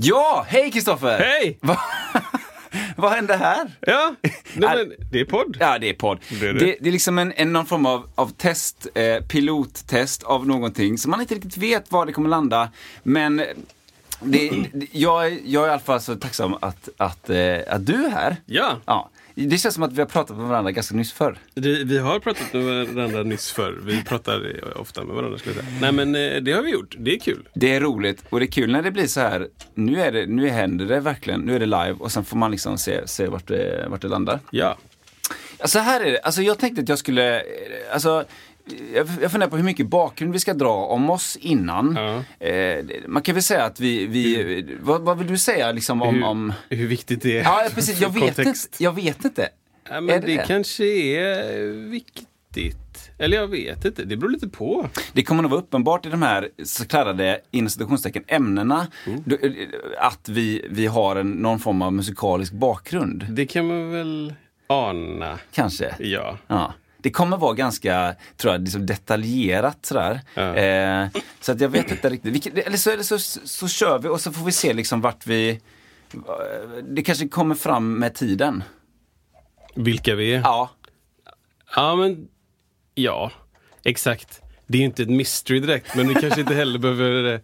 Ja, hej Kristoffer! Hej! Va- Vad hände här? Ja, nej, men det är podd. Ja, det är podd. Det är det. Det, det är liksom en, en, någon form av, av test, eh, pilottest av någonting som man inte riktigt vet var det kommer landa. Men det, jag, är- jag är i alla fall så tacksam att, att, eh, att du är här. Ja, Ja. Det känns som att vi har pratat med varandra ganska nyss förr. det, vi har pratat med varandra nyss förr. Vi pratar ofta med varandra skulle jag säga. Nej men eh, det har vi gjort. Det är kul. Det är roligt och det är kul när det blir så här. Nu, är det, nu händer det verkligen, nu är det live och sen får man liksom se, se vart, det, vart det landar. Ja. Alltså här är det, alltså jag tänkte att jag skulle, eh, alltså jag jag funderar på hur mycket bakgrund vi ska dra om oss innan. Ja. Eh, man kan väl säga att vi, vi vad, vad vill du säga liksom om, Hur, om hur viktigt det är. Ja precis, jag vet inte. Jag vet inte. Ja, men det det, det? kanske är viktigt. Eller jag vet inte. Det beror lite på. Det kommer nog vara uppenbart i de här så kallade inom citationstecken ämnena Mm. eh, att vi, vi har en, någon form av musikalisk bakgrund. Det kan man väl ana. Kanske. Ja. Ja. Det kommer vara ganska, tror jag, liksom detaljerat sådär. Ja. Eh, så att jag vet inte riktigt. Vilket, eller så, eller så, så kör vi och så får vi se liksom vart vi... Det kanske kommer fram med tiden. Vilka vi är. Ja. Ja, men ja, exakt. Det är ju inte ett mystery direkt, men vi kanske inte heller behöver eh,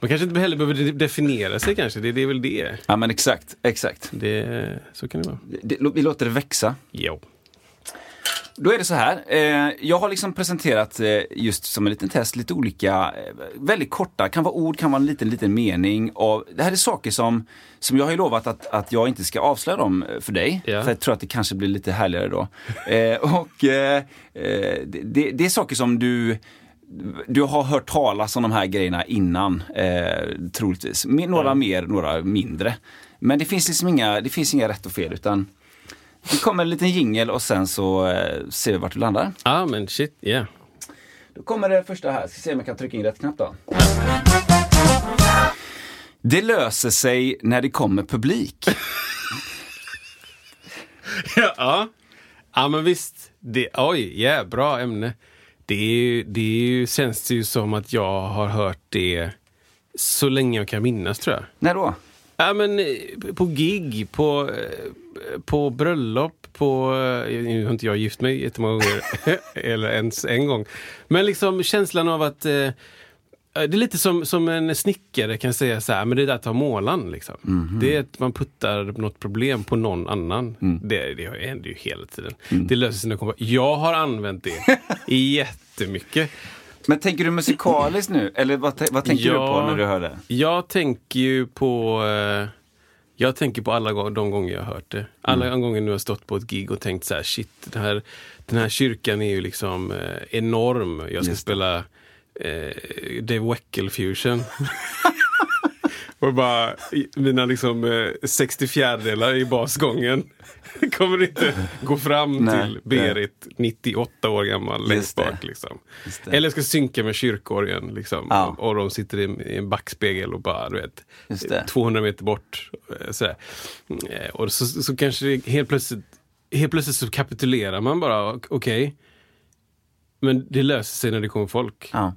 man kanske inte heller behöver de- definiera sig kanske. Det, det är väl det. Ja men exakt, exakt. det. Så kan det vara. Det, vi låter det växa. Jo. Då är det så här. Eh, jag har liksom presenterat eh, just som en liten test lite olika, eh, väldigt korta, kan vara ord, kan vara en liten, liten mening. Och det här är saker som, som jag har ju lovat att, att jag inte ska avslöja dem för dig. Ja. För jag tror att det kanske blir lite härligare då. Och det, det, är saker som du du har hört talas om de här grejerna innan, eh, troligtvis. Några mer, några mindre. Men det finns liksom inga, det finns inga rätt och fel utan det kommer en liten jingel och sen så eh, ser vi vart vi landar. Ja, men shit, yeah. Då kommer det första här, ska se om jag kan trycka in rätt knapp då. Det löser sig när det kommer publik. ja. ja, men visst. Det, oj, yeah, bra ämne. Det, är, ju- det är ju, känns det ju som att jag har hört det så länge jag kan minnas tror jag. När då? Ja, men eh, på gig, på, eh, på bröllop, på... eh, Nu har inte jag gift mig jättemånga gånger, eller ens en gång. Men liksom känslan av att... eh, Det är lite som, som en snickare kan säga så här, men det är där att ta målan. Liksom. Det är att man puttar något problem på någon annan. Det, det händer ju hela tiden. Det löser sig när kommer. Jag har använt det jättemycket. Men tänker du musikaliskt nu? Eller vad, vad tänker du på när du hör det? Jag tänker ju på eh, Jag tänker på alla de gånger jag har hört det. Alla Mm. gånger nu har stått på ett gig och tänkt så här, shit, den här, den här kyrkan är ju liksom eh, enorm. Jag ska Just spela eh, Dave Weckel Fusion. och bara, mina liksom eh, 64 delar i basgången kommer inte gå fram Nej, till Berit, 98 år gammal, längst bak. Liksom. Eller ska synka med kyrkorgeln. Liksom. Ja. Och de sitter i, en backspegel och bara, du vet, Just det. 200 meter bort. eh, Sådär. Eh, Och så, så kanske det helt plötsligt, helt plötsligt så kapitulerar man bara, ok- okej. Men det löser sig när det kommer folk. Ja.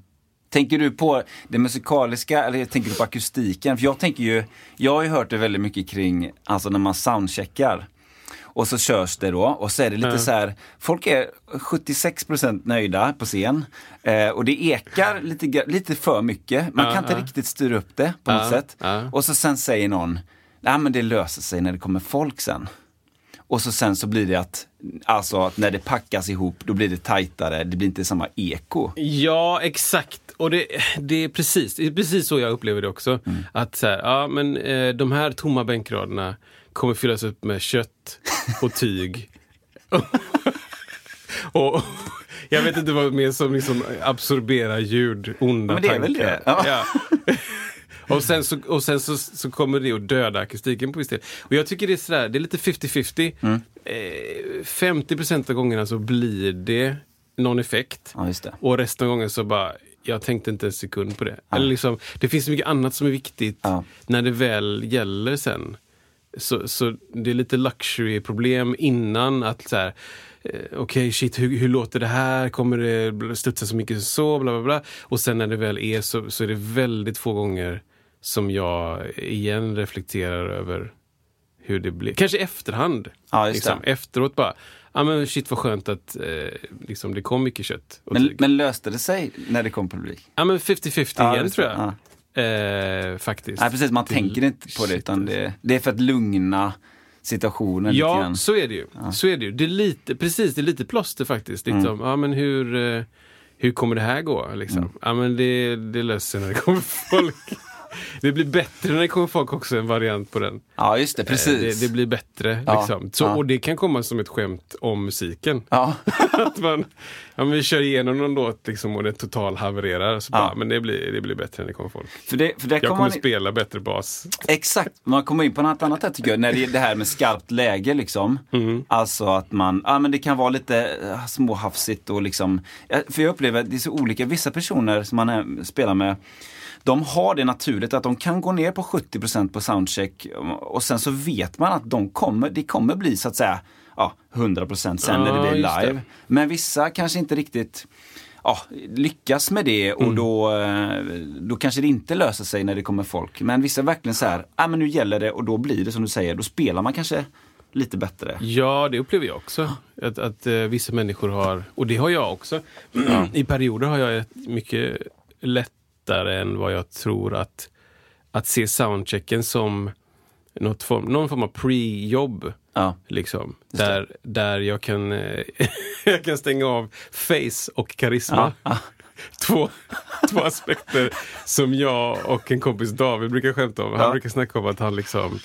Tänker du på det musikaliska eller tänker du på akustiken? För jag tänker ju, jag har ju hört det väldigt mycket kring, alltså när man soundcheckar. Och så körs det då och så är det lite Ja. så här, folk är 76% nöjda på scen. Eh, och det ekar lite, lite för mycket. Man Ja, kan inte ja. riktigt styra upp det på något sätt. Och så sen säger någon, nej men det löser sig när det kommer folk sen. Och så sen så blir det att, alltså att när det packas ihop, då blir det tajtare, det blir inte samma eko. Ja, exakt. Och det, det, är precis, det är precis så jag upplever det också. Att så här, ja men eh, de här tomma bänkraderna kommer fyllas upp med kött och tyg. och, jag vet inte vad mer som liksom absorberar ljud, onda Men det är tankar. väl det. Ja. Ja. Och sen, så, och sen så, så kommer det att döda akustiken på viss del. Och jag tycker det är sådär, det är lite 50-50. Mm. Eh, 50 av gångerna så blir det någon effekt. Ja. Och resten av gången så bara, jag tänkte inte en sekund på det. Eller liksom, det finns så mycket annat som är viktigt Ja. när det väl gäller sen. Så, så det är lite luxury-problem innan att så här, eh, okej shit, hur, hur låter det här? Kommer det studsa så mycket så? Bla, bla, bla. Och sen när det väl är så, så är det väldigt få gånger som jag igen reflekterar över hur det blir. Kanske efterhand. Ja, just liksom. Efteråt bara, ja men shit vad skönt att eh, liksom, det kom mycket kött. Men, men löste det sig när det kom publik? Ja men 50-50 Ja, igen tror jag. Eh, faktiskt. Nej precis, man Det- tänker inte på det utan det, det är för att lugna situationen lite Ja, grann. så är det ju. Så är det ju. Det är lite, precis, det är lite plåster faktiskt. Lite om, ja men hur, eh, hur kommer det här gå? Liksom. Ja men det, det löser sig när det kommer folk. det blir bättre när det kommer folk också, en variant på den. Ja just det, Eh, precis. Det, det blir bättre. Ja, Liksom. Så, ja. Och det kan komma som ett skämt om musiken. Ja, att man, ja, men vi kör igenom någon låt liksom, och det total havererar. Så Ja. bara, men det blir, det blir bättre när det kommer folk. för det, för det Jag kommer man, spela bättre bas. Exakt, man kommer in på något annat här tycker jag, när det det här med skarpt läge liksom. Mm. Alltså att man, ja men det kan vara lite uh, småhafsigt och liksom, för jag upplever att det är så olika, vissa personer som man eh, spelar med, de har det naturligt att de kan gå ner på 70% på soundcheck och sen så vet man att de kommer, det kommer bli så att säga ja, 100% sen när det Ja, blir just det. live. Men vissa kanske inte riktigt ja, lyckas med det och Mm. då, eh, då kanske det inte löser sig när det kommer folk. Men vissa är verkligen så här, ah, men nu gäller det och då blir det som du säger, då spelar man kanske lite bättre. Ja, det upplever jag också. Att, att eh, vissa människor har, och det har jag också. I perioder har jag ett mycket lättare än vad jag tror att, att se soundchecken som något form, någon form av pre-jobb. Ja, Liksom, där, där jag, kan, eh, jag kan stänga av face och karisma. ja, Två, två aspekter som jag och en kompis David brukar skämta om. Han Ja. brukar snacka om att han liksom,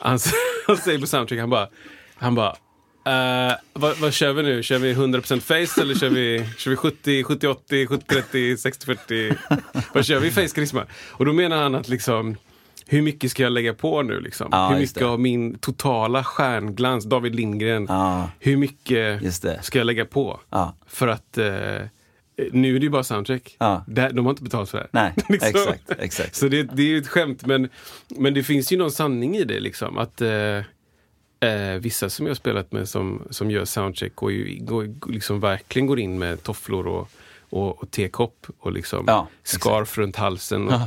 han, han säger på soundcheck, han bara, han bara eh, vad, vad kör vi nu? Kör vi 100% face eller kör vi, kör vi 70, 70, 80, 70, 30, 60, 40? Vad kör vi? Face karisma? Och då menar han att liksom hur mycket ska jag lägga på nu? Liksom? Ja, hur mycket av min totala stjärnglans, David Lindgren, Ja. hur mycket ska jag lägga på? Ja. För att eh, nu är det ju bara soundcheck. De har inte betalt för det. nej, Liksom. exakt, exakt. Så det, det är ju ett skämt, men, men det finns ju någon sanning i det. Liksom, att eh, eh, Vissa som jag har spelat med som, som gör soundcheck går ju, går, liksom verkligen går in med tofflor och, och, och tekopp och liksom Ja, exakt. scarf runt halsen. Och,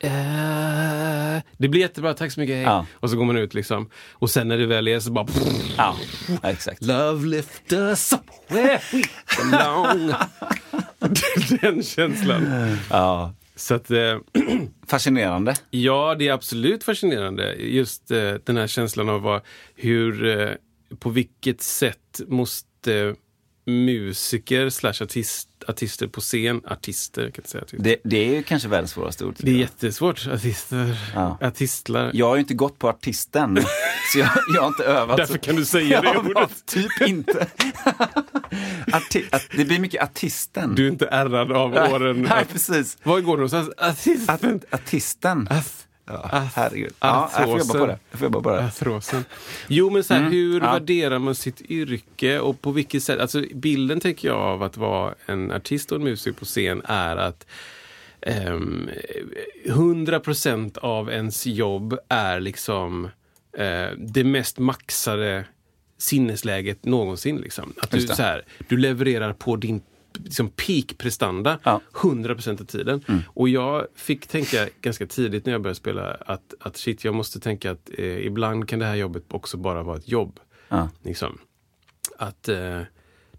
Eh, det blir jättebra, tack så mycket, hej. Ja. Och så går man ut liksom. Och sen när det väl är så bara... Ja, exakt. Love lift us up where we belong. Den känslan. Ja. Så att, eh, Fascinerande. ja, det är absolut fascinerande. Just eh, den här känslan av vad, hur, eh, på vilket sätt måste musiker slash artist, artister på scen, artister, kan jag säga artister. Det, det är ju kanske världens svåraste ord. Det är jag. jättesvårt. Artister, Ja. artistlar. Jag har ju inte gått på artisten, så jag, jag har inte övat. Därför kan du säga det ordet. Typ inte. Arti det blir mycket artisten. Du är inte ärrad av åren. Nej, precis. Var går du någonstans? Artisten. Artisten. Ath- Ja, herregud. Ja, jag får jobba på det. Jag får jobba på det. Arthrosen. Jo, men så här, hur Mm. ja. värderar man sitt yrke och på vilket sätt? Alltså, bilden tänker jag av att vara en artist och en musiker på scen är att ehm, 100% av ens jobb är liksom eh, det mest maxade sinnesläget någonsin. Liksom. Att du, så här, du levererar på din liksom peak-prestanda Ja. 100% av tiden. Och jag fick tänka ganska tidigt när jag började spela att, att shit, jag måste tänka att eh, ibland kan det här jobbet också bara vara ett jobb. Ja. Liksom. Att eh,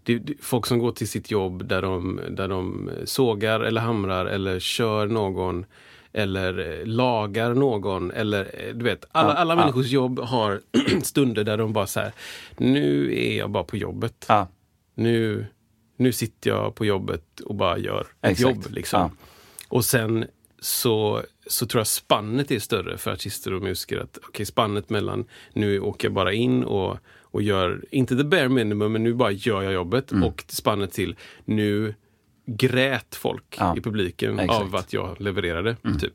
det, det, folk som går till sitt jobb där de, där de sågar eller hamrar eller kör någon eller eh, lagar någon. Eller eh, du vet, alla, Ja, alla ja. människors jobb har stunder där de bara så här, nu är jag bara på jobbet. Ja, Nu, nu sitter jag på jobbet och bara gör ett Exakt. jobb. Liksom. Ja. Och sen så, så tror jag spannet är större för artister och musiker. att okay, Spannet mellan nu åker jag bara in och, och gör, inte the bare minimum, men nu bara gör jag jobbet. Mm. Och spannet till nu grät folk Ja. i publiken Exakt. Mm. av att jag levererade. Typ.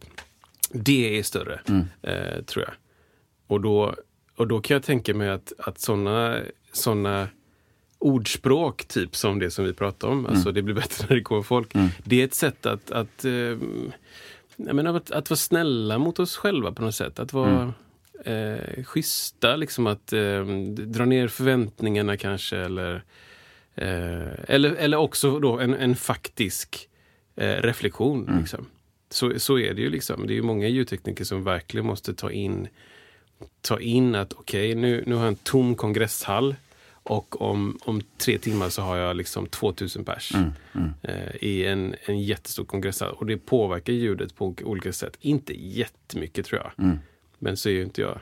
Det är större, eh, tror jag. Och då, och då kan jag tänka mig att, att såna, såna ordspråk, typ som det som vi pratar om, alltså det blir bättre när det kommer folk. Det är ett sätt att, att, eh, menar, att, att vara snälla mot oss själva på något sätt. Att vara eh, schyssta, liksom att eh, dra ner förväntningarna kanske. Eller, eh, eller, eller också då en, en faktisk eh, reflektion. Liksom. Så, så är det ju. liksom. Det är ju många ljudtekniker som verkligen måste ta in ta in att okej, nu, nu har jag en tom kongresshall och om, om tre timmar så har jag liksom 2000 pers eh, i en, en jättestor kongresshall. Och det påverkar ljudet på olika sätt. Inte jättemycket tror jag. Men så är ju inte jag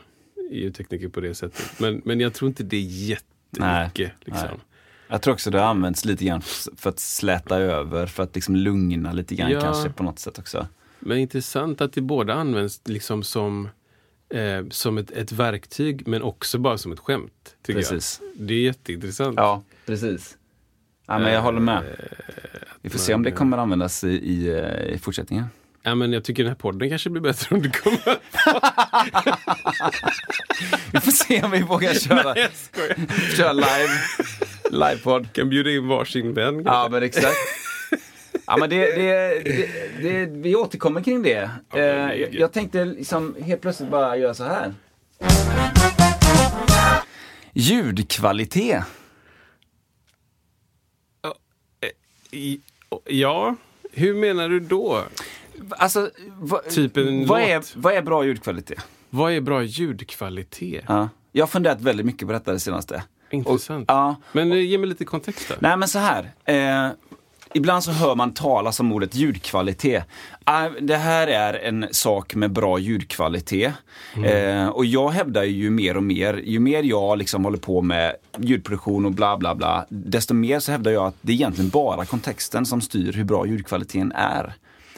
ljudtekniker på det sättet. Men, men jag tror inte det är jättemycket. liksom. nej. Jag tror också det har använts lite grann för att släta över, för att liksom lugna lite grann Ja. kanske på något sätt också. Men intressant att det både används liksom som, eh, som ett, ett verktyg men också bara som ett skämt. Tycker Precis. Jag. Det är jätteintressant. Ja, precis. Ja, men jag håller med. Eh, Vi får se om det kommer användas i, i, eh, i fortsättningen. Ja, men jag tycker den här podden kanske blir bättre om det kommer... Vi får se om vi vågar köra, jag skojar. köra live. Livepodd. Kan bjuda in varsin vän. Ja, men exakt. Ja, men det, det, det, det, vi återkommer kring det. Ja, Eh, jag, jag tänkte liksom helt plötsligt bara göra så här. Ljudkvalitet. Ja, hur menar du då? Alltså, vad, Typ en vad, låt. är, vad är bra ljudkvalitet? Vad är bra ljudkvalitet? Ja. Jag har funderat väldigt mycket på detta det senaste. Intressant. Ja, Men eh, ge mig lite kontext där. Nej men så här. Eh, ibland så hör man talas om ordet ljudkvalitet. Ah, det här är en sak med bra ljudkvalitet. Eh, och jag hävdar ju mer och mer, ju mer jag liksom håller på med ljudproduktion och bla bla bla, desto mer så hävdar jag att det är egentligen bara kontexten som styr hur bra ljudkvaliteten är.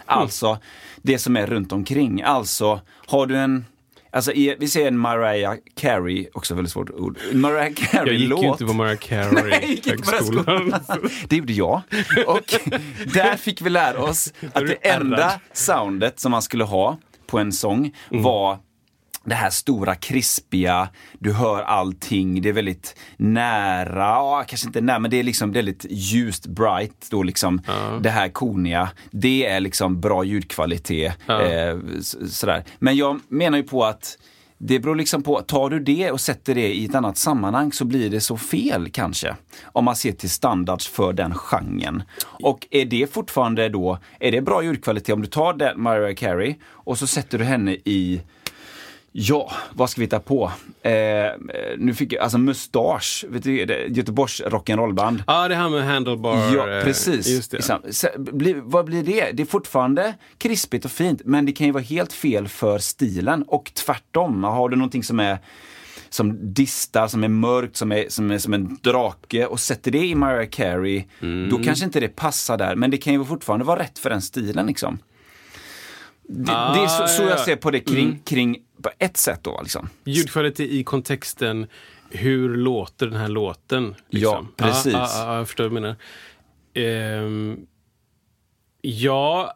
Alltså det som är runt omkring. Alltså, har du en Alltså i, vi säger en Mariah Carey, också väldigt svårt ord. Mariah jag Carey-låt. gick ju inte på Mariah Carey Nej, jag gick inte på den högskolan. skolan. Det gjorde jag. Och där fick vi lära oss att det enda soundet som man skulle ha på en sång var det här stora krispiga, du hör allting, det är väldigt nära, ja, kanske inte nära, men det är liksom väldigt ljust, bright, då liksom det här koniga. Det är liksom bra ljudkvalitet. Ja. Eh, sådär. Men jag menar ju på att det beror liksom på, tar du det och sätter det i ett annat sammanhang så blir det så fel kanske. Om man ser till standards för den genren. Och är det fortfarande då, är det bra ljudkvalitet om du tar den Mariah Carey och så sätter du henne i Ja, vad ska vi ta på? Eh, nu fick jag, alltså Mustasch, vet du, Göteborgs rock'n'rollband. Ja, det här med handlebar. Ja, eh, precis. Liksom, så, bli, vad blir det? Det är fortfarande krispigt och fint, men det kan ju vara helt fel för stilen. Och tvärtom, har du någonting som är som distar, som är mörkt, som är som, är som en drake och sätter det i Mariah Carey, Mm. då kanske inte det passar där. Men det kan ju fortfarande vara rätt för den stilen. Liksom. Det, Ah, det är så, så ja, jag ja. ser på det kring, kring på ett sätt då. Liksom. Ljudkvalitet i kontexten, hur låter den här låten? liksom? Ja, precis. Ja, ja, ja, jag förstår vad du menar. Ehm, ja,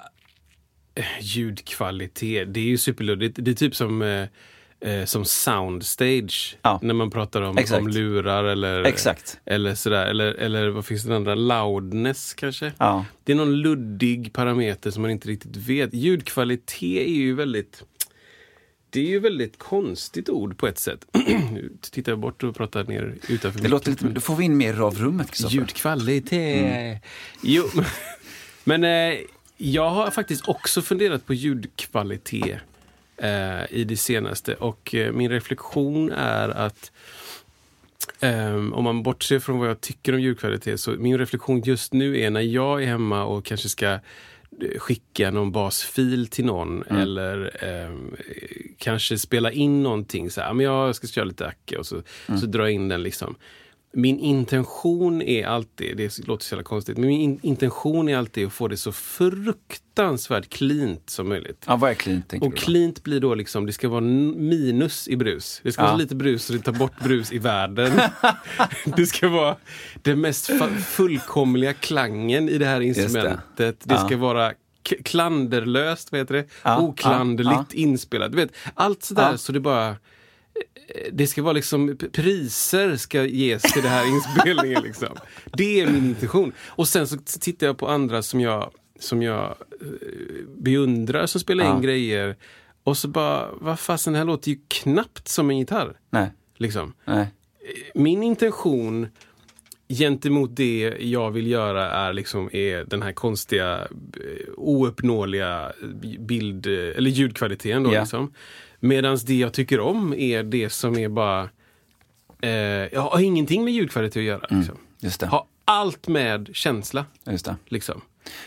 ljudkvalitet, det är ju superluddigt. Det är typ som, eh, eh, som soundstage, Ja. när man pratar om, om lurar eller, Exakt. eller sådär. Eller, eller vad finns det andra? Loudness kanske? Ja. Det är någon luddig parameter som man inte riktigt vet. Ljudkvalitet är ju väldigt det är ju väldigt konstigt ord på ett sätt. nu tittar jag bort och pratar ner utanför Det låter lite, då får vi in mer av rummet. Kristoffer. Ljudkvalitet. Jo, men eh, jag har faktiskt också funderat på ljudkvalitet eh, i det senaste. Och eh, min reflektion är att Ehm, om man bortser från vad jag tycker om ljudkvalitet så min reflektion just nu är när jag är hemma och kanske ska eh, skicka någon basfil till någon Mm. eller eh, kanske spela in någonting. Så här, men jag ska köra lite acke och så, Mm. så jag in den. liksom. Min intention är alltid, det låter så jävla konstigt, men min in, intention är alltid att få det så fruktansvärt cleant som möjligt. Ja, vad är clean tänker Och cleant blir då liksom, det ska vara minus i brus. Det ska vara Ja. så lite brus så det tar bort brus i världen. det ska vara den mest fullkomliga klangen i det här instrumentet. Det, Ja. ska vara klanderlöst, vad heter det? Ja, Oklanderligt inspelat. Du vet, allt sådär så det bara det ska vara liksom, priser ska ges till den här inspelningen. Liksom. Det är min intention. Och sen så tittar jag på andra som jag, som jag eh, beundrar som spelar in Ja. grejer. Och så bara, vad fasen, det här låter ju knappt som en gitarr. Nej, Liksom. nej. Min intention gentemot det jag vill göra är, liksom, är den här konstiga, eh, ouppnåeliga bild eller ljudkvaliteten. Då, Ja. liksom. Medan det jag tycker om är det som är bara... Eh, jag har ingenting med ljudkvalitet att göra. Liksom. Just det. Har allt med känsla. Just det. Liksom.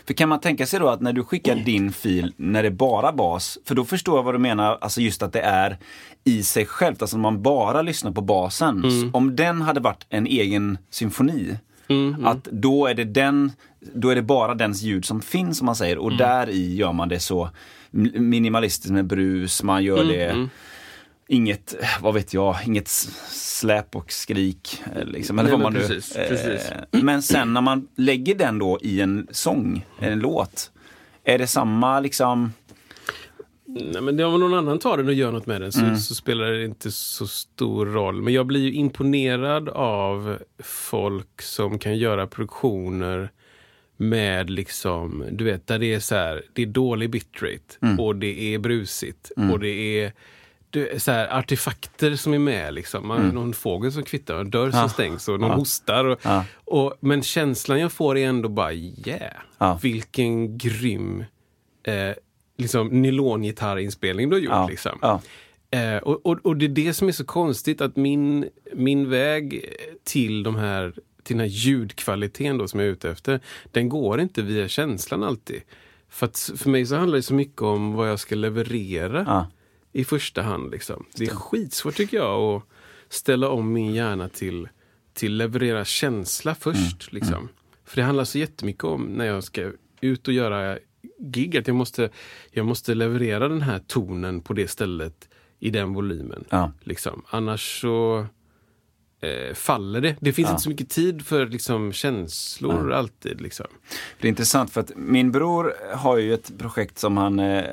För kan man tänka sig då att när du skickar din fil när det är bara bas, för då förstår jag vad du menar, alltså just att det är i sig självt, alltså när man bara lyssnar på basen. Om den hade varit en egen symfoni, att då är det den, då är det bara dens ljud som finns som man säger och där i gör man det så minimalistiskt med brus, man gör det Inget, vad vet jag, inget släp och skrik. eh, Liksom, eller Nej, vad man precis, nu, precis. Eh, men sen när man lägger den då i en sång, en låt. Är det samma liksom? Nej, men om någon annan tar den och gör något med den så, så spelar det inte så stor roll. Men jag blir ju imponerad av folk som kan göra produktioner med liksom, du vet, där det är så här, det är dålig bitrate och det är brusigt och det är du, så här, artefakter som är med. Liksom. Man, Någon fågel som kvittar, en dörr som stängs och någon hostar. Och, Ja. och, men känslan jag får är ändå bara, yeah, Ja. vilken grym eh, liksom, nylongitarrinspelning du har gjort. Ja, Liksom. ja. Eh, och, och, och det är det som är så konstigt, att min, min väg till, de här, till den här ljudkvaliteten då, som jag är ute efter, den går inte via känslan alltid. För, att, för mig så handlar det så mycket om vad jag ska leverera Ja. i första hand. Liksom. Det är skitsvårt tycker jag att ställa om min hjärna till, till leverera känsla först. Liksom. För det handlar så jättemycket om när jag ska ut och göra gig, att jag måste, jag måste leverera den här tonen på det stället i den volymen. Ja. Liksom. Annars så eh, faller det. Det finns Ja. inte så mycket tid för liksom, känslor alltid. Liksom. Det är intressant för att min bror har ju ett projekt som han eh,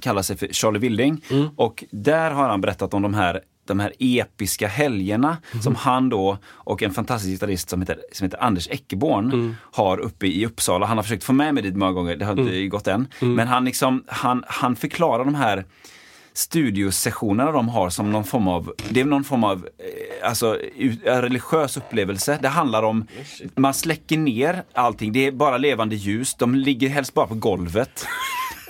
kallar sig för Charlie Wilding. Och där har han berättat om de här de här episka helgerna som han då och en fantastisk gitarrist som heter, som heter Anders Eckeborn har uppe i Uppsala. Han har försökt få med mig dit många gånger, det har inte gått än. Men han, liksom, han, han förklarar de här studiosessionerna de har som någon form av, det är någon form av eh, alltså, u- religiös upplevelse. Det handlar om, man släcker ner allting, det är bara levande ljus, de ligger helst bara på golvet.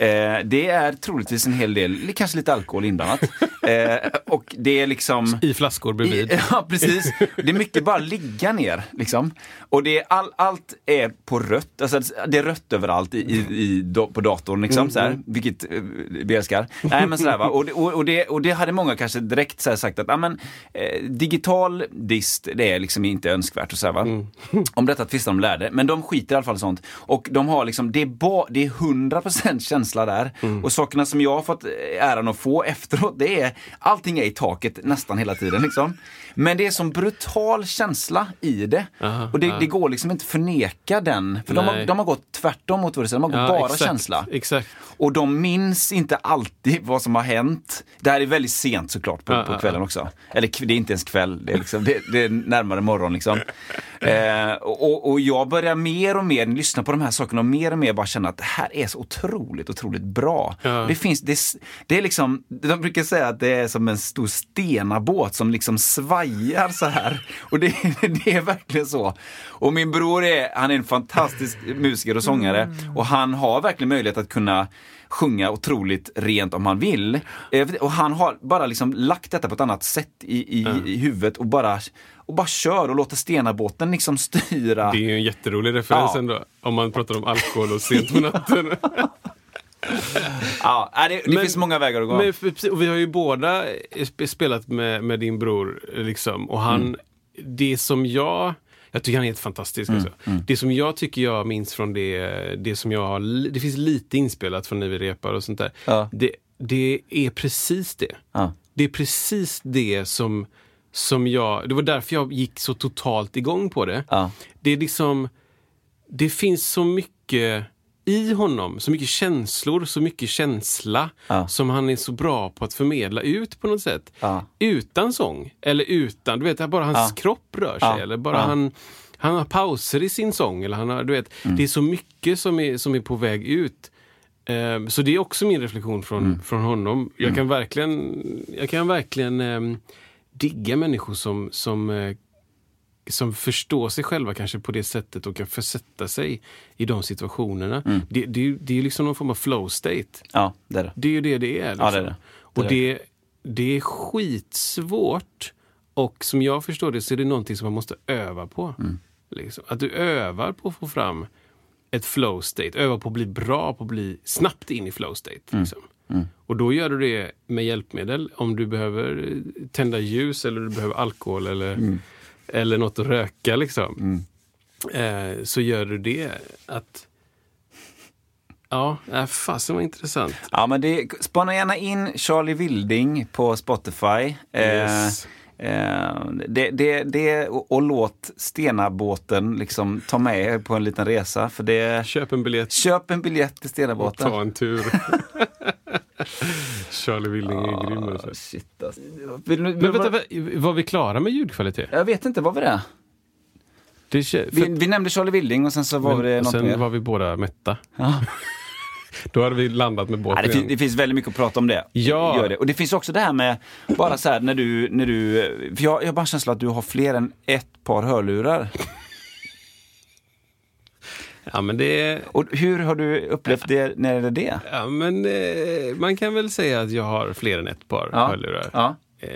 Eh, det är troligtvis en hel del, kanske lite alkohol inblandat. Eh, och det är liksom... I flaskor bredvid. Ja, precis. Det är mycket bara ligga ner. Liksom. Och det är all, allt är på rött. Alltså, det är rött överallt i, i, i, på datorn, liksom, så här, vilket eh, vi älskar. Nej, men sådär, va? Och, det, och, det, och det hade många kanske direkt så sagt att men, eh, digital dist, det är liksom inte önskvärt. Och så här, va? Om detta tvistar de lärde, men de skiter i alla fall i sånt. Och de har liksom, det är, ba, det är 100% känsla där. Och sakerna som jag har fått äran att få efteråt, det är allting är i taket nästan hela tiden. Liksom. Men det är som brutal känsla i det. Aha, och det, ja. det går liksom inte förneka den. För de har, de har gått tvärtom mot vad du säger, de har gått bara exakt, känsla. Exakt. Och de minns inte alltid vad som har hänt. Det här är väldigt sent såklart på, Ja, på ja, kvällen ja. också. Eller det är inte ens kväll, det är, liksom, det, det är närmare morgon. Liksom. Eh, och, och jag börjar mer och mer lyssna på de här sakerna och mer och mer bara känna att det här är så otroligt, otroligt bra. Ja. Det finns, det, det är liksom, de brukar säga att det är som en stor stenabåt som liksom svajar så här. Och det, det är verkligen så. Och min bror är, han är en fantastisk musiker och sångare Mm. och han har verkligen möjlighet att kunna sjunga otroligt rent om han vill. Och han har bara liksom lagt detta på ett annat sätt i, i, i huvudet och bara, och bara kör och låter stenabåten liksom styra. Det är en jätterolig referens Ja. ändå. Om man pratar om alkohol och sent på natten. Ja, nej, det, det Men- finns många vägar att gå. Men, vi har ju båda sp- spelat med, med din bror. Liksom, och han, Mm. det som jag... Jag tycker han är helt fantastisk. Mm, Alltså. Det som jag tycker jag minns från det, det som jag har... Det finns lite inspelat från när vi repar och sånt där. Ja. Det, det är precis det. Ja. Det är precis det som, som jag... Det var därför jag gick så totalt igång på det. Ja. Det är liksom... Det finns så mycket i honom, så mycket känslor, så mycket känsla Ja. som han är så bra på att förmedla ut på något sätt. Ja. Utan sång, eller utan, du vet, bara hans Ja. kropp rör sig. Eller bara han, han har pauser i sin sång. Eller han har, du vet, Mm. Det är så mycket som är, som är på väg ut. Ehm, så det är också min reflektion från, Mm. från honom. Jag kan verkligen, jag kan verkligen ehm, digga människor som, som eh, som förstår sig själva kanske på det sättet och kan försätta sig i de situationerna. Mm. Det, det, det är ju liksom någon form av flow state. ja, det är det. Det är ju det det är. Liksom. Ja, det är det. Och Det det, är skitsvårt. Och som jag förstår det så är det någonting som man måste öva på. Mm. Liksom. Att du övar på att få fram ett flow state. Övar på att bli bra på att bli snabbt in i flow state. Mm. Liksom. Och då gör du det med hjälpmedel. Om du behöver eh, tända ljus eller du behöver alkohol eller, Mm. Eller något att röka. Liksom. Eh, så gör du det. att Ja, äh, fasen vad intressant. Ja, men det, spana gärna in Charlie Wilding på Spotify. Yes. Eh, eh, det, det, det, och, och låt Stenabåten liksom ta med er på en liten resa. För det, Köp en biljett köp en biljett till och Stenabåten. ta en tur. Charlie Wilding är grym. Alltså. Ah, shit, alltså. Du- Men vänta, va- var vi klara med ljudkvalitet? Jag vet inte, vad var det? Det kä- Vi, för- vi nämnde Charlie Wilding och sen så var men- det och något sen mer. var vi båda mätta. Ja. Då hade vi landat med Ja, båten det, fin, det finns väldigt mycket att prata om det. Ja. Det. Och det finns också det här med, bara så här när du, när du för jag, jag har bara en känsla att du har fler än ett par hörlurar. Ja, men det... Och hur har du upplevt det när det är det? Ja, men eh, man kan väl säga att jag har fler än ett par Ja. hörlurar. Ja. Eh,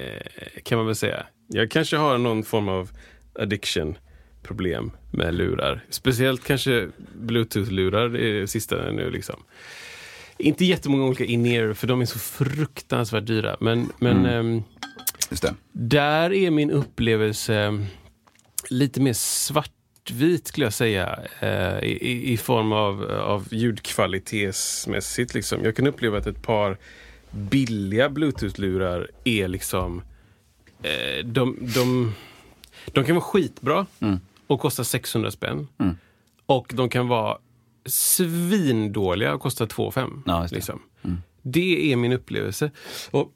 kan man väl säga. Jag kanske har någon form av addiction problem med lurar. Speciellt kanske bluetooth-lurar, det är sista nu liksom. Inte jättemånga olika in-ear, för de är så fruktansvärt dyra. Men, men ehm, Just det. där är min upplevelse lite mer svartvit skulle jag säga. Eh, i, i- I form av, av ljudkvalitetsmässigt. Liksom. Jag kan uppleva att ett par billiga bluetooth-lurar är liksom... Eh, de, de, de kan vara skitbra Mm. Och kosta 600 spänn. Och de kan vara svindåliga och kosta 2 500. Ja, det. liksom. det är min upplevelse. Och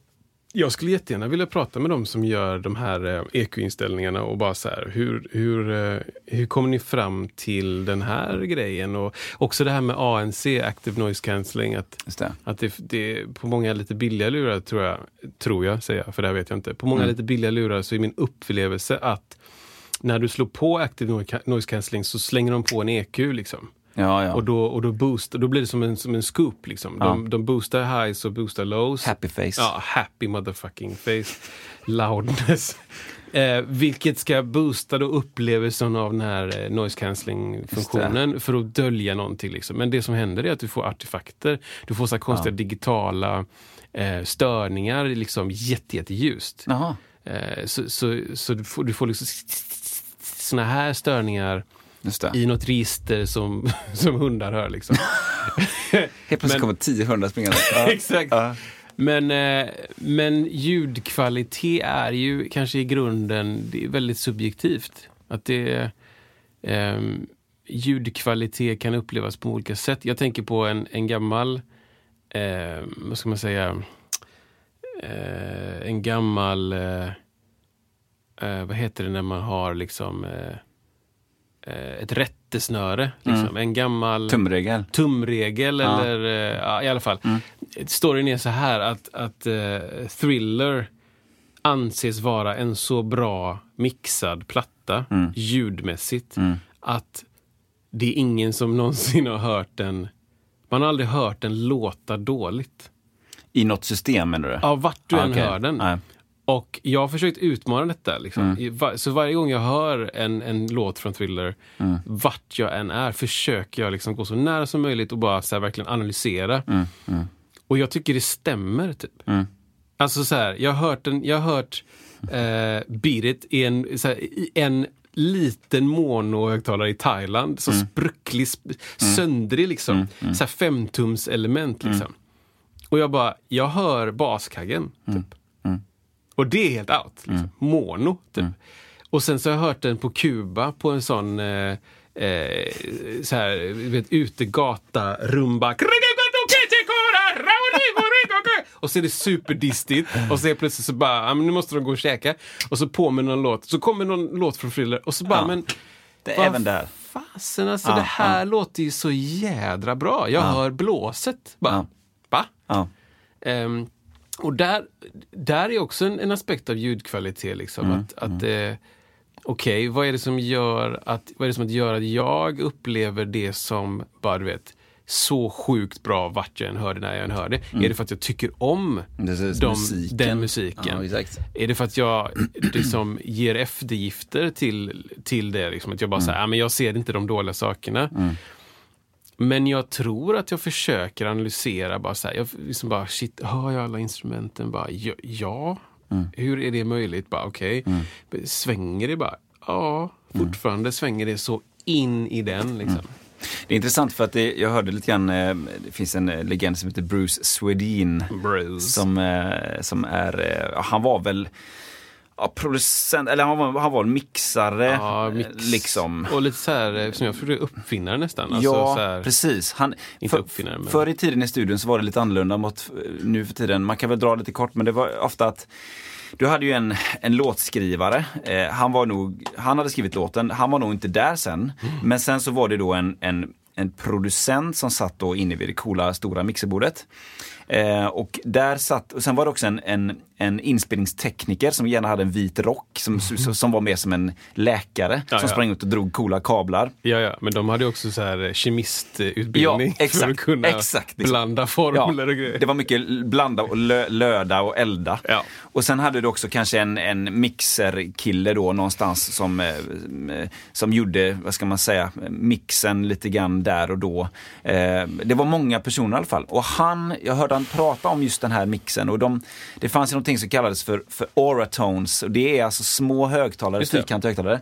jag skulle jättegärna vilja prata med dem som gör de här eh, EQ-inställningarna och bara så här, hur, hur, eh, hur kommer ni fram till den här grejen? Och också det här med ANC, Active Noise Cancelling, att, det. att det, det på många lite billiga lurar, tror jag, tror jag, säger jag, för det här vet jag inte. På många lite billiga lurar så är min upplevelse att när du slår på Active Noi- Noise Cancelling så slänger de på en EQ liksom. Ja, ja. Och då, och då, boost, då blir det som en, som en scoop. Liksom. De, de boostar highs och boostar lows. Happy face. Ja, happy motherfucking face. Loudness. Eh, vilket ska boosta då upplevelsen av den här eh, noise cancelling funktionen för att dölja någonting. Liksom. Men det som händer är att du får artefakter. Du får så konstiga digitala eh, störningar, liksom jätte, jätteljust. Jaha. Eh, så så, så du, får, du får liksom såna här störningar i något register som, som hundar hör. Liksom. Helt plötsligt Men- kommer tio hundar springande. Exakt. Ja. Men, eh, men ljudkvalitet är ju kanske i grunden det är väldigt subjektivt. Att det, ehm, ljudkvalitet kan upplevas på olika sätt. Jag tänker på en, en gammal, eh, vad ska man säga, eh, en gammal, eh, eh, vad heter det när man har liksom eh, eh, ett rättesnöre. Liksom. En gammal Tumregel. tumregel Ja. eller eh, ja, i alla fall. Storyn är så här att, att eh, Thriller anses vara en så bra mixad platta ljudmässigt att det är ingen som någonsin har hört den. Man har aldrig hört den låta dåligt. I något system menar du? Ja, vart du Ah, än okej. hör den. Nej. Och jag har försökt utmana detta. Liksom. Va- Så varje gång jag hör en, en låt från Thriller, vart jag än är, försöker jag liksom gå så nära som möjligt och bara så här, verkligen analysera. Och jag tycker det stämmer. typ. Alltså så här, jag har hört, en, jag har hört eh, Beat It i en, så här, i en liten monohögtalare i Thailand. Så sprucklig, sp- söndrig liksom. Så här femtums element liksom. Och jag bara, jag hör baskaggen. Typ. Och det är helt out. Liksom. Mono, typ. Och sen så har jag hört den på Kuba på en sån eh, eh, så här, vet, utegata rumba. Och så är det superdistigt och så plötsligt så bara, ja, nu måste de gå och käka. Och så på med någon låt, så kommer någon låt från Thriller och så bara, Ja. men Det är även där. Fasen alltså, Ja, det här låter ju så jädra bra. Jag hör blåset. Bara, Ja. va? Ja. Och där, där är också en, en aspekt av ljudkvalitet. Liksom, Mm, att, att eh, Okej, vad är det som gör att, vad är det som att gör att jag upplever det som bara du vet så sjukt bra vart jag än hör det, när jag än hör det. Är det för att jag tycker om Mm. De, musiken. den musiken? Ja. Är det för att jag liksom ger eftergifter till, till det? Liksom, att jag bara Mm. säger, ah, men jag ser inte de dåliga sakerna. Men jag tror att jag försöker analysera, bara så här, jag liksom bara, shit, hör jag alla instrumenten? Bara, ja. Mm. hur är det möjligt? Bara, okej. Svänger det bara? Ja, Mm. fortfarande svänger det så in i den. Liksom. Det är intressant för att det, jag hörde lite grann, eh, det finns en eh, legend som heter Bruce Swedin. Bruce. Som, eh, som är, han var väl ja, producent, eller han var, han var en mixare. Ja, eh, mix. Liksom. Och lite så här, eh, som jag trodde, uppfinnare nästan. Alltså, ja, här, precis. Han, Inte för, uppfinnare, men- Förr i tiden i studion så var det lite annorlunda mot eh, nu för tiden. Man kan väl dra lite kort, men det var ofta att du hade ju en, en låtskrivare. Eh, han, var nog, han hade skrivit låten, han var nog inte där sen. Mm. Men sen så var det då en, en, en producent som satt då inne vid det coola stora mixerbordet. Eh, och där satt, och sen var det också en, en, en inspelningstekniker som gärna hade en vit rock, som, som, som var mer som en läkare. Ja, som ja. sprang ut och drog coola kablar. Ja, ja, men de hade också så här eh, kemistutbildning Ja, exakt, för att kunna exakt, blanda formler och grejer. Det var mycket blanda och lö, löda och elda. Och sen hade du också kanske en, en mixerkille då någonstans som, eh, som gjorde, vad ska man säga, mixen lite grann där och då. Eh, det var många personer i alla fall. Och han, jag hörde han prata om just den här mixen och de, det fanns ju någonting som kallades för, för oratones. Och det är alltså små högtalare, fyrkantiga högtalare.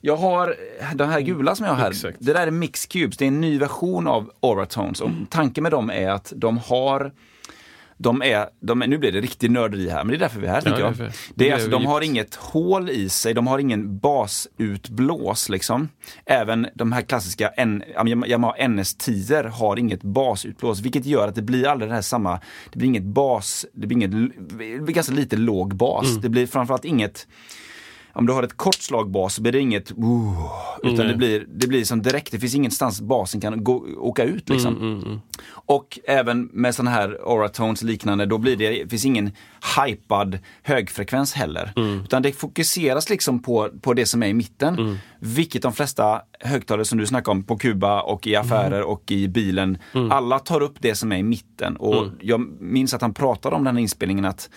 Jag har den här gula som jag har här. Exakt. Det där är Mix Cubes, det är en ny version av Oratones. Och tanken med dem är att de har de är, de är, nu blir det riktigt nörderi här, men det är därför vi är här. tänker jag. Det Det är alltså, de har inget hål i sig, de har ingen basutblås. Liksom. Även de här klassiska N, Yamaha NS10 har inget basutblås, vilket gör att det blir aldrig det här samma, det blir inget bas, det blir, inget, det blir ganska lite låg bas. Mm. Det blir framförallt inget om du har ett kort slag bas så blir det inget uh, utan Mm. det blir, det blir som direkt, det finns ingenstans basen kan gå, åka ut. Liksom. Mm, Och även med sådana här oratones liknande, då blir det, det finns ingen hypad högfrekvens heller. Mm. Utan det fokuseras liksom på, på det som är i mitten. Vilket de flesta högtalare som du snackar om på Kuba och i affärer och i bilen, alla tar upp det som är i mitten. Och jag minns att han pratade om den här inspelningen att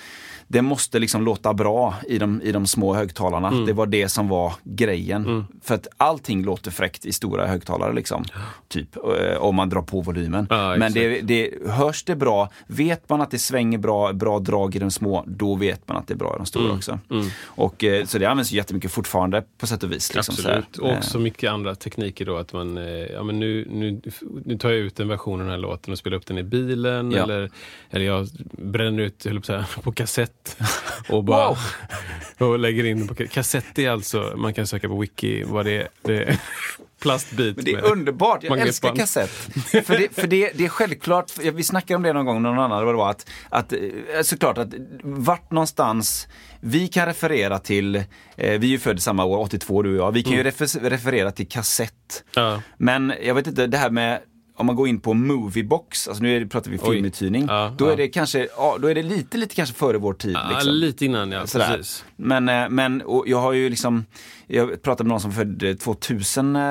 det måste liksom låta bra i de, i de små högtalarna. Mm. Det var det som var grejen. För att allting låter fräckt i stora högtalare liksom. Typ, eh, om man drar på volymen. Ja, Men det, det, hörs det bra, vet man att det svänger bra, bra drag i de små, då vet man att det är bra i de stora Mm. också. Och, eh, så det används jättemycket fortfarande på sätt och vis. Liksom, här. Absolut. Och också mycket andra tekniker då. Att man, eh, ja, men nu, nu, nu tar jag ut en version av den här låten och spelar upp den i bilen. Ja. Eller, eller jag bränner ut höll på, säga, på kassett. Och, bara, och lägger in på ka- kassett. är alltså, man kan söka på wiki vad det är. Det är plastbit. Men det är underbart, jag magnetband. älskar kassett. för det, för det, det är självklart, vi snackade om det någon gång, någon annan, vad det var, att, att eh, såklart att vart någonstans vi kan referera till, eh, vi är ju födda samma år, 82 du och jag, vi kan ju refer, referera till kassett. Ja. Men jag vet inte, det här med om man går in på Moviebox, alltså nu det, pratar vi filmuthyrning, Ja, då ja. är det kanske, ja, då är det lite, lite kanske före vår tid. Ja, liksom. lite innan ja, Sådär. precis. Men, eh, men jag har ju liksom, jag pratade med någon som födde 2000 eh,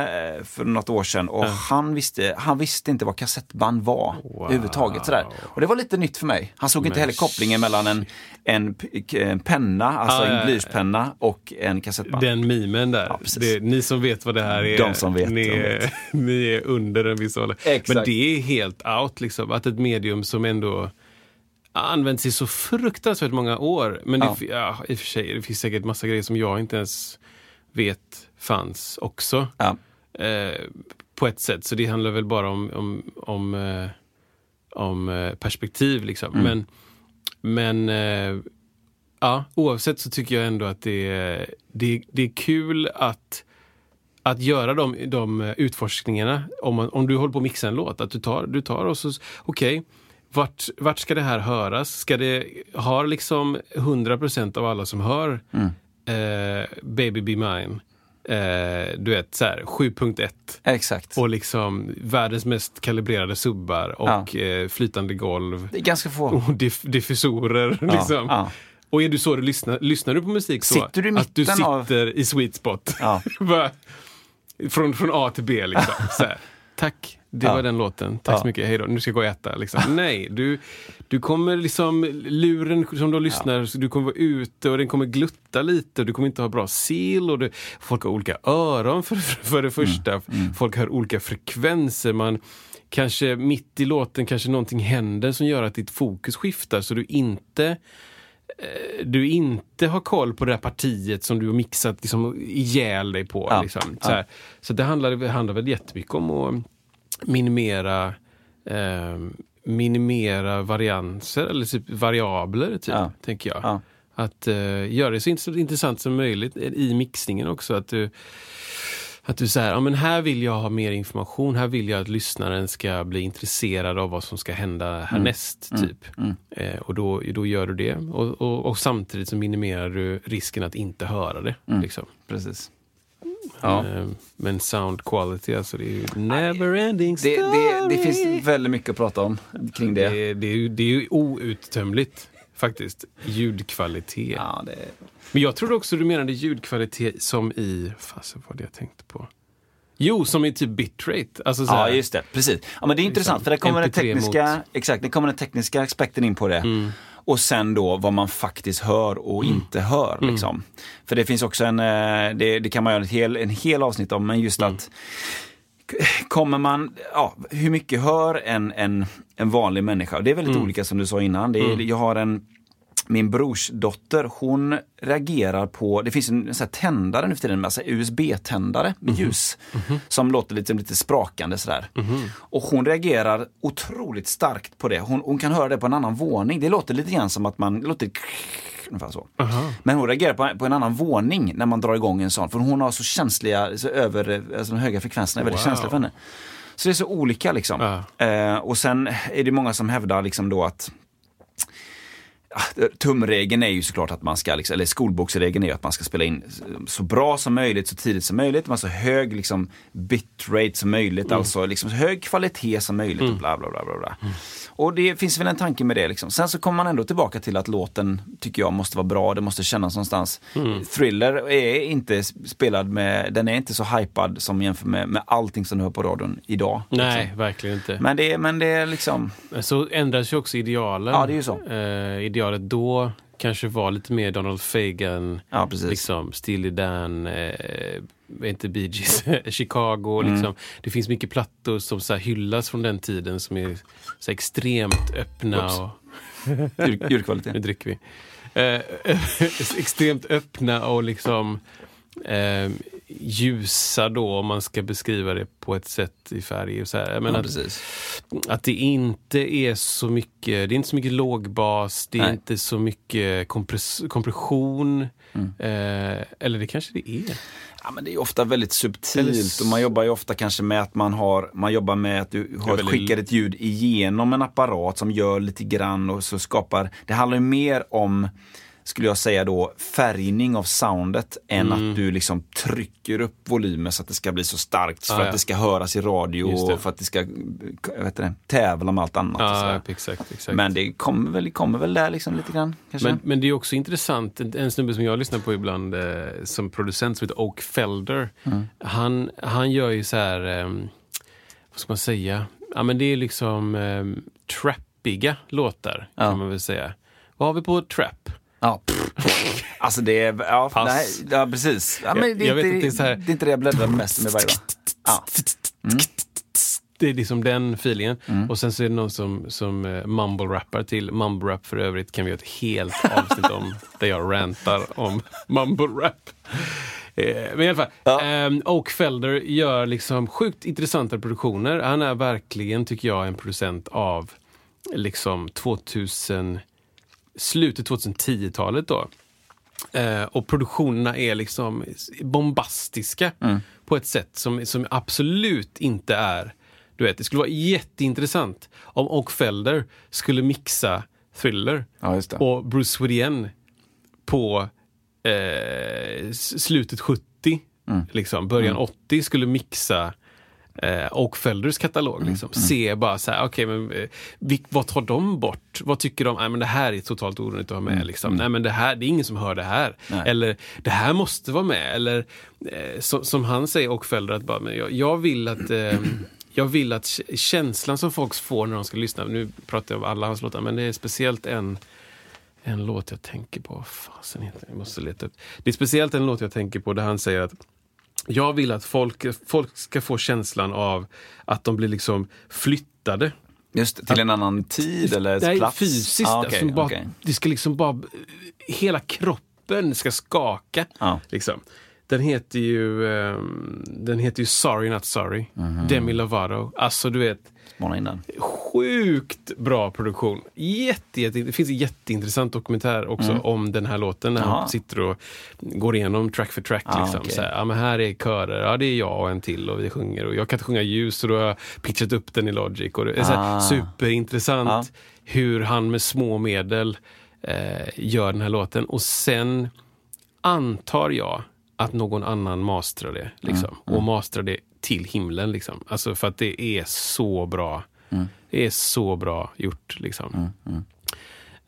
för något år sedan och han, visste, han visste inte vad kassettband var överhuvudtaget. Sådär. Och det var lite nytt för mig. Han såg inte Men heller kopplingen mellan en, en, en penna, alltså Ah, ja, en ja. blyertspenna och en kassettband. Den mimen där. precis. det, ni som vet vad det här är. De som vet, Ni, vet. ni är under en viss ålder. Men det är helt out liksom. Att ett medium som ändå använts i så fruktansvärt många år. Men det, Ja. ja. i och för sig, det finns säkert massa grejer som jag inte ens vet fanns också. Ja. Eh, på ett sätt. Så det handlar väl bara om, om, om, eh, om eh, perspektiv. Liksom. Mm. Men, men eh, ja, oavsett så tycker jag ändå att det är, det, det är kul att, att göra de, de utforskningarna. Om, man, om du håller på att mixa en låt, att du tar, du tar och så, okej, vart, vart ska det här höras? Ska det, har liksom 100% av alla som hör eh, Baby Be Mine, eh, du vet så här 7.1 Exakt. och liksom världens mest kalibrerade subbar och eh, flytande golv det är ganska få. och diff diffusorer. liksom. ja. Och är du så du lyssnar, lyssnar du på musik så Sitter du i att du mitten av- sitter i sweet spot? Ja. Från, från A till B liksom. Tack, det Ja. var den låten. Tack så Ja. mycket, hej då. Nu ska jag gå och äta. Liksom. Nej, du, du kommer liksom, luren som du lyssnar, så du kommer vara ute och den kommer glutta lite du kommer inte ha bra sil och du, folk har olika öron för, för det första. Folk har olika frekvenser. Man, kanske mitt i låten kanske någonting händer som gör att ditt fokus skiftar så du inte du inte har koll på det här partiet som du har mixat liksom, ihjäl dig på. Ja, Liksom. ja. Så, här. så det handlar, det handlar väl jättemycket om att minimera eh, minimera varianser eller typ variabler, typ, Ja. tänker jag. Ja. Att eh, göra det så int- intressant som möjligt i mixningen också. Att du, att du säger, ja men här vill jag ha mer information, här vill jag att lyssnaren ska bli intresserad av vad som ska hända härnäst. Typ. Eh, och då, då gör du det. Och, och, och samtidigt så minimerar du risken att inte höra det. Liksom. Precis. Ja. Eh, men sound quality, alltså det är ju never ending Det, det, det story. finns väldigt mycket att prata om kring det. det, det, är ju, det är ju outtömligt faktiskt. Ljudkvalitet. Ja, det, Men jag trodde också du menade ljudkvalitet som i... Fasen vad det jag tänkte på. Jo, som i typ bitrate. Alltså så Ja, just det. Precis. Ja, men det är intressant för där kommer den MP3 tekniska, mot- exakt, det kommer den tekniska aspekten in på det. Mm. Och sen då vad man faktiskt hör och inte hör. Mm. Liksom. För det finns också en, eh, det, det kan man göra en hel, en hel avsnitt om, men just Mm. att kommer man, ja, hur mycket hör en, en, en vanlig människa? Det är väldigt Mm. olika som du sa innan. Det är, Jag har en min brors dotter, hon reagerar på, det finns en sån tändare nu för tiden, alltså USB-tändare med ljus. Som låter lite, lite sprakande sådär. Och hon reagerar otroligt starkt på det. Hon, hon kan höra det på en annan våning. Det låter lite grann som att man, det låter ungefär så. Men hon reagerar på, på en annan våning när man drar igång en sån. För hon har så känsliga, så över, alltså de höga frekvenserna är väldigt Wow. känsliga för henne. Så det är så olika liksom. Ja. Eh, och sen är det många som hävdar liksom då att Tumregeln är ju såklart att man ska, liksom, eller skolboksregeln är ju att man ska spela in så bra som möjligt, så tidigt som möjligt, med så hög liksom, bitrate som möjligt, alltså liksom, så hög kvalitet som möjligt och bla bla bla. bla, bla. Och det finns väl en tanke med det. Liksom. Sen så kommer man ändå tillbaka till att låten, tycker jag, måste vara bra, det måste kännas någonstans. Thriller är inte spelad med, den är inte så hypad som jämfört med, med allting som du hör på radion idag. Nej, Liksom. verkligen inte. Men det, men det är liksom, Så ändras ju också idealen. Ja, det är ju så. Eh, idealet då kanske var lite mer Donald Fagan, ja liksom Steely Dan, eh, inte Bee Gees, Chicago. Mm. Liksom. Det finns mycket plattor som så hyllas från den tiden som är så extremt öppna. Oops. Och, Ljudkvalitet. nu dricker vi. Eh, extremt öppna och liksom eh, ljusa då om man ska beskriva det på ett sätt i färg. Och så här. Jag menar, Ja, precis. att det inte är så mycket, det är inte så mycket lågbas, det är Nej. inte så mycket kompress, kompression. Mm. Eh, eller det kanske det är. Ja, men det är ofta väldigt subtilt och man jobbar ju ofta kanske med att man har, man jobbar med att du har, väldigt- skickar ett ljud igenom en apparat som gör lite grann och så skapar, det handlar ju mer om skulle jag säga då, färgning av soundet än att du liksom trycker upp volymen så att det ska bli så starkt för Mm. Ah, ja. att det ska höras i radio det. och för att det ska vet inte, tävla med allt annat. och Ja, exakt, exakt. Men det kommer väl, kommer väl där liksom lite grann. Men, men det är också intressant, en, en snubbe som jag lyssnar på ibland eh, som producent som heter Oak Felder. Mm. Han, han gör ju så här, eh, vad ska man säga? Ja men det är liksom eh, trappiga låtar Ja. kan man väl säga. Vad har vi på trap? Ja, alltså det är, ja, Pass. nej, ja precis. Ja, men Jag- det, är jag vet inte, att det är det är inte det jag bläddrar mest med varje dag. Ja. Det är liksom den feelingen. Mm. Och sen så är det någon som, som eh, mumble-rappar till. Mumble-rap för övrigt kan vi göra ett helt avsnitt om där jag rantar om mumble-rap. Eh, men i alla fall, Ja. eh, Oak Felder gör liksom sjukt intressanta produktioner. Han är verkligen, tycker jag, en producent av liksom 2000, slutet 2010-talet då. Eh, och produktionerna är liksom bombastiska på ett sätt som, som absolut inte är... Du vet, det skulle vara jätteintressant om Oak Felder skulle mixa Thriller Ja, och Bruce William på eh, slutet 70, liksom, början 80 skulle mixa eh, Oak Felders katalog. Liksom. Se bara så här, okej, men eh, vil- vad tar de bort? Vad tycker de? Nej, men det här är totalt onödigt att ha med. Liksom. Nej, men det här, det är ingen som hör det här. Nej. Eller det här måste vara med. Eller eh, som, som han säger, Oak Felder, att bara, men jag, jag vill att eh, jag vill att känslan som folk får när de ska lyssna, nu pratar jag om alla hans låtar, men det är speciellt en en låt jag tänker på. Fasen? Jag måste leta upp. Det är speciellt en låt jag tänker på där han säger att jag vill att folk, folk ska få känslan av att de blir liksom flyttade. Just till en annan tid eller Nej, plats? fysiskt. Ah, alltså, okej, bara, okej. Det ska liksom bara... Hela kroppen ska skaka. Ja. Liksom. Den heter ju ehm, Den heter ju Sorry Not Sorry. Mhm. Demi Lovato. Alltså du vet, Spana in den. sjukt bra produktion. Jätte, jätte, det finns en jätteintressant dokumentär också om den här låten när Mm. Jaha. han sitter och går igenom track för track. Ah, liksom. okej. så här, ja, men här är körer, ja det är jag och en till och vi sjunger. Och jag kan inte sjunga ljus så då har jag pitchat upp den i Logic. Och det är så här, Ah. superintressant Ja. hur han med små medel eh, gör den här låten. Och sen antar jag att någon annan mastrar det. Liksom, Mm, Och mastrar det till himlen. Liksom. Alltså för att det är så bra. Mm. Det är så bra gjort. Liksom.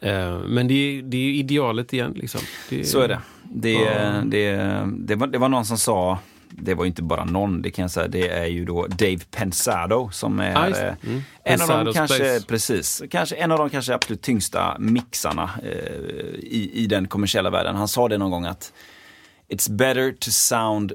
Eh, men det är, det är ju idealet igen. Liksom. Det, Så är det. Det, Ja. det, det, var, det var någon som sa, det var inte bara någon, det kan jag säga, det är ju då Dave Pensado som är Ah, eh, Mm. en av de kanske, precis, kanske en av de kanske absolut tyngsta mixarna eh, i, i den kommersiella världen. Han sa det någon gång att It's better to sound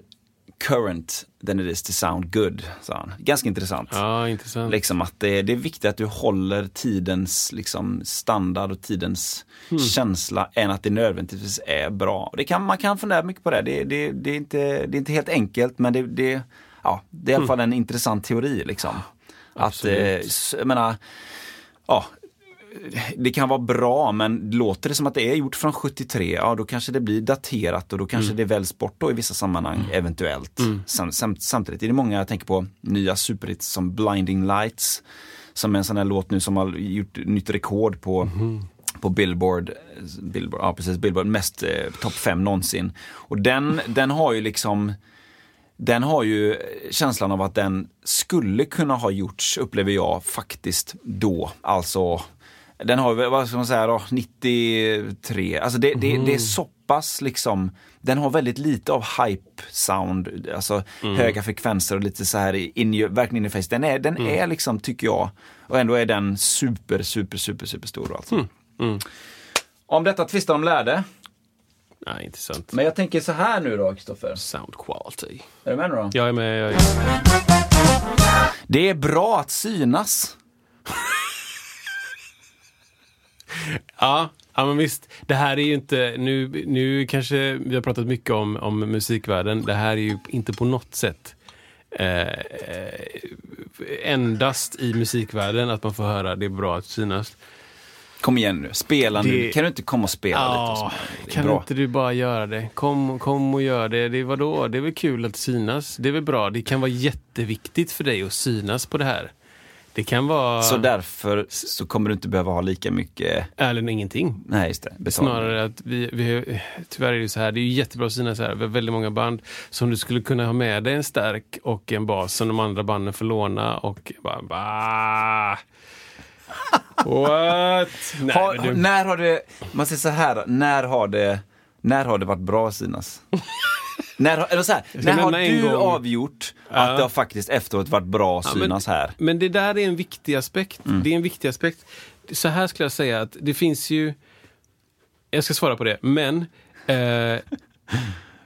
current than it is to sound good, sa han. Ganska intressant. Ja, intressant. Liksom att det, det är viktigt att du håller tidens liksom, standard och tidens känsla än att det nödvändigtvis är bra. Det kan, man kan fundera mycket på det. Det, det, det, är, inte, det är inte helt enkelt men det, det, ja, det är i alla fall en intressant teori. Liksom. Att, eh, jag menar, ja, det kan vara bra men låter det som att det är gjort från 73, ja då kanske det blir daterat och då kanske det väljs bort då i vissa sammanhang eventuellt. Sam, sam, samtidigt är det många, jag tänker på nya superhits som Blinding Lights, som är en sån här låt nu som har gjort nytt rekord på på Billboard, Billboard, ja precis, Billboard, mest eh, topp fem någonsin. Och den, den har ju liksom den har ju känslan av att den skulle kunna ha gjorts, upplever jag, faktiskt då. Alltså, den har ju, vad ska man säga då, 93, alltså det, det, det är så pass liksom, den har väldigt lite av hype sound, alltså höga frekvenser och lite så här in, verkligen in i face. Den är, den är liksom, tycker jag, och ändå är den super, super, super, super stor alltså. Om detta tvistar de lärde. Nej, intressant. Men jag tänker så här nu då, Kristoffer. Sound quality. Är du med nu då? Jag är med. Jag är med. Det är bra att synas. Ja, ja, men visst. Det här är ju inte, nu, nu kanske vi har pratat mycket om, om musikvärlden. Det här är ju inte på något sätt eh, eh, endast i musikvärlden att man får höra det är bra att synas. Kom igen nu, spela nu. Det- Kan du inte komma och spela lite? Ja, är kan bra. inte du bara göra det? Kom, kom och gör det. Det är, vadå? det är väl kul att synas. Det är väl bra. Det kan vara jätteviktigt för dig att synas på det här. Det kan vara... Så därför så kommer du inte behöva ha lika mycket, Eller ingenting. nej just det, betalning. Snarare att vi, vi, tyvärr är det så här, det är ju jättebra att synas här, vi har väldigt många band som du skulle kunna ha med dig en stark och en bas som de andra banden får låna och bara, bah. What? Nej, Har, du, När har det, man säger så här, när har det, när har det varit bra att synas? när, eller så här, när har du gång. avgjort Ja. att det har faktiskt efteråt varit bra att Ja, men- synas här? Men det där är en viktig aspekt. Mm. Det är en viktig aspekt. Så här skulle jag säga att det finns ju... Jag ska svara på det, men eh,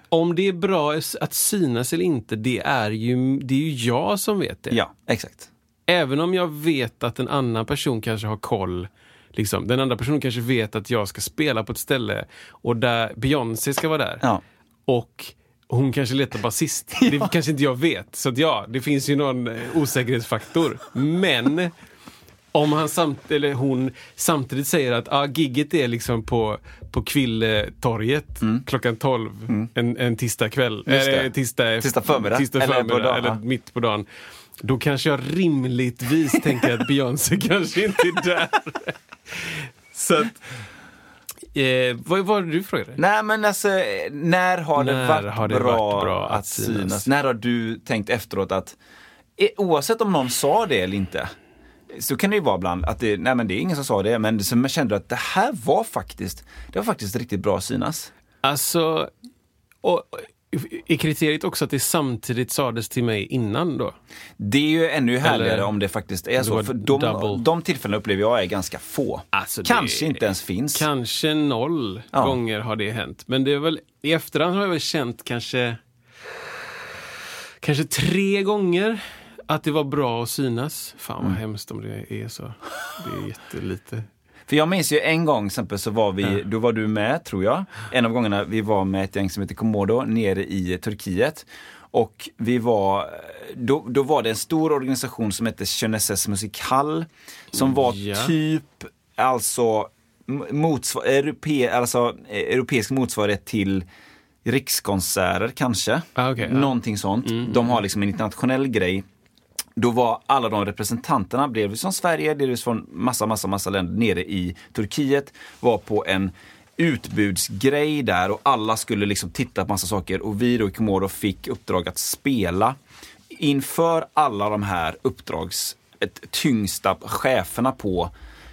om det är bra att synas eller inte, det är ju, det är ju jag som vet det. Ja, exakt. Även om jag vet att en annan person kanske har koll. Liksom, den andra personen kanske vet att jag ska spela på ett ställe och där Beyoncé ska vara där. Ja. Och hon kanske letar basist. Det kanske inte jag vet. Så ja, det finns ju någon eh, osäkerhetsfaktor. Men om han samt, eller hon samtidigt säger att ah, gigget är liksom på, på Kvilletorget klockan 12 en, en tisdag kväll. Mm. Eller tisdag, Tisdag förmiddag. Tisdag Eller på förmiddag, dagen, eller ja. mitt på dagen. Då kanske jag rimligtvis tänker att Beyoncé kanske inte är där. Så att, eh, vad var det du frågade? Nej men alltså, när har det, När varit, har det bra varit bra att synas? synas? När har du tänkt efteråt att, eh, oavsett om någon sa det eller inte, så kan det ju vara ibland att det, nej men det är ingen som sa det, men så man kände att det här var faktiskt, det var faktiskt riktigt bra att synas. Alltså, och, är kriteriet också att det samtidigt sades till mig innan då? Det är ju ännu härligare Eller- om det faktiskt är så, för de, double. de tillfällena upplever jag är ganska få. Alltså, det- Kanske inte ens finns. Kanske noll Ja. gånger har det hänt. Men det är väl, i efterhand har jag väl känt kanske, kanske tre gånger att det var bra att synas. Fan Mm. vad hemskt om det är så. Det är jättelite. För jag minns ju en gång, exempel, så var vi, då var du med tror jag. En av gångerna vi var med ett gäng som heter Komodo nere i Turkiet. Och vi var, då, då var det en stor organisation som hette Genesis Musical. Som var Ja. typ, alltså, motsvar, europe, alltså eh, europeisk motsvarighet till Rikskonserter kanske. Ah, ja. Någonting sånt. De har liksom en internationell grej. Då var alla de representanterna, delvis från Sverige, delvis från massa, massa, massa länder nere i Turkiet, var på en utbudsgrej där och alla skulle liksom titta på massa saker och vi då i Komodo fick uppdrag att spela inför alla de här uppdrags, ett, tyngsta cheferna på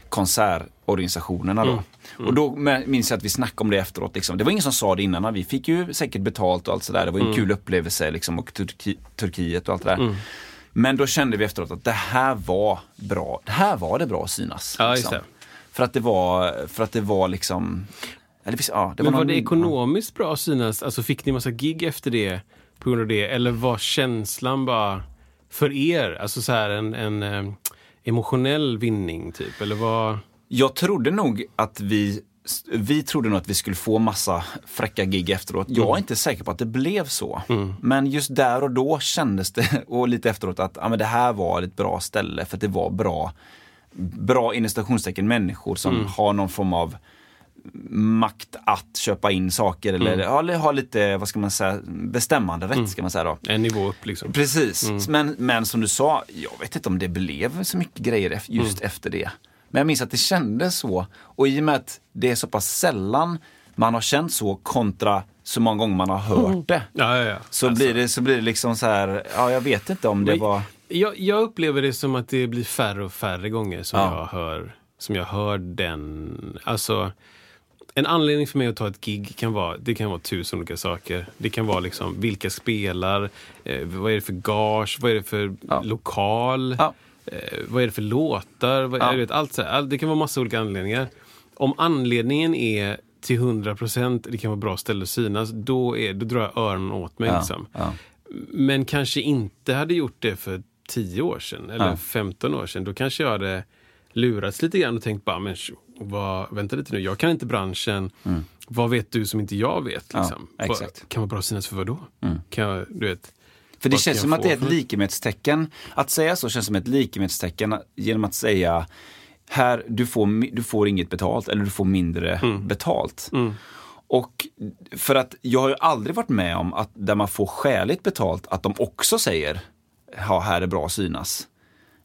konsertorganisationerna då. Och då minns jag att vi snackade om det efteråt. Liksom. Det var ingen som sa det innan, vi fick ju säkert betalt och allt sådär. Det var en kul upplevelse liksom, och Turki, Turkiet och allt det där. Men då kände vi efteråt att det här var bra. Det här var det bra att synas. Ja, liksom. det. För att det var, för att det var liksom, eller, visst, ja, det Men var någon- det ekonomiskt bra att synas? Alltså fick ni massa gig efter det på grund av det? Eller var känslan bara för er? Alltså så här en, en eh, emotionell vinning typ? Eller vad? Jag trodde nog att vi vi trodde nog att vi skulle få massa fräcka gig efteråt. Jag Mm. är inte säker på att det blev så. Men just där och då kändes det, och lite efteråt, att ja, men det här var ett bra ställe för att det var bra, bra inom människor som Mm. har någon form av makt att köpa in saker eller, Mm. ha lite, vad ska man säga, bestämmande rätt ska man säga då. En nivå upp liksom? Precis, men, men som du sa, jag vet inte om det blev så mycket grejer just efter det. Men jag minns att det kändes så. Och i och med att det är så pass sällan man har känt så kontra så många gånger man har hört det. Ja, ja, ja. Så, Alltså, blir det, så blir det liksom så här, ja jag vet inte om det Men- var... Jag, jag upplever det som att det blir färre och färre gånger som, Ja. jag, hör, som jag hör den. Alltså, en anledning för mig att ta ett gig kan vara, det kan vara tusen olika saker. Det kan vara liksom vilka spelar, eh, vad är det för gage, vad är det för lokal. Eh, vad är det för låtar, vad, Ja. vet, allt så här. All- Det kan vara massa olika anledningar. Om anledningen är till 100 procent, det kan vara bra ställe att synas, då, är, då drar jag öronen åt mig. Ja, Liksom. ja. Men kanske inte hade gjort det för 10 år sedan eller Ja. 15 år sedan. Då kanske jag hade lurats lite grann och tänkt bara, men vad, vänta lite nu, jag kan inte branschen. Vad vet du som inte jag vet? Mm. Ja, Liksom? Mm. Kan vara bra att synas för vad då? Kan jag, du vet, För det Vad känns som att det är ett likhetstecken. Att säga så känns som ett likhetstecken genom att säga här, du får, du får inget betalt eller du får mindre Mm. betalt. Och för att jag har ju aldrig varit med om att där man får skäligt betalt att de också säger ja, här är bra att synas.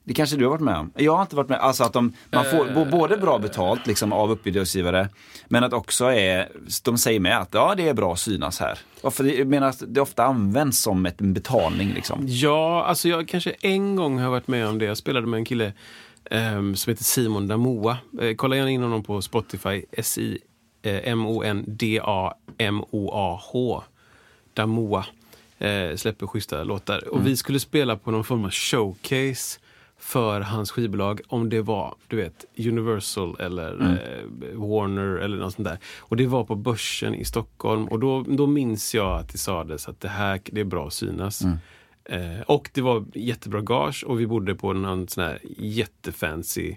Det kanske du har varit med om? Jag har inte varit med Alltså att de, man får uh, både bra betalt liksom, av uppdragsgivare, men att också är, de säger med att ja, det är bra att synas här. Varför jag menar att det ofta används som ett, en betalning. Liksom. Ja, alltså jag kanske en gång har varit med om det. Jag spelade med en kille um, som heter Simon Damoa. Uh, kolla gärna in honom på Spotify. S-I-M-O-N-D-A-M-O-A-H. Damoa. Uh, släpper schyssta låtar. Och mm. vi skulle spela på någon form av showcase för hans skivbolag om det var du vet Universal eller mm. eh, Warner eller något sånt där. Och det var på Börsen i Stockholm och då, då minns jag att det sades att det här det är bra att synas. Mm. Eh, och det var jättebra gage och vi bodde på någon sån här jättefancy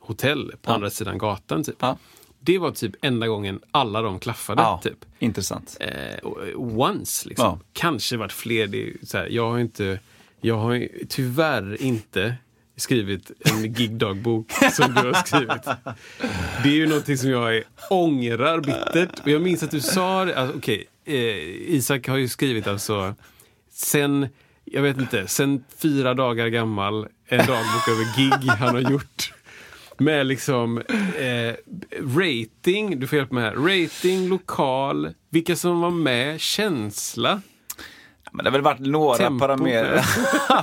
hotell på ja. andra sidan gatan. Typ. Ja. Det var typ enda gången alla de klaffade. Ja, typ. Intressant. Eh, once liksom. Kanske varit fler. Det, så här, jag har inte jag har tyvärr inte skrivit en gigdagbok som du har skrivit. Det är ju någonting som jag ångrar bittert. Och jag minns att du sa det. Alltså, okay, eh, Isak har ju skrivit alltså sen, jag vet inte, sen fyra dagar gammal en dagbok över gig han har gjort. Med liksom eh, rating, du får hjälpa mig här. Rating, lokal, vilka som var med, känsla. Men det har väl varit några parametrar.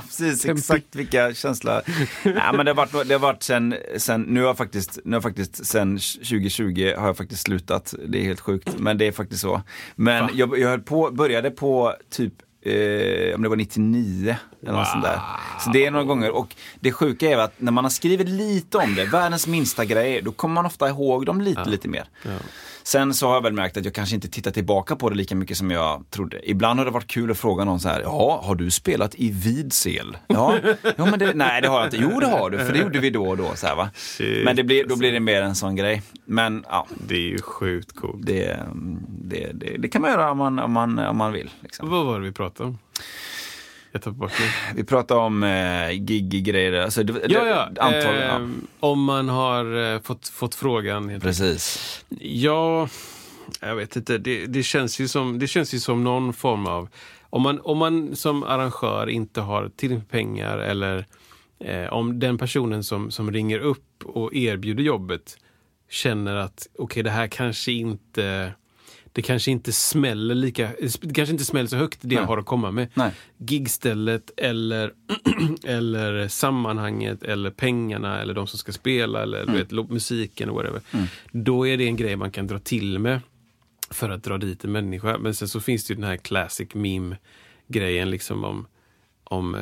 Precis, exakt vilka känslor. Nej, men det har varit, det har varit sen, sen, nu har jag faktiskt, nu har faktiskt sen 2020 har jag faktiskt slutat. Det är helt sjukt, men det är faktiskt så. Men jag, jag på, började på typ eh, om det var 99 eller wow. något sånt där. Så det är några gånger. Och det sjuka är att när man har skrivit lite om det, världens minsta grejer, då kommer man ofta ihåg dem lite, ja. lite mer. Ja. Sen så har jag väl märkt att jag kanske inte tittar tillbaka på det lika mycket som jag trodde. Ibland har det varit kul att fråga någon så här, ja, har du spelat i Vidsel? Ja, ja men det, nej det har jag inte. Jo det har du, för det gjorde vi då och då. Så här, va? Men det blir, då blir det mer en sån grej. Men ja. Det är ju sjukt coolt. Det, det, det, det kan man göra om man, om man, om man vill. Liksom. Vad var det vi pratade om? Vi pratar om eh, gig-grejer. Alltså, ja, ja. Antal, eh, ja. Om man har eh, fått, fått frågan. Precis. Ja, jag vet inte. Det, det, känns ju som, det känns ju som någon form av... Om man, om man som arrangör inte har tillräckligt med pengar eller eh, om den personen som, som ringer upp och erbjuder jobbet känner att okej, okay, det här kanske inte det kanske inte smäller lika, det kanske inte smäller så högt det Nej. jag har att komma med. Nej. Gigstället eller, eller sammanhanget eller pengarna eller de som ska spela eller mm. vet, musiken och whatever. Mm. Då är det en grej man kan dra till med för att dra dit en människa. Men sen så finns det ju den här classic meme grejen liksom om om, eh,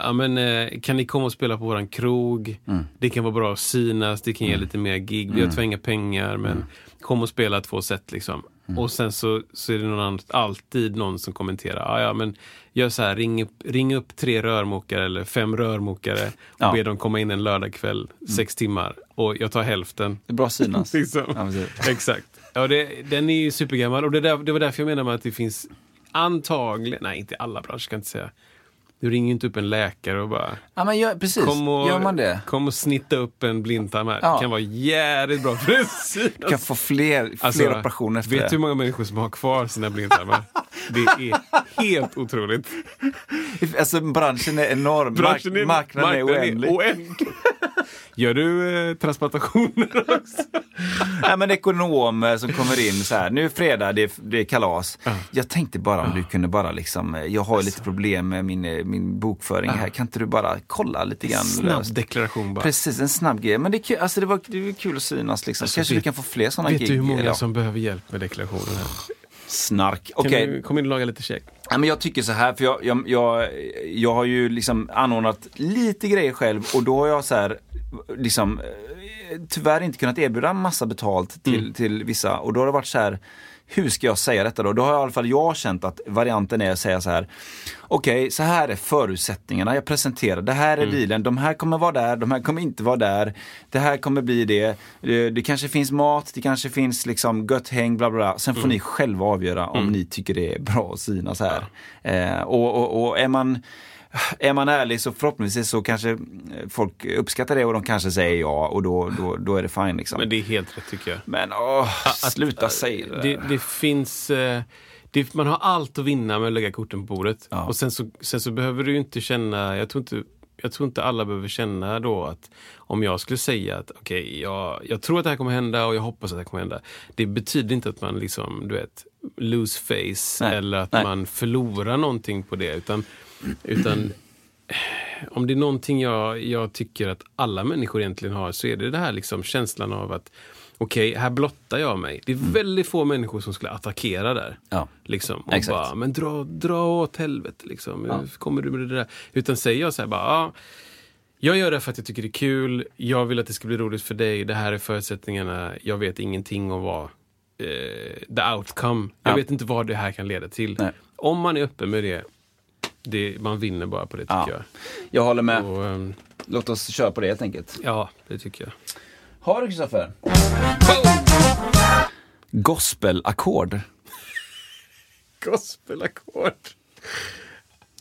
ja men eh, kan ni komma och spela på våran krog? Mm. Det kan vara bra att synas, det kan ge mm. lite mer gig. Vi har mm. inga pengar men mm. kom och spela två set liksom. Mm. Och sen så, så är det någon annan, alltid någon som kommenterar, ah, ja men gör så här, ring upp, ring upp tre rörmokare eller fem rörmokare och ja. be dem komma in en lördagkväll, mm. sex timmar och jag tar hälften. Det är bra synas. liksom. ja, Exakt. Ja, det, den är ju supergammal och det, där, det var därför jag menar med att det finns antagligen, nej inte alla branscher kan jag inte säga, du ringer inte upp en läkare och bara... Ja, men gör, precis. Kom och, Gör man det? Kom och snitta upp en blindtarm här. Ja. Det kan vara jävligt bra för Du kan få fler, fler alltså, operationer efter Vet du hur många människor som har kvar sina blindtarmar? det är helt otroligt. Alltså branschen är enorm. Branschen är, marknaden, marknaden är oändlig. Är oändlig. Gör du eh, transplantationer också? Nej men ekonomer som kommer in så här, nu är fredag, det är, det är kalas. Uh. Jag tänkte bara om uh. du kunde bara liksom, eh, jag har alltså. lite problem med min, eh, min bokföring uh. här, kan inte du bara kolla lite grann? Snabb deklaration bara. Precis, en snabb grej. Men det är kul, alltså det var, det var kul att synas liksom. Alltså, Kanske vet, du kan få fler sådana gig. Vet du hur många som behöver hjälp med deklarationen? Här? Snark. Okej. Okay. du komma in och laga lite käk? Ja, men jag tycker så här, för jag, jag, jag, jag har ju liksom anordnat lite grejer själv och då har jag så här, liksom, eh, tyvärr inte kunnat erbjuda massa betalt till, mm. till vissa och då har det varit så här, hur ska jag säga detta då? Då har i alla fall jag känt att varianten är att säga så här. Okej, okay, så här är förutsättningarna. Jag presenterar, det här är mm. dealen. De här kommer vara där, de här kommer inte vara där. Det här kommer bli det. Det, det kanske finns mat, det kanske finns liksom gött häng, bla bla bla. Sen får mm. ni själva avgöra om mm. ni tycker det är bra att synas här. Ja. Eh, och, och, och är man är man ärlig så förhoppningsvis så kanske folk uppskattar det och de kanske säger ja och då, då, då är det fine. Liksom. Men det är helt rätt tycker jag. Men åh, att, sluta säga det, det. Det finns... Eh, det, man har allt att vinna med att lägga korten på bordet. Ja. Och sen så, sen så behöver du inte känna, jag tror inte jag tror inte alla behöver känna då att om jag skulle säga att okej, okay, jag, jag tror att det här kommer hända och jag hoppas att det här kommer hända. Det betyder inte att man liksom, du vet, lose face Nej, eller att nej. man förlorar någonting på det. Utan, utan om det är någonting jag, jag tycker att alla människor egentligen har så är det det här liksom känslan av att okej, här blottar jag mig. Det är väldigt få människor som skulle attackera där. Mm. Ja. Liksom, och Exakt. bara, men dra, dra åt helvete liksom. Hur kommer du med det där? Utan säger jag så här bara, ja, jag gör det för att jag tycker det är kul. Jag vill att det ska bli roligt för dig. Det här är förutsättningarna. Jag vet ingenting om vad eh, the outcome. Jag Ja. vet inte vad det här kan leda till. Nej. Om man är öppen med det, det man vinner bara på det tycker Ja. jag. Jag håller med. Och, ehm, Låt oss köra på det helt enkelt. ja, det tycker jag. Har du Kristoffer? Gospelackord. Gospelackord.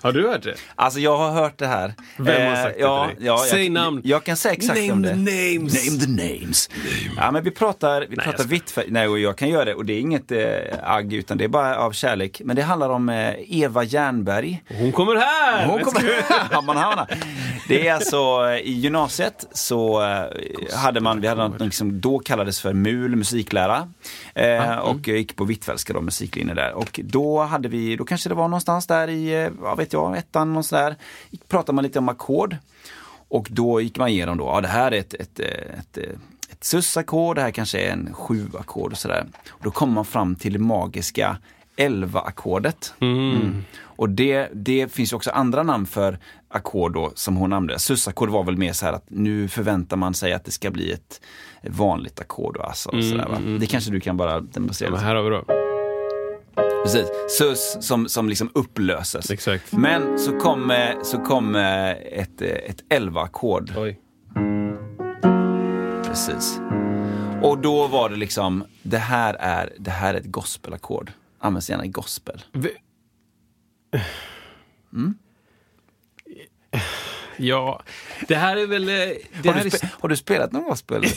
Har du hört det? Alltså jag har hört det här. Vem har Eh, sagt det ja, till dig? ja, Säg jag, namn. Jag kan säga exakt Name om det. the names. Name the names. Ja men vi pratar, vi jag pratar vitt för, nej och jag kan göra det och det är inget eh, agg utan det är bara av kärlek. Men det handlar om eh, Eva Jernberg. Hon kommer här! Hon kommer... Hamnar. Det är alltså eh, i gymnasiet så eh, hade man, vi hade något som då kallades för MUL, musiklära. Eh, och jag gick på Hvitfeldtska då, musiklinje där. Och då hade vi, då kanske det var någonstans där i, eh, vad vet jag, ettan någonstans där. Pratade man lite om ackord. Och då gick man igenom då, ja det här är ett, ett, eh, ett, ett, ett sus-ackord, det här kanske är en sju-ackord och sådär. Och då kommer man fram till det magiska 11-ackordet. Mm. Och det, det finns ju också andra namn för ackord då som hon använde. Sus-ackord var väl mer så här att nu förväntar man sig att det ska bli ett vanligt ackord. då, Alltså, och sådär, va? Det kanske du kan bara demonstrera. Lite. här har vi då. Precis. Sus som, som liksom upplöses. Exakt. Men så kom, eh, så kom ett, ett 11-ackord. Oj. Precis. Och då var det liksom, det här är, det här är ett gospelackord. Används gärna i gospel. Vi... Ja, det här är väl... eh, Det Har här du, är... har du spelat någon gospel?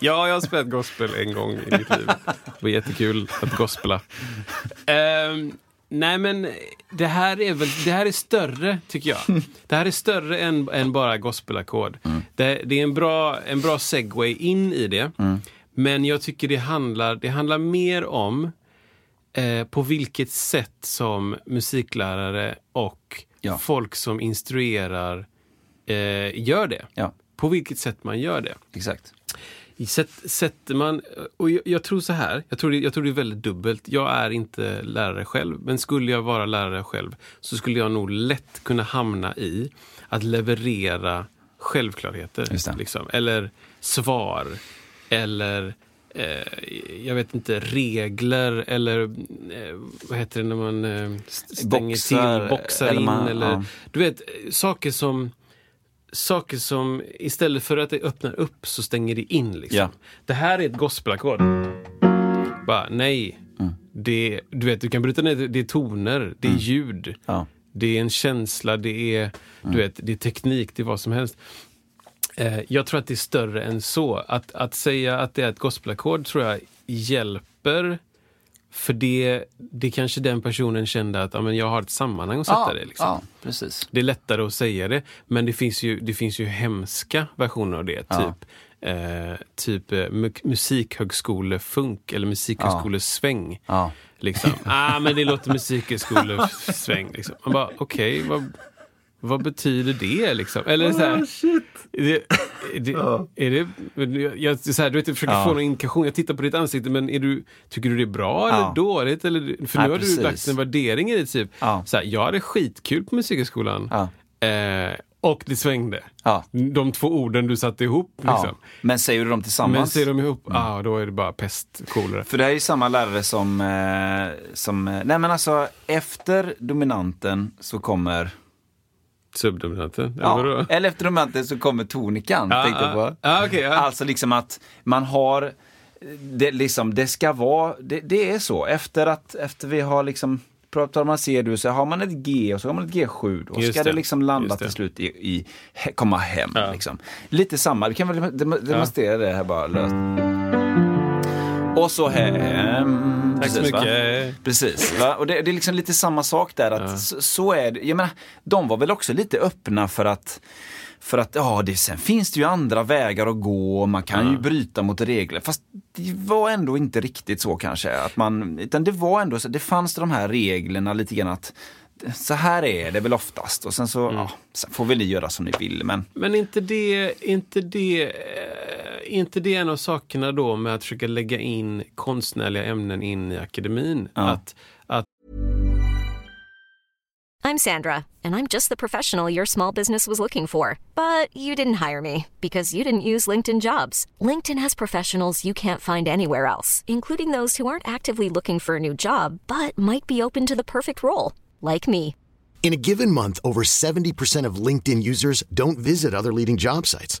Ja, jag har spelat gospel en gång i mitt liv. Det var jättekul att gospela. Ehm, nej, men det här är väl det här är större, tycker jag. Det här är större än, än bara gospelackord. Det, det är en bra, en bra segway in i det. Men jag tycker det handlar, det handlar mer om eh, på vilket sätt som musiklärare och Ja. folk som instruerar eh, gör det. Ja, På vilket sätt man gör det. exakt. Sätt, sätter man, och jag, jag tror så här, jag tror, det, jag tror det är väldigt dubbelt. Jag är inte lärare själv, men skulle jag vara lärare själv så skulle jag nog lätt kunna hamna i att leverera självklarheter. Liksom, eller svar, eller jag vet inte, regler eller eh, vad heter det när man eh, st- stänger Boxar, till, boxar eller in. man- eller, ja. Du vet, eh, saker som saker som istället för att det öppnar upp så stänger det in. Liksom. Ja. Det här är ett gospelackord. Bara, nej. Mm. Det, du vet, du kan bryta ner det. Det är toner, det är ljud. Ja. Det är en känsla, det är, du vet, det är teknik, det är vad som helst. Eh, jag tror att det är större än så. Att, att säga att det är ett gospelackord tror jag hjälper. För det, det kanske den personen kände att ja, men jag har ett sammanhang att sätta Ja, det. Liksom. ja, precis. Det är lättare att säga det, men det finns ju, det finns ju hemska versioner av det. Typ, eh, typ eh, mu- musikhögskolefunk eller musikhögskolesväng. Liksom. Ah, men det låter musikhögskolesväng. Liksom. Man bara, okej, vad, vad betyder det? Liksom? Eller så här, det, det, är det, jag, så här, du vet, jag försöker Ja. få någon indikation. Jag tittar på ditt ansikte, men är du, tycker du det är bra eller Ja. dåligt? Eller, för nu har precis. du lagt en värdering i det. Typ. Ja. Så här, jag hade skitkul på musikhögskolan. Ja. Eh, och det svängde. Ja. De två orden du satte ihop. Liksom. Ja. Men säger du dem tillsammans? Men ser de ihop, ah, då är det bara pest, kolera. För det här är ju samma lärare som, eh, som eh, nej men alltså efter dominanten så kommer, Subdominanten, ja, eller efter dominanten så kommer tonikan, Ja, tänkte jag ja. på. Ja, okej, ja. Alltså liksom att man har, det, liksom, det ska vara, det, det är så, efter att, efter vi har liksom Pratar man C-dur så har man ett G och så har man ett G7. Då Just ska det. det. liksom landa till slut i, i komma hem. Ja. Liksom. Lite samma, vi kan väl dem- demonstrera det här bara löst. Och så hem. Tack så Precis, va? mycket. Precis, va? och det, det är liksom lite samma sak där. Att så, så är det. Jag menar, de var väl också lite öppna för att för att ja, det, sen finns det ju andra vägar att gå och man kan ju bryta mot regler. Fast det var ändå inte riktigt så kanske. Att man, utan det var ändå så, det fanns de här reglerna lite grann att så här är det väl oftast och sen så ja, sen får väl ni göra som ni vill. Men Men inte det, inte det, eh, inte det en av sakerna då med att försöka lägga in konstnärliga ämnen in i akademin? Att, att I'm Sandra, and I'm just the professional your small business was looking for. But you didn't hire me because you didn't use LinkedIn jobs. LinkedIn has professionals you can't find anywhere else, including those who aren't actively looking for a new job but might be open to the perfect role, like me. In a given month, over 70% of LinkedIn users don't visit other leading job sites.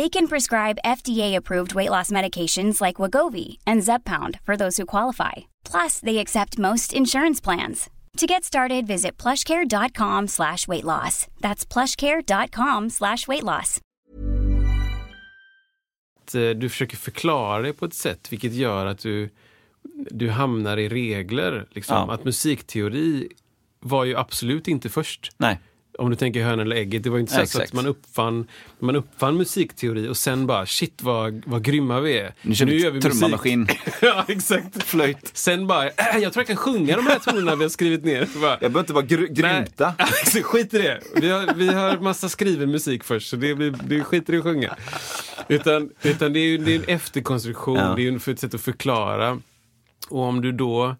They can prescribe FDA-approved weight loss medications like Wagovi and Zepbound for those who qualify. Plus, they accept most insurance plans. To get started, visit plushcare.com slash weight loss. That's plushcare.com slash weight loss. eh, du försöker förklara det på ett sätt vilket gör att du, du hamnar i regler. Liksom. Ja. Att musikteori var ju absolut inte först. nej, Om du tänker hönan eller ägget, det var inte så, så att man uppfann, man uppfann musikteori och sen bara shit vad, vad grymma vi är. nu kör vi gör vi trummaskin, ja, exakt. flöjt. Sen bara, äh, jag tror jag kan sjunga de här tonerna vi har skrivit ner. Så bara, Jag behöver inte vara gr- grymta. Nej, skit i det. Vi har, vi har massa skriven musik först, så det, blir, det skiter i att sjunga. Utan, utan det är ju det är en efterkonstruktion, Ja. det är ju ett sätt att förklara. Och om du då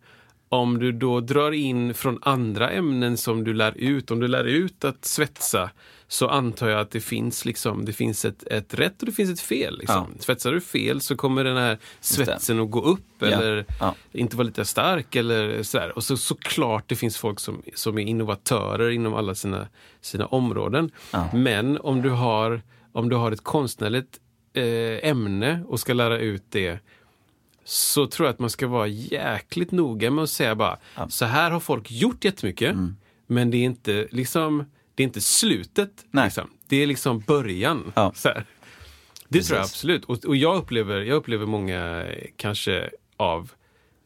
om du då drar in från andra ämnen som du lär ut, om du lär ut att svetsa, så antar jag att det finns, liksom, det finns ett, ett rätt och det finns ett fel. Liksom. Svetsar du fel så kommer den här svetsen att gå upp eller Ja. inte vara lite stark eller sådär. Och så såklart det finns folk som, som är innovatörer inom alla sina, sina områden. Men om du har, om du har ett konstnärligt eh, ämne och ska lära ut det så tror jag att man ska vara jäkligt noga med att säga bara så här har folk gjort jättemycket Mm. men det är inte liksom det är inte slutet. Liksom. Det är liksom början. Ja. Så här. Det tror jag Precis. absolut. Och, och jag, upplever, jag upplever många, kanske av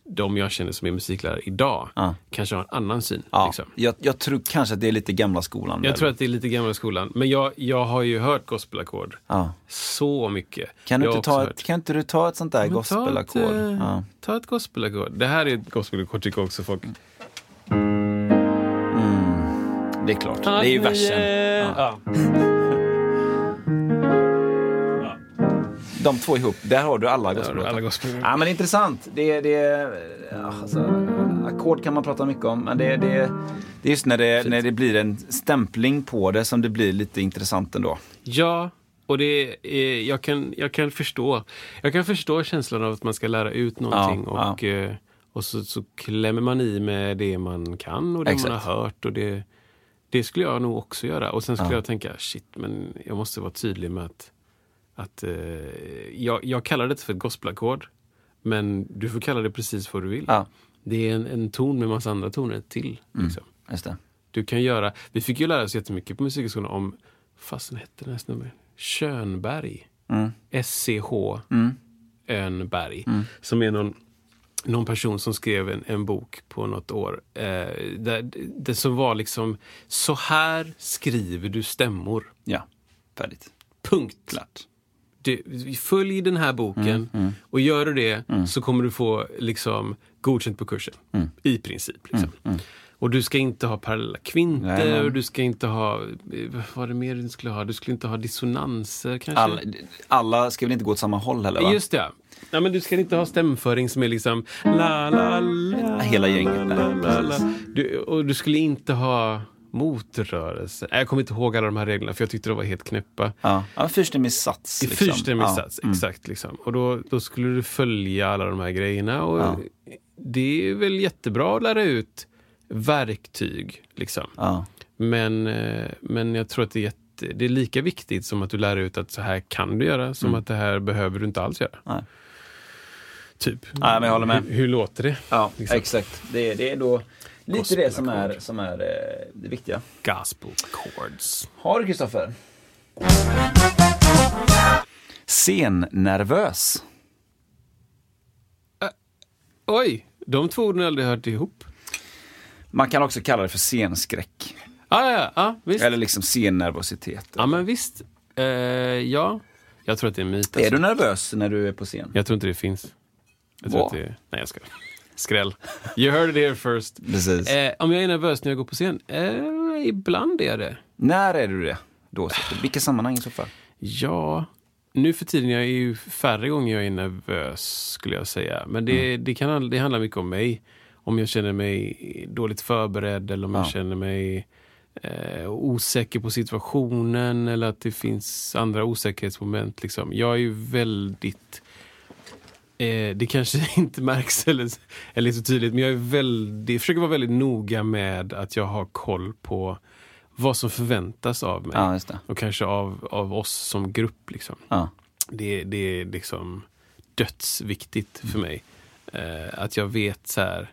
de jag känner som är musiklärare idag, Ja. kanske har en annan syn. Ja, Liksom. jag, jag tror kanske att det är lite gamla skolan. Jag väl. tror att det är lite gamla skolan. Men jag, jag har ju hört gospelackord ja. så mycket. kan, du Jag inte ta hört- ett, kan inte du ta ett sånt där Men ta gospelackord? ett, eh, Ja. Ta ett gospelackord. Det här är ett gospelackord tycker också folk. Det är klart, det är ju versen. De två ihop, där har du alla Där har du gospel. alla gospel. Ja men intressant. Det, det, ja, alltså, ackord kan man prata mycket om, men det, det, det är just när det, när det blir en stämpling på det som det blir lite intressant ändå. Ja, och det är, jag, kan, jag kan förstå. Jag kan förstå känslan av att man ska lära ut någonting Ja, och, eh, och så, så klämmer man i med det man kan och det Exakt. man har hört. Och det, det skulle jag nog också göra. Och sen skulle Ja. jag tänka, shit, men jag måste vara tydlig med att, att eh, jag, jag kallar det för ett gospelackord. Men du får kalla det precis vad du vill. Ja. Det är en, en ton med massa andra toner till. Liksom. Just det. Du kan göra, vi fick ju lära oss jättemycket på musikhögskolan om, fasen hette den här snubben? Schönberg. Mm. S-C-H Önberg. Som är någon, någon person som skrev en, en bok på något år. Eh, där, det som var liksom, så här skriver du stämmor. Ja, färdigt. Punkt. Klart. Du, följ den här boken och gör du det så kommer du få liksom godkänt på kursen. I princip. Liksom. Och du ska inte ha parallella kvinter och du ska inte ha, vad var det mer du skulle ha? Du skulle inte ha dissonanser kanske? Alla, alla ska väl inte gå åt samma håll heller va? Just det. Ja, men du ska inte ha stämföring som är liksom la la la. Hela gänget, La, la, la. Du, och du skulle inte ha motrörelse. Jag kommer inte ihåg alla de här reglerna för jag tyckte de var helt knäppa. Ja, ja sats. Liksom. fyrstämmig Ja, sats, mm. exakt. Liksom. Och då, då skulle du följa alla de här grejerna. Och Ja. Det är väl jättebra att lära ut verktyg. Liksom. Ja. Men, eh, men jag tror att det är, jätte, det är lika viktigt som att du lär ut att så här kan du göra, som att det här behöver du inte alls göra. Nej. Typ. Nej, men jag håller med. Hur, hur låter det? Ja, Liksom. exakt. Det, det är då lite Gospel det som är, som är eh, det viktiga. Gospel chords. Har du Kristoffer? Scennervös. Oj, de två orden har jag aldrig hört ihop. Man kan också kalla det för scenskräck. Ja, ja, ja, visst. Eller liksom scennervositet. Ja, men visst. Eh, ja, jag tror att det är en myt. Är alltså. du nervös när du är på scen? Jag tror inte det finns. Jag tror Vad? att det är... Nej, jag ska. Skräll. You heard it here first. Precis. Eh, om jag är nervös när jag går på scen? Eh, ibland är jag det. När är du det? Då? Vilka sammanhang i så fall? Ja, nu för tiden jag är ju färre gånger jag är nervös skulle jag säga. Men det, Mm. det, kan, det handlar mycket om mig. Om jag känner mig dåligt förberedd eller om jag Ja. känner mig eh, osäker på situationen eller att det finns andra osäkerhetsmoment. Liksom. Jag är ju väldigt Eh, det kanske inte märks eller, eller så tydligt, men jag är väldigt, försöker vara väldigt noga med att jag har koll på vad som förväntas av mig. Ja. Och kanske av, av oss som grupp. Liksom. Ja. Det, det är liksom dödsviktigt för mig. Eh, att jag vet så här.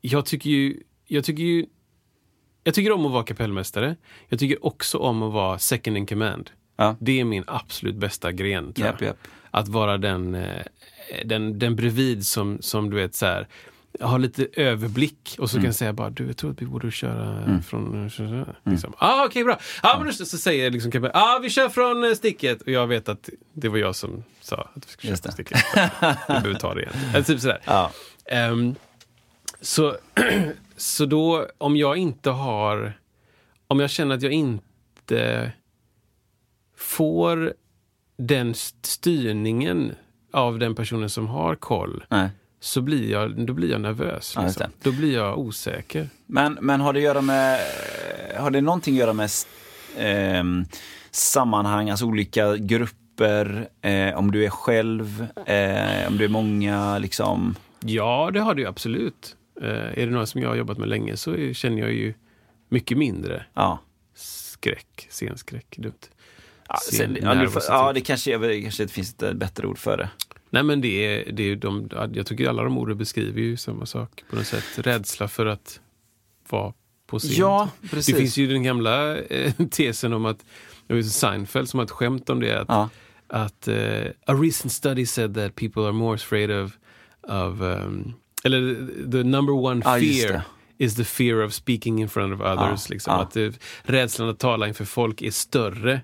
Jag tycker ju, jag tycker ju jag tycker om att vara kapellmästare. Jag tycker också om att vara second in command. Ja. Det är min absolut bästa gren. Tror jag. japp. Att vara den, eh, den, den bredvid som, som du vet så här har lite överblick och så Mm. kan jag säga bara du, jag tror att vi borde köra från... Liksom. Ah, Okej, bra. Ah, men just det, så säger jag liksom, kapell, ah, vi kör från eh, sticket. Och jag vet att det var jag som sa att vi skulle köra från sticket. Vi behöver ta det igen. Eller typ sådär. Ja. Ehm, så, så då, om jag inte har... Om jag känner att jag inte får den st- styrningen av den personen som har koll, Nej. så blir jag, då blir jag nervös. Ja, Liksom. Då blir jag osäker. Men, men har det att göra med, har det någonting att göra med ehm, sammanhang, alltså olika grupper, eh, om du är själv, eh, om du är många, liksom? Ja, det har det ju absolut. Eh, är det några som jag har jobbat med länge så känner jag ju mycket mindre Ja. skräck, scenskräck. Dumt. Ja, sen, ja, Scennervositet. ja, det kanske, är- det kanske finns ett bättre ord för det. Nej men det är, det är de, jag tycker alla de orden beskriver ju samma sak på något sätt. Rädsla för att vara på scen. Ja, det precis. finns ju den gamla eh, tesen om att, det var ju Seinfeld som har ett skämt om det. Att, Ja. att eh, a recent study said that people are more afraid of, of um, eller the number one Ja, fear det. is the fear of speaking in front of others. Ja, liksom. ja. Att eh, rädslan att tala inför folk är större.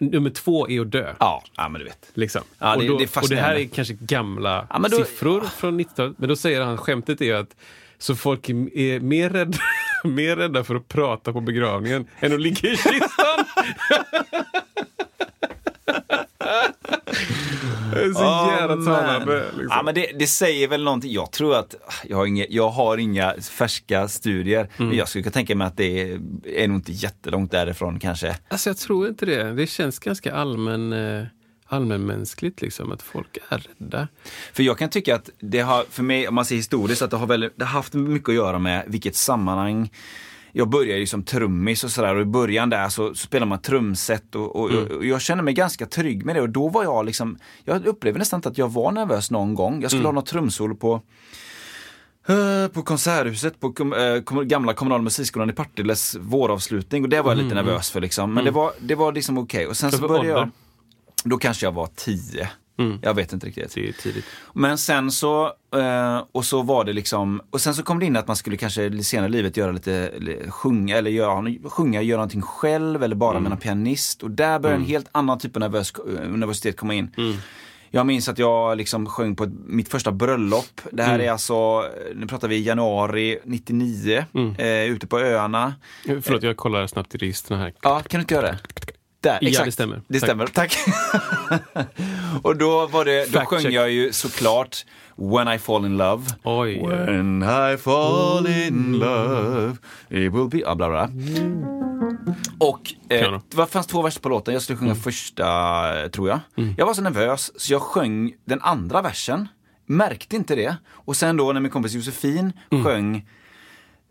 Nummer två är att dö. Ja, ja men du vet. Liksom. Ja, det- och, då, det och det här är kanske gamla Ja, då- siffror från 90-talet. Men då säger han, skämtet är ju att så folk är, är mer, rädda, mer rädda för att prata på begravningen än att ligga i kistan. det är så Åh, jävla talande. Liksom. Ja, men det, det säger väl någonting. Jag tror att, jag har inga, jag har inga färska studier, Mm. men jag skulle kunna tänka mig att det är, är nog inte jättelångt därifrån kanske. Alltså jag tror inte det. Det känns ganska allmän, eh, allmänmänskligt liksom, att folk är rädda. För jag kan tycka att det har, för mig, om man ser historiskt, att det har, väldigt, det har haft mycket att göra med vilket sammanhang jag började ju som trummis och sådär och i början där så, spelar man trumset och, och, och jag känner mig ganska trygg med det och då var jag liksom, jag upplever nästan inte att jag var nervös någon gång. Jag skulle ha något trumsolo på eh, på Konserthuset, på eh, gamla kommunala musikskolan i Partilles våravslutning och det var jag lite nervös för liksom. Men det var, det var liksom okej. Och sen så började jag, då kanske jag var tio. Jag vet inte riktigt. Det är tidigt. Men sen så, eh, och så var det liksom, och sen så kom det in att man skulle kanske senare i livet göra lite, sjunga eller göra, sjunga, göra någonting själv eller bara med en pianist. Och där började en helt annan typ av nervös, eh, nervositet komma in. Jag minns att jag liksom sjöng på mitt första bröllop. Det här är alltså, nu pratar vi januari 99, eh, ute på öarna. Förlåt, jag kollar snabbt i registren här. Ja, kan du inte göra det? Där, Ja, exakt. det stämmer. Det Tack. stämmer, tack. och då var det, då sjöng jag ju såklart When I fall in love. Oj. When I fall in love, it will be... Ja, bla bla. Och eh, det fanns två verser på låten, jag skulle sjunga första, eh, tror jag. Mm. Jag var så nervös så jag sjöng den andra versen, märkte inte det. Och sen då när min kompis Josefin Mm. sjöng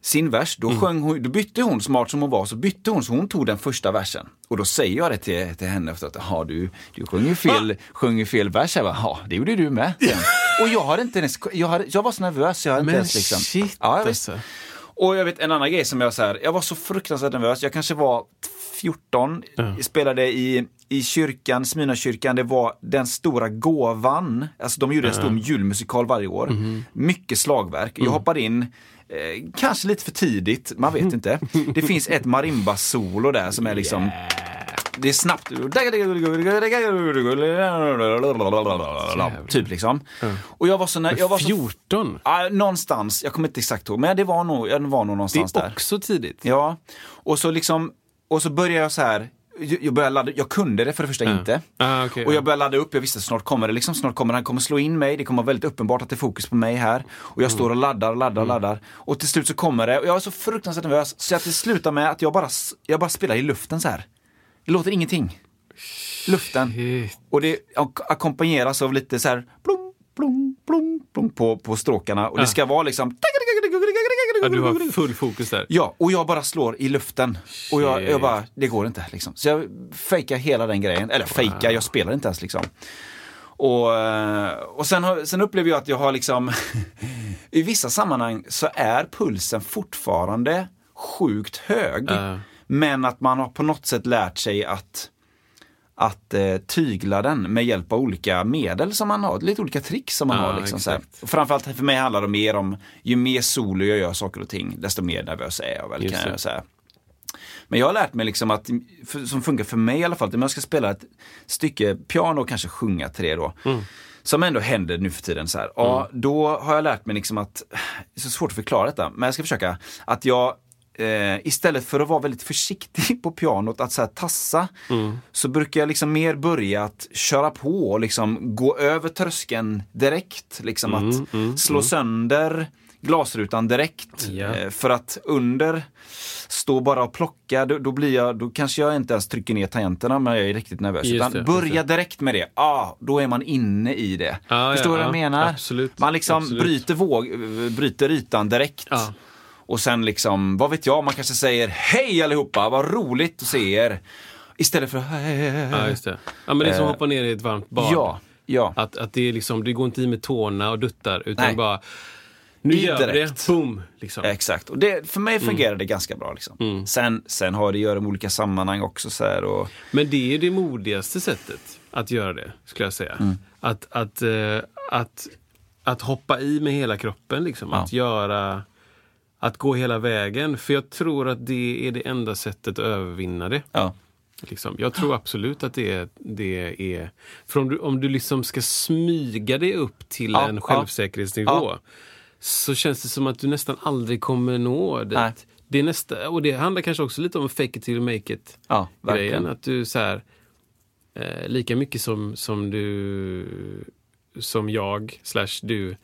sin vers, då, sjöng hon, då bytte hon, smart som hon var, så bytte hon så hon tog den första versen. Och då säger jag det till, till henne efter att, jaha du, du sjunger fel, sjunger fel vers. Jag bara, ja det gjorde du med. Och jag hade inte ens, jag, hade, jag var så nervös jag hade inte Men ens liksom. shit ja, alltså. Och jag vet en annan grej som jag så här, jag var så fruktansvärt nervös. Jag kanske var 14, spelade i, i kyrkan, Smyrnakyrkan. Det var den stora gåvan. Alltså de gjorde en stor julmusikal varje år. Mycket slagverk. Jag hoppade in Eh, kanske lite för tidigt, man vet inte. Det finns ett marimba-solo där som är liksom Det är snabbt. Typ liksom. Och jag var så... när- Jag var så 14? Ja, någonstans, jag kommer inte exakt ihåg, men det var nog, det var nog Det någonstans är där. också tidigt. Ja, och så liksom, och så började jag så här. Jag började ladda, jag kunde det för det första inte. Ah, okej, och ja. jag började ladda upp, jag visste snart kommer det liksom, snart kommer han kommer slå in mig, det kommer vara väldigt uppenbart att det är fokus på mig här. Och jag står och laddar och laddar och laddar. Och till slut så kommer det, och jag är så fruktansvärt nervös, så att det slutar med att jag bara, jag bara spelar i luften så här. Det låter ingenting. Luften. Shit. Och det ackompanjeras av lite så här plong, plong, plong, plong på, på stråkarna. Och det ska vara liksom... Ja, du har full fokus där. Ja, och jag bara slår i luften. Och jag, jag bara, det går inte liksom. Så jag fejkar hela den grejen. Eller fejkar, jag spelar inte ens liksom. Och, eh, och sen, har, sen upplever jag att jag har liksom, i vissa sammanhang så är pulsen fortfarande sjukt hög. Ja. Men att man har på något sätt lärt sig att att eh, tygla den med hjälp av olika medel som man har, lite olika tricks som man Ja, har. Liksom, så här. Framförallt för mig handlar det mer om, ju mer solo jag gör saker och ting, desto mer nervös är jag väl. Just Kan jag säga. Men jag har lärt mig liksom att, för, som funkar för mig i alla fall, att om jag ska spela ett stycke piano och kanske sjunga till det då. Mm. Som ändå händer nu för tiden så här. Ja, då har jag lärt mig liksom att, det är så svårt att förklara detta, men jag ska försöka. Att jag eh, istället för att vara väldigt försiktig på pianot, att så här tassa, Mm. så brukar jag liksom mer börja att köra på och liksom gå över tröskeln direkt. Liksom att slå sönder glasrutan direkt. Ja. Eh, för att under stå bara och plocka, då, då blir jag, då kanske jag inte ens trycker ner tangenterna men jag är riktigt nervös. Just utan det, börja det. direkt med det. Ah, då är man inne i det. Ja, Förstår du ja, vad jag ja, menar? absolut, Man liksom absolut. bryter, våg, bryter ytan direkt. Ja. Och sen liksom, vad vet jag, man kanske säger hej allihopa, vad roligt att se er. Istället för Ja, just det. Ja, men det är som att Eh, hoppa ner i ett varmt bad. Ja, ja. Att, att det, är liksom, det går inte i med tårna och duttar, utan Nej. bara nu gör vi det, boom! Liksom. Exakt, och det, för mig fungerar det ganska bra. Liksom. Sen, sen har det att göra med olika sammanhang också. Så här, och, Men det är det modigaste sättet att göra det, skulle jag säga. Mm. Att, att, eh, att, att hoppa i med hela kroppen, liksom. Ja. Att göra... Att gå hela vägen. För jag tror att det är det enda sättet att övervinna det. ja. Liksom. Jag tror absolut att det är... Det är för om du, om du liksom ska smyga dig upp till Ja, en självsäkerhetsnivå Ja. så känns det som att du nästan aldrig kommer nå dit. Nej. Det är nästa, och det handlar kanske också lite om fake it till make it Ja. Att du så här, eh, lika mycket som, som du, som jag, slash du.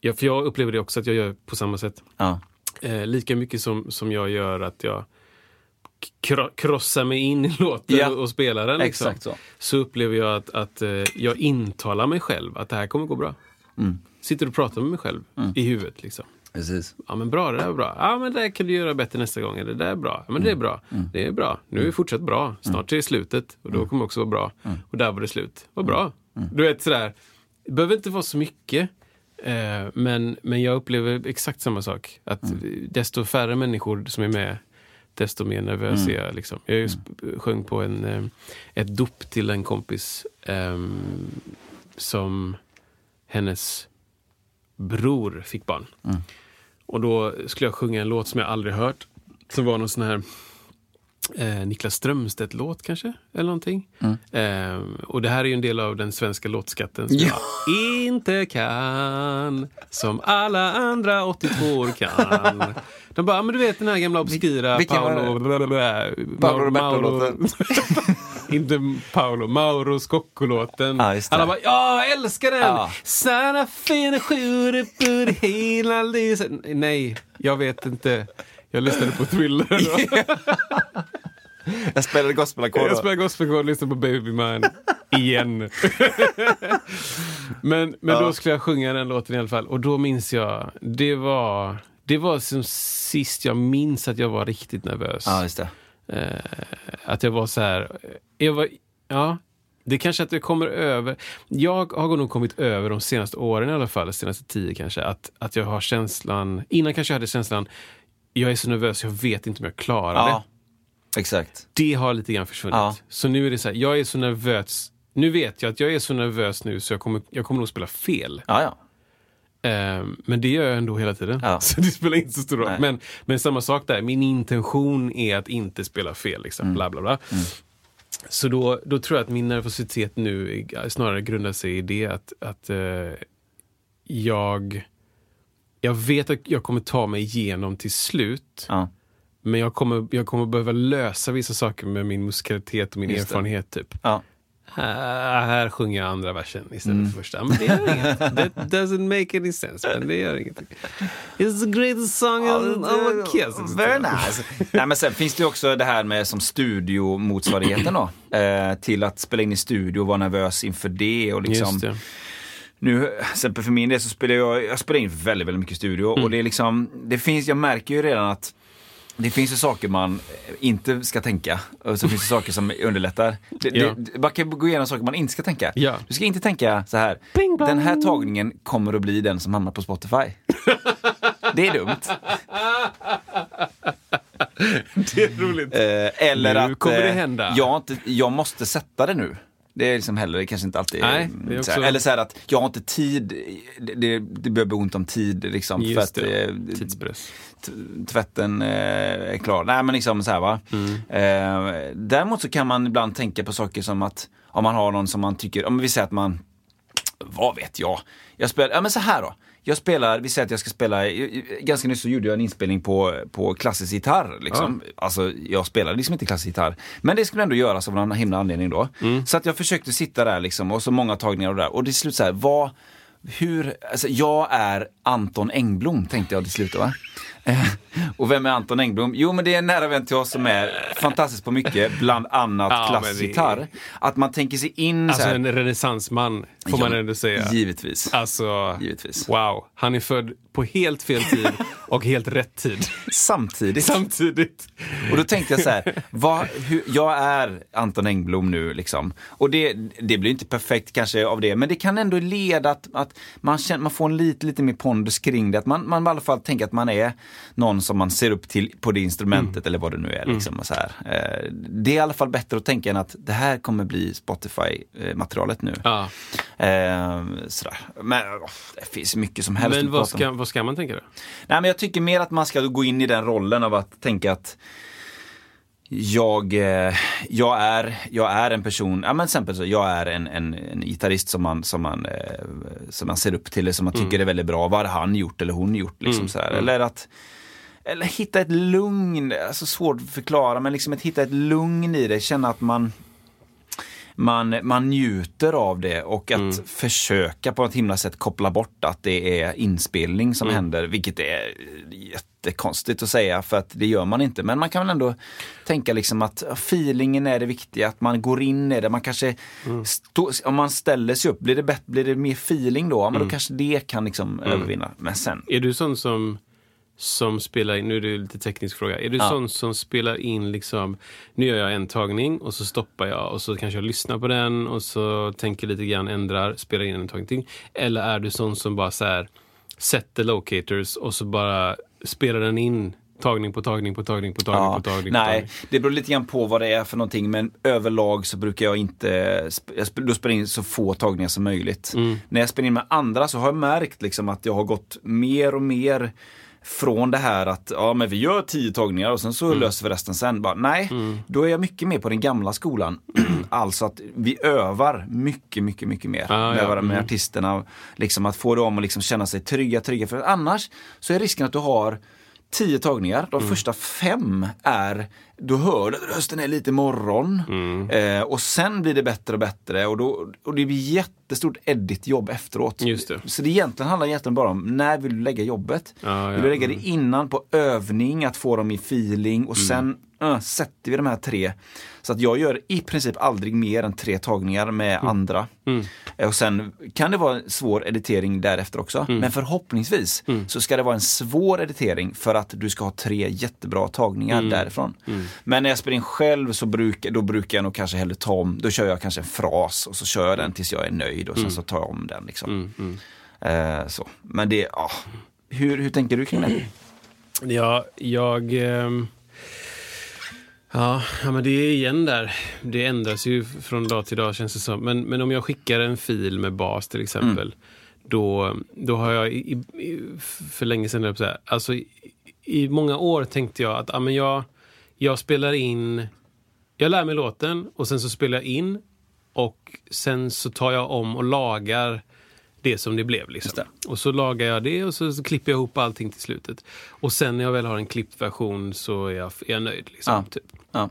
Ja, för jag upplever det också att jag gör på samma sätt. Ja. Eh, lika mycket som, som jag gör att jag kro krossar mig in i låten Ja, och, spelar den. Liksom. exakt så. så upplever jag att, att eh, jag intalar mig själv att det här kommer gå bra. Mm. Sitter och pratar med mig själv i huvudet. Liksom. Precis. Ja men bra, det där var bra. Ja men det där kan du göra bättre nästa gång. Det där är bra. Ja men det är bra. Det är bra. Nu är vi fortsatt bra. Snart är det slutet. Och då kommer det också vara bra. Och där var det slut. Vad bra. Du vet sådär. Det behöver inte vara så mycket. Eh, men, men jag upplever exakt samma sak. Att desto färre människor som är med, desto mer nervös är jag. Liksom. Jag just sjöng på en, eh, ett dop till en kompis ehm, som hennes bror fick barn. Och då skulle jag sjunga en låt som jag aldrig hört. Som var någon sån här eh, Niklas Strömstedt-låt kanske? Eller någonting. Eh, och det här är ju en del av den svenska låtskatten som jag inte kan. Som alla andra 82 år kan. De bara, men du vet den här gamla obskyra var Paolo... blablabla, Paolo Roberto-låten. inte Paolo, Mauro Scocco-låten. Ja, det. Alla bara, ja, jag älskar den! Ja. Sana fina sjure på hela. Nej, jag vet inte. Jag lyssnade på Thriller då. Jag spelade gospelackord. Jag då. spelar gospelkod och lyssnar på Baby Man. Igen. men men då skulle jag sjunga den låten i alla fall. Och då minns jag, det var Det var som sist jag minns att jag var riktigt nervös. Ja, just det. Eh, att jag var så här... Jag var, ja, det kanske att det kommer över. Jag har nog kommit över de senaste åren i alla fall, de senaste tio kanske, att, att jag har känslan... Innan kanske jag hade känslan, jag är så nervös, jag vet inte om jag klarar Ja, det. exakt. Det har lite grann försvunnit. Ja. Så nu är det så här, jag är så nervös. Nu vet jag att jag är så nervös nu så jag kommer, jag kommer nog spela fel. Ja, ja. Eh, men det gör jag ändå hela tiden. Ja. Så det spelar inte så stor roll. Men, men samma sak där, min intention är att inte spela fel. Liksom. Bla, bla, bla. Så då, då tror jag att min nervositet nu snarare grundar sig i det att, att eh, jag, jag vet att jag kommer ta mig igenom till slut. ja. Men jag kommer, jag kommer behöva lösa vissa saker med min musikalitet och min Just erfarenhet. Typ. ja. Här, här sjunger jag andra versen istället för första. Men det gör inget. That doesn't make any sense. Men det gör ingenting. It's the greatest song of a kiss. Very nice. Nej, men sen finns det ju också det här med som studiomotsvarigheten då. Eh, till att spela in i studio och vara nervös inför det. Och liksom, Just det. Nu, exempel för min del så spelar jag, jag spelar in väldigt, väldigt mycket i studio. Mm. Och det är liksom, det finns, jag märker ju redan att det finns ju saker man inte ska tänka och så finns det saker som underlättar. Det, Ja. det, man kan gå igenom saker man inte ska tänka. Ja. Du ska inte tänka så här. Bing den här tagningen kommer att bli den som hamnar på Spotify. det är dumt. Det är roligt. Eh, eller Nu att kommer det eh, hända. Jag, inte, jag måste sätta det nu. Det är liksom heller, det kanske inte alltid Nej, mm, är så här. också- Eller så här att jag har inte tid, det, det, det börjar bli ont om tid liksom. för Just att det. eh, Tidspress. tvätten eh, är klar. Nej men liksom så här va. Eh, däremot så kan man ibland tänka på saker som att om man har någon som man tycker, om vi säger att man, vad vet jag? Jag spelar, ja men så här då. Jag spelar, vi säger att jag ska spela, ganska nyss så gjorde jag en inspelning på, på klassisk gitarr. Liksom. Alltså jag spelar liksom inte klassisk gitarr. Men det skulle ändå göras av någon himla anledning då. Så att jag försökte sitta där liksom och så många tagningar och där. Och det slut så här, vad, hur, alltså jag är Anton Engblom tänkte jag till slut. Va? Och vem är Anton Engblom? Jo men det är en nära vän till oss som är fantastisk på mycket, bland annat Ja, men det-. Att man tänker sig in Alltså så här, en renässansman, får man Ja, ändå säga. Givetvis. Alltså, Givetvis. wow. Han är född på helt fel tid och helt rätt tid Samtidigt. samtidigt. Och då tänkte jag så här, vad, hur, jag är Anton Engblom nu liksom. Och det, det blir inte perfekt kanske av det, men det kan ändå leda att, att man, känner, man får en lite, lite mer pondus kring det. Att man, man i alla fall tänker att man är någon som man ser upp till på det instrumentet eller vad det nu är. Liksom, och så här. Eh, Det är i alla fall bättre att tänka än att det här kommer bli Spotify-materialet nu. Ja. Eh, sådär. Men det finns mycket som helst Men vad ska, vad ska man tänka då? Nej, men jag tycker mer att man ska gå in i den rollen av att tänka att jag, eh, jag, är, jag är en person, ja men exempel så, jag är en, en, en gitarrist som man, som, man, eh, som man ser upp till, eller som man tycker är väldigt bra. Vad har han gjort eller hon gjort? Liksom så här. Eller att eller hitta ett lugn, alltså svårt att förklara, men liksom att hitta ett lugn i det, känna att man man, man njuter av det och att försöka på ett himla sätt koppla bort att det är inspelning som händer, vilket är jättekonstigt att säga för att det gör man inte. Men man kan väl ändå tänka liksom att feelingen är det viktiga, att man går in i det. Man kanske, stå, om man ställer sig upp, blir det, bättre, blir det mer feeling då? Ja, men då kanske det kan liksom övervinna. Men sen, Är du sån som, som spelar in, nu är det lite teknisk fråga, är du Ja. sån som spelar in liksom, nu gör jag en tagning och så stoppar jag och så kanske jag lyssnar på den och så tänker lite grann, ändrar, spelar in en tagning. Eller är du sån som bara så här sätter locators och så bara spelar den in tagning på tagning på tagning på tagning på tagning på nej, tagning? det beror lite grann på vad det är för någonting men överlag så brukar jag inte, jag sp- då spelar in så få tagningar som möjligt. Mm. När jag spelar in med andra så har jag märkt liksom att jag har gått mer och mer från det här att ja men vi gör tio tagningar och sen så Mm. löser vi resten sen. Bara, nej, då är jag mycket mer på den gamla skolan. alltså att vi övar mycket, mycket, mycket mer Ah, med, ja. med Mm. artisterna. Liksom att få dem att liksom känna sig trygga, trygga. För annars så är risken att du har tio tagningar. De första fem är, du hör att rösten är lite morgon. Eh, och sen blir det bättre och bättre och, då, och det blir jättestort editjobb efteråt. Just det. Så det egentligen handlar egentligen bara om när vill du lägga jobbet? Ja, ja. Vill du lägga det innan på övning, att få dem i feeling och sen uh, sätter vi de här tre. Så att jag gör i princip aldrig mer än tre tagningar med Mm. andra. Och sen kan det vara svår editering därefter också. Mm. Men förhoppningsvis så ska det vara en svår editering för att du ska ha tre jättebra tagningar Mm. därifrån. Men när jag spelar in själv så brukar, då brukar jag nog kanske hellre ta om, då kör jag kanske en fras och så kör jag den tills jag är nöjd och sen så tar jag om den. Liksom. Eh, så. Men det, ja. hur, hur tänker du kring det? Ja, jag... ehm, Ja, men det är igen där. Det ändras ju från dag till dag känns det som. Men, men om jag skickar en fil med bas till exempel. Då, då har jag i, i, för länge sedan, att säga, alltså i, i många år tänkte jag att ja, men jag, jag spelar in, jag lär mig låten och sen så spelar jag in och sen så tar jag om och lagar det som det blev. Liksom. Just Och så lagar jag det och så, så klipper jag ihop allting till slutet. Och sen när jag väl har en klippt version så är jag, är jag nöjd. Liksom, Ja. typ. Ja.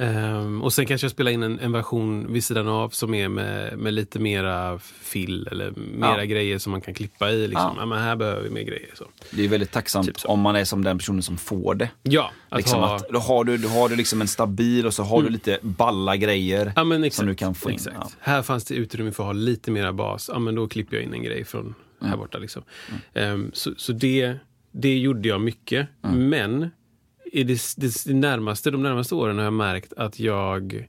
Ehm, och sen kanske jag spelar in en, en version vid sidan av som är med, med lite mera fill eller mera Ja. grejer som man kan klippa i. Liksom. Ja. Men här behöver vi mer grejer. Så. Det är väldigt tacksamt Typ om man är som den personen som får det. Ja, att Liksom ha... att, då har du, då har du liksom en stabil och så har du lite balla grejer Ja, exakt, som du kan få in. Exakt. Ja. Här fanns det utrymme för att ha lite mera bas. Ja, men då klipper jag in en grej från Mm. här borta. Liksom. Ehm, så så det, det gjorde jag mycket. Mm. Men i det, det, det närmaste, de närmaste åren har jag märkt att jag,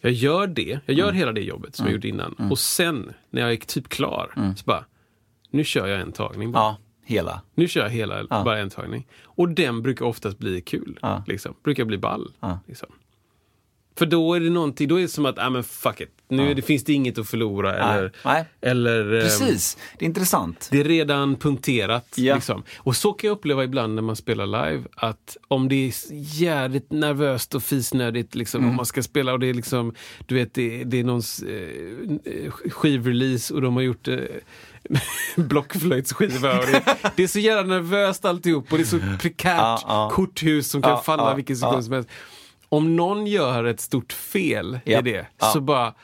jag gör det. Jag gör hela det jobbet som jag gjorde innan. Och sen, när jag är typ klar, så bara, nu kör jag en tagning. Bara. ja, hela. Nu kör jag hela, bara en tagning. Och den brukar oftast bli kul. Ja. Liksom. Brukar bli ball. Ja. Liksom. För då är det någonting, då är det som att, ah, men fuck it. Nu är det, finns det inget att förlora. Eller, Nej. eller ehm, Precis, det är intressant. det är redan punkterat. Ja. Liksom. Och så kan jag uppleva ibland när man spelar live. Att om det är jävligt nervöst och fisnödigt liksom, Mm. om man ska spela och det är liksom, du vet, det, det är någons eh, skivrelease och de har gjort eh, blockflöjtsskiva. Och det, det är så jävla nervöst alltihop och det är så prekärt Ja, ja. korthus som kan Ja, falla ja, vilken sekund ja. som helst. Om någon gör ett stort fel i Ja, det, ja. så bara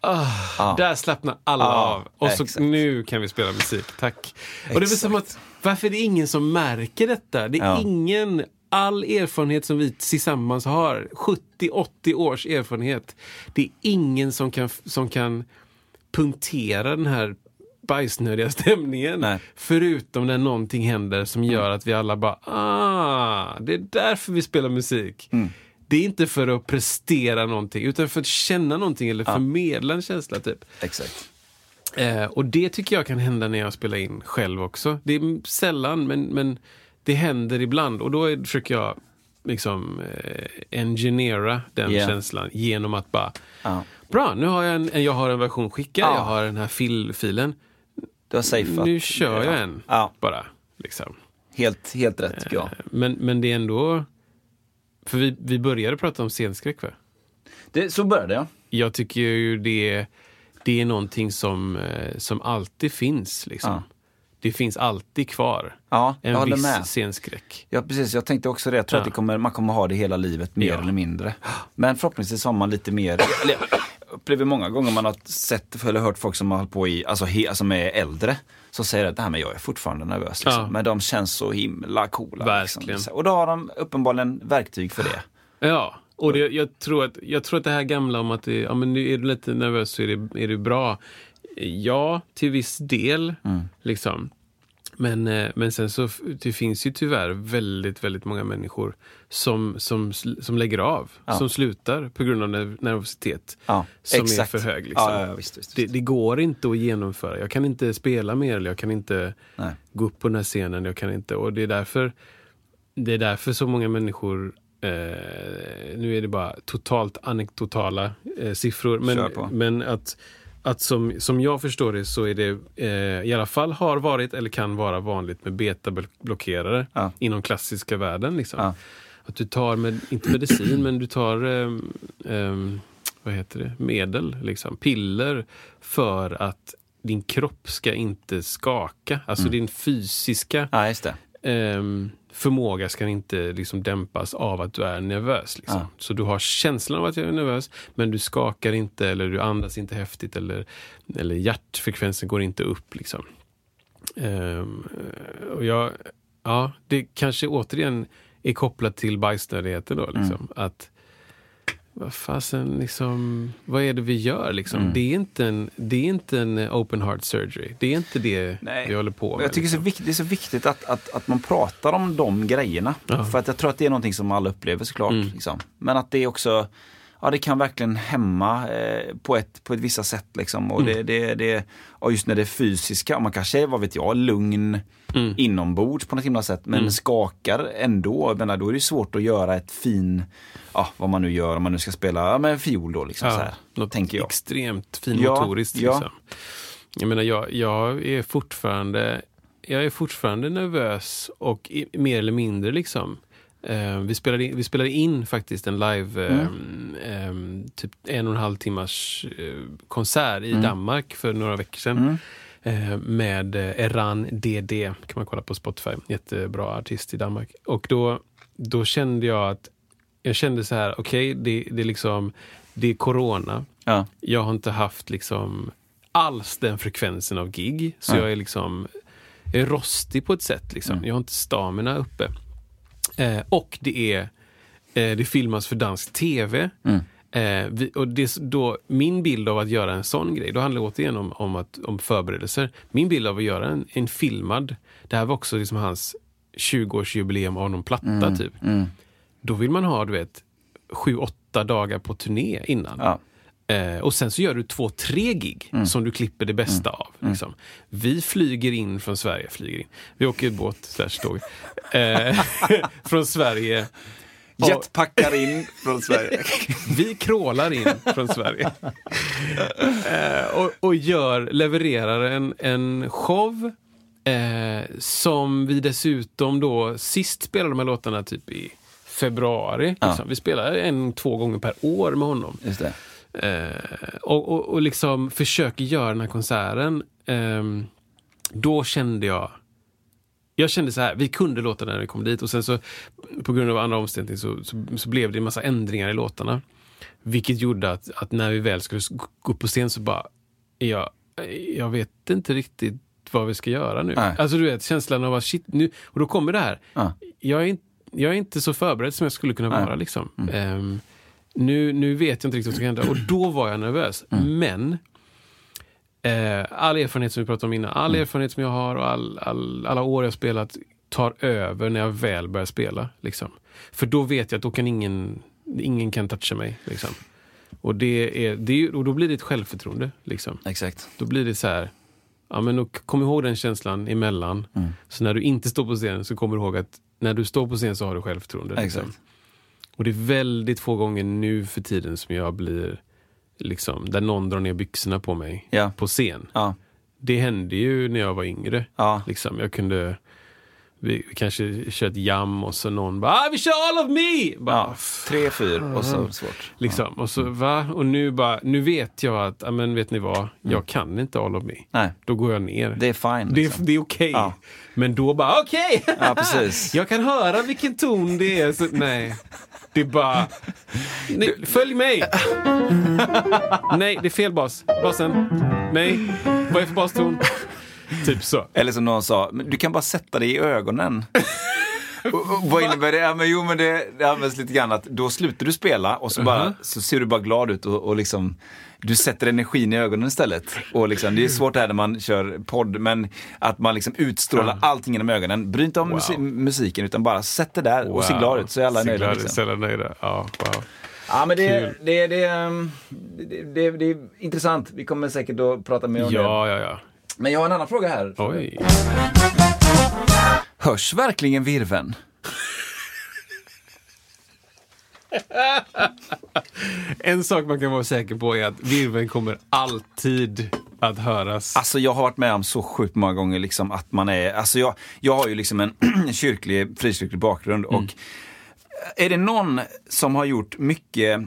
ah, Ja. där slappnar alla Ja, av. Och så exakt. nu kan vi spela musik, tack. Och det är som Exakt. att, varför är det ingen som märker detta? Det är Ja. ingen, all erfarenhet som vi tillsammans har, 70-80 års erfarenhet. Det är ingen som kan, som kan punktera den här bajsnödiga stämningen. Nej. Förutom när någonting händer som gör att vi alla bara, ah, det är därför vi spelar musik. Det är inte för att prestera någonting, utan för att känna någonting eller förmedla en känsla. typ. Exakt. Eh, och det tycker jag kan hända när jag spelar in själv också. Det är sällan, men, men det händer ibland. Och då är, försöker jag liksom eh, engineera den Yeah. känslan genom att bara, Ja. bra, nu har jag en, jag har en version skickad, Ja. jag har den här fill-filen. Du har safeat. Nu kör jag en Ja, bara. Liksom. helt, helt rätt tycker jag. Eh, Men, men det är ändå... För vi, vi började prata om scenskräck, va? Det, så började jag. Jag tycker ju det, det är någonting som, eh, som alltid finns. Liksom. Ja. Det finns alltid kvar. Ja, en viss med. scenskräck. Ja, precis. Jag tänkte också det. Jag tror Ja. att kommer, man kommer ha det hela livet, mer eller mindre. Men förhoppningsvis har man lite mer, upplever många gånger man har sett eller hört folk som har hållit på i, alltså, he, alltså som är äldre, som säger att det här med jag är fortfarande nervös. Liksom. Ja. Men de känns så himla coola. Liksom. Och då har de uppenbarligen verktyg för det. Ja, och det, jag, tror att, jag tror att det här gamla om att det, ja, men nu är du lite nervös så är det, är det bra. Ja, till viss del. Mm. Liksom. Men, eh, men sen så det finns ju tyvärr väldigt, väldigt många människor som, som, som lägger av. Ja. Som slutar på grund av nerv- nervositet. Ja, som exakt. är för hög. Liksom. Ja, visst, visst, Det, det går inte att genomföra. Jag kan inte spela mer eller jag kan inte Nej. gå upp på den här scenen. Jag kan inte. Och det är därför, det är därför så många människor Eh, nu är det bara totalt anekdotala eh, siffror. Men, men att, att som, som jag förstår det så är det eh, i alla fall har varit eller kan vara vanligt med betablockerare Ja. inom klassiska världen. Liksom. Ja. Att du tar, med, inte medicin, men du tar ehm, ehm, vad heter det? medel, liksom, piller för att din kropp ska inte skaka. Alltså din fysiska Ja, ehm, förmåga ska inte liksom dämpas av att du är nervös. Liksom. Ja. Så du har känslan av att jag är nervös, men du skakar inte eller du andas inte häftigt eller, eller hjärtfrekvensen går inte upp. Liksom. Ehm, och jag, ja, det kanske återigen är kopplat till bajsnödigheten då. Liksom. Att, vad fasen, liksom, vad är det vi gör? Liksom? Det, är inte en, det är inte en open heart surgery. Det är inte det Nej. vi håller på med. Jag tycker det är, så liksom. viktigt, det är så viktigt att, att, att man pratar om de grejerna. Ja. För att jag tror att det är någonting som alla upplever såklart. Mm. Liksom. Men att det är också, ja det kan verkligen hämma eh, på, ett, på ett vissa sätt. Liksom. Och Mm. det, det, det, och just när det är fysiska, man kanske är, vad vet jag, lugn Mm. inombords på något himla sätt. Men skakar ändå, menar, då är det svårt att göra ett fin, ja vad man nu gör, om man nu ska spela ja, men fiol då. Liksom, så här, något tänker jag. extremt fin Ja, motoriskt. ja. Liksom. Jag menar, jag, jag är fortfarande jag är fortfarande nervös och i, mer eller mindre liksom. Eh, vi, spelade in, vi spelade in faktiskt en live, eh, eh, typ en och en halv timmars eh, konsert i Danmark för några veckor sedan. Eh, med eh, Eran DD, kan man kolla på Spotify. Jättebra artist i Danmark. Och då, då kände jag att jag kände så här, okej, det, det är liksom det är corona. Ja. Jag har inte haft liksom alls den frekvensen av gig. Så Nej. jag är liksom jag är rostig på ett sätt. Liksom. Jag har inte stamina uppe. Eh, och det är eh, det filmas för dansk tv. Eh, vi, och det, då, min bild av att göra en sån grej, då handlar det återigen om, om, att, om förberedelser. Min bild av att göra en, en filmad, det här var också liksom hans 20-årsjubileum av någon platta typ. Då vill man ha, du vet, sju, åtta dagar på turné innan. Ja. Eh, och sen så gör du två, tre gig som du klipper det bästa av. Liksom. Vi flyger in från Sverige, flyger in. Vi åker båt, slash tåg. Eh, från Sverige. Och Jetpackar in från Sverige. vi krålar in från Sverige. eh, och, och gör, levererar en, en show eh, som vi dessutom då, sist spelade de här låtarna typ i februari. Liksom. Vi spelar en, två gånger per år med honom. Just det. Eh, och, och, och liksom försöker göra den här konserten. ehm, då kände jag jag kände så här, vi kunde låta när vi kom dit och sen så på grund av andra omständigheter så, så, så blev det en massa ändringar i låtarna. Vilket gjorde att, att när vi väl skulle gå upp på scen så bara, jag, jag vet inte riktigt vad vi ska göra nu. Nej. Alltså du vet, känslan av att shit, nu, och då kommer det här. Ja. Jag, är, inte- jag är inte så förberedd som jag skulle kunna vara. Liksom. Ehm, nu, nu vet jag inte riktigt vad som ska hända. Och då var jag nervös. Men eh, all erfarenhet som vi pratade om innan, all erfarenhet som jag har och all, all, alla år jag spelat tar över när jag väl börjar spela. Liksom. För då vet jag att då kan ingen, ingen kan toucha mig. Liksom. Och, det är, det är, och då blir det ett självförtroende. Liksom. Exakt. Då blir det så här, ja, men då kom ihåg den känslan emellan. Så när du inte står på scen så kommer du ihåg att när du står på scen så har du självförtroende. liksom. Exakt. Och det är väldigt få gånger nu för tiden som jag blir, liksom, där någon drar ner byxorna på mig Ja. på scen. Ja. Det hände ju när jag var yngre. Ja. Liksom, jag kunde, vi kanske kör ett jam och så någon bara ah, vi kör all of me! Bara, Ja, tre, fyra och så svårt. Liksom. Och, så, va? och nu, bara, nu vet jag att, ja, men vet ni vad, jag kan inte all of me. Nej, Då går jag ner. det är fine. Det Liksom. är, det är okej. Ja. Men då bara, okej! Ja, precis. Jag kan höra vilken ton det är. Så, nej, det är bara... Nej, följ mig! nej, det är fel bas. Basen. Nej, vad är det för baston? Typ så. Eller som någon sa, "Men du kan bara sätta dig i ögonen. Vad innebär det? Ja, men, jo, men det, det används lite grann att då slutar du spela och så, bara, så ser du bara glad ut och, och liksom du sätter energin i ögonen istället. Och liksom, det är svårt det här när man kör podd, men att man liksom utstrålar allting genom ögonen. Bry inte om Wow. musi- musiken utan bara sätt det där och se glad ut så är alla Se nöjda. Liksom. Så alla nöjda. Ja, wow. Ja, men det, det, det, um, det, det, det är intressant. Vi kommer säkert att prata mer om det. Ja, ja, ja. Men jag har en annan fråga här. Oj. Hörs verkligen virven? En sak man kan vara säker på är att virveln kommer alltid att höras. Alltså jag har varit med om så sjukt många gånger liksom att man är, alltså jag, jag har ju liksom en kyrklig, frikyrklig bakgrund och är det någon som har gjort mycket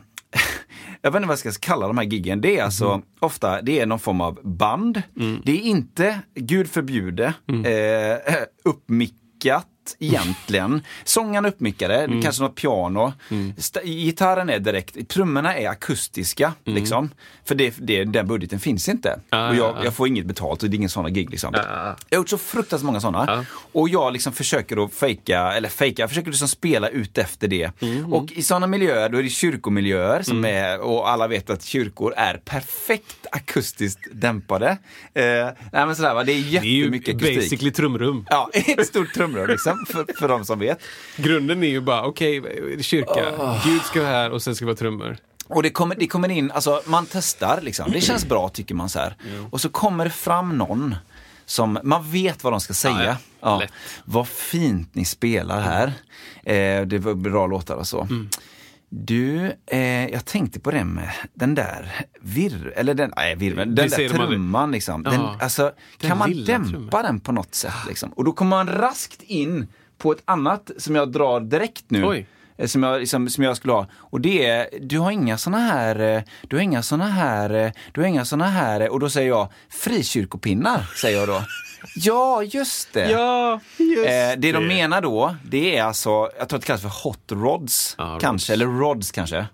jag vet inte vad jag ska kalla de här giggen. Det är alltså ofta det är någon form av band. Det är inte, gud förbjude, eh, uppmickat egentligen. Sången är uppmickade, Mm. kanske något piano. Sta- Gitarren är direkt, trummorna är akustiska. Liksom. För det, det, den budgeten finns inte. Mm. Ja, och jag, ja, ja. jag får inget betalt och det är ingen sådana gig. Liksom. Ja, ja. Jag har gjort så fruktansvärt många sådana. Och jag liksom försöker att fejka, eller fejka, jag försöker liksom spela ut efter det. Mm. Och i sådana miljöer, då är det kyrkomiljöer som är, och alla vet att kyrkor är perfekt akustiskt dämpade. Eh, nej men sådär va, det är Det är ju jättemycket akustik. basically trumrum. Ja, ett stort trumrör liksom, för, för de som vet. Grunden är ju bara, okej, kyrka, Gud ska vara här och sen ska det vara trummor. Och det kommer, det kommer in, alltså man testar liksom, det känns bra tycker man så här. Och så kommer det fram någon som, man vet vad de ska säga. Ja, ja. Ja, vad fint ni spelar här. Eh, det var bra låtar och så. Mm. Du, eh, jag tänkte på det med den där virr, eller den, nej virveln, den där trumman liksom. Den, Ja. alltså, Den kan man dämpa trumman. den på något sätt liksom? Och då kommer man raskt in på ett annat som jag drar direkt nu. Oj. Eh, Som jag, liksom, som jag skulle ha. Och det är, du har inga såna här, eh, du har inga såna här, eh, du har inga såna här, och då säger jag frikyrkopinnar, säger jag då. Ja, just det. Ja, just Eh, det de menar då, det är alltså, jag tror att det kallas för hot rods, Ja, kanske, rods. eller rods kanske.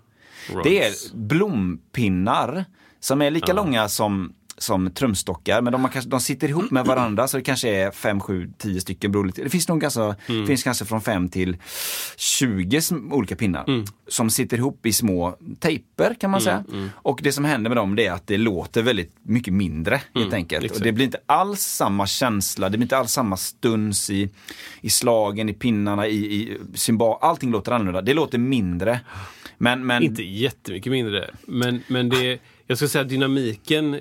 Rods. Det är blompinnar som är lika långa som, som trumstockar, men de, kanske, de sitter ihop med varandra så det kanske är 5, 7, 10 stycken. Beror lite. Det finns nog ganska, Mm. finns kanske från 5 till 20 sm- olika pinnar Mm. som sitter ihop i små tejper kan man säga. mm. Och det som händer med dem det är att det låter väldigt mycket mindre helt enkelt. Mm, exakt. Och det blir inte alls samma känsla, det blir inte alls samma stuns i, i slagen, i pinnarna, i, i cymbal. Allting låter annorlunda. Det låter mindre. Men, men Inte jättemycket mindre, men, men det, jag skulle säga dynamiken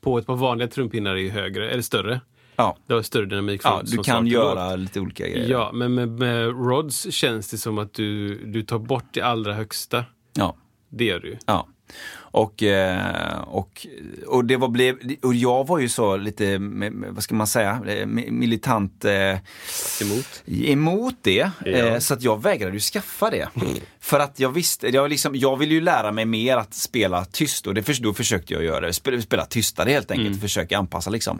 på ett par vanliga trumpinnar är ju högre, eller större. ja, Det har större dynamik ja, du kan göra låt. lite olika grejer. Ja, men med, med Rods känns det som att du, du tar bort det allra högsta. Ja. Det gör du. Ja. Och, eh, och, och det var blev, och jag var ju så lite, vad ska man säga, eh, mi- militant eh, Emot. emot det. Ja. Så att jag vägrade ju skaffa det. För att jag visste, jag, liksom, jag ville ju lära mig mer att spela tyst och det, då försökte jag göra det. Spela, spela tystare helt enkelt, Mm. försöka anpassa liksom.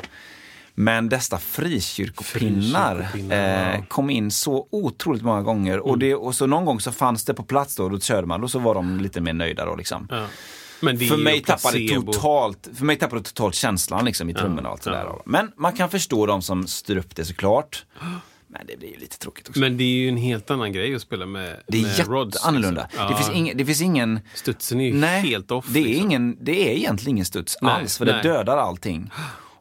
Men dessa frikyrkopinnar Frikyrkopinnar, eh, kom in så otroligt många gånger. Och, Mm. det, och så någon gång så fanns det på plats då, och då körde man och så var de lite mer nöjda då liksom. Ja. För mig, tappade totalt, för mig tappade det totalt känslan liksom, i trummorna och allt sådär. Men man kan förstå de som styr upp det såklart. Men det blir ju lite tråkigt också. Men det är ju en helt annan grej att spela med, det är med rods. liksom. Det, Ja. finns ingen, det finns ingen... Studsen är ju Nej, helt off. det är, liksom. ingen, det är egentligen ingen studs Nej, alls, för nej. det dödar allting.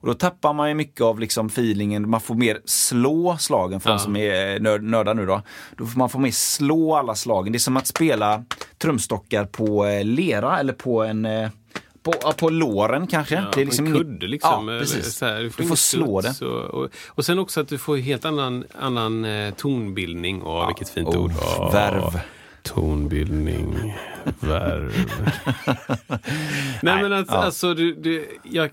Och då tappar man ju mycket av liksom feelingen, man får mer slå slagen för Ja. de som är eh, nörd, nördar nu då. Då får man får mer slå alla slagen. Det är som att spela trumstockar på eh, lera eller på en eh, på, ja, på låren kanske. Ja, det är liksom en kudde liksom. Ja, precis. Här, Du får ingen slå studs det. Och, och, och sen också att du får helt annan, annan tonbildning. Åh, vilket fint oh, ord. Åh, verv. Tonbildning, värv. Nej men att, ja. alltså, du, du, jag,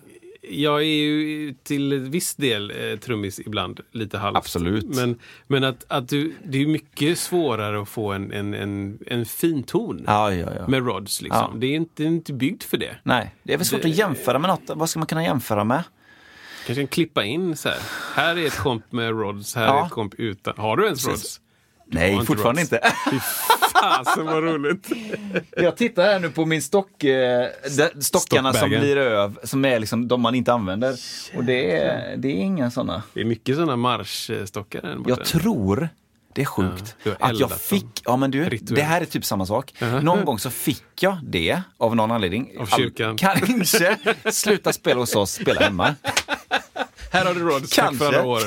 jag är ju till viss del eh, trummis ibland, lite halvt. Absolut. Men, men att, att du, det är mycket svårare att få en, en, en, en fin ton Ja, ja, ja. med rods. Liksom. Ja. Det, är inte, det är inte byggt för det. Nej, det är väl svårt Det- att jämföra med något. Vad ska man kunna jämföra med? Kanske kan klippa in så här. Här är ett komp med rods, här är ett komp utan. Har du ens rods? Nej, fortfarande rods. inte. Fasen vad roligt. Jag tittar här nu på min stock, eh, stockarna som blir över, som är liksom de man inte använder. Och det är, det är inga sådana. Det är mycket sådana marschstockar. Jag tror, det är sjukt, Ja, att jag dem. fick, ja men du, Rituellt. det här är typ samma sak. Någon gång så fick jag det av någon anledning. Av kyrkan. Kanske, sluta spela hos oss, spela hemma. Här har du tack Kanske. för alla år.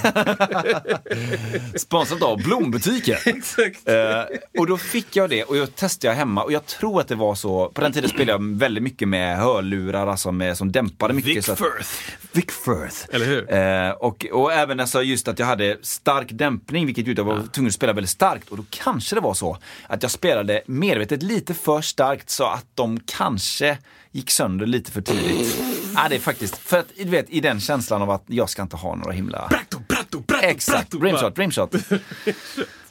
Sponsrat av Blombutiken. Exakt. Eh, och då fick jag det och jag testade hemma och jag tror att det var så, på den tiden spelade jag väldigt mycket med hörlurar alltså med, som dämpade mycket. Vic så att, Firth. Vic Firth. Eller hur? Eh, och, och även alltså just att jag hade stark dämpning vilket gjorde att jag var tvungen att spela väldigt starkt. Och då kanske det var så att jag spelade medvetet lite för starkt så att de kanske gick sönder lite för tidigt. Ja, det är faktiskt, för att du vet i den känslan av att jag ska inte ha några himla... Bratto, bratto, bratto, Exakt, bratto, rimshot, rimshot.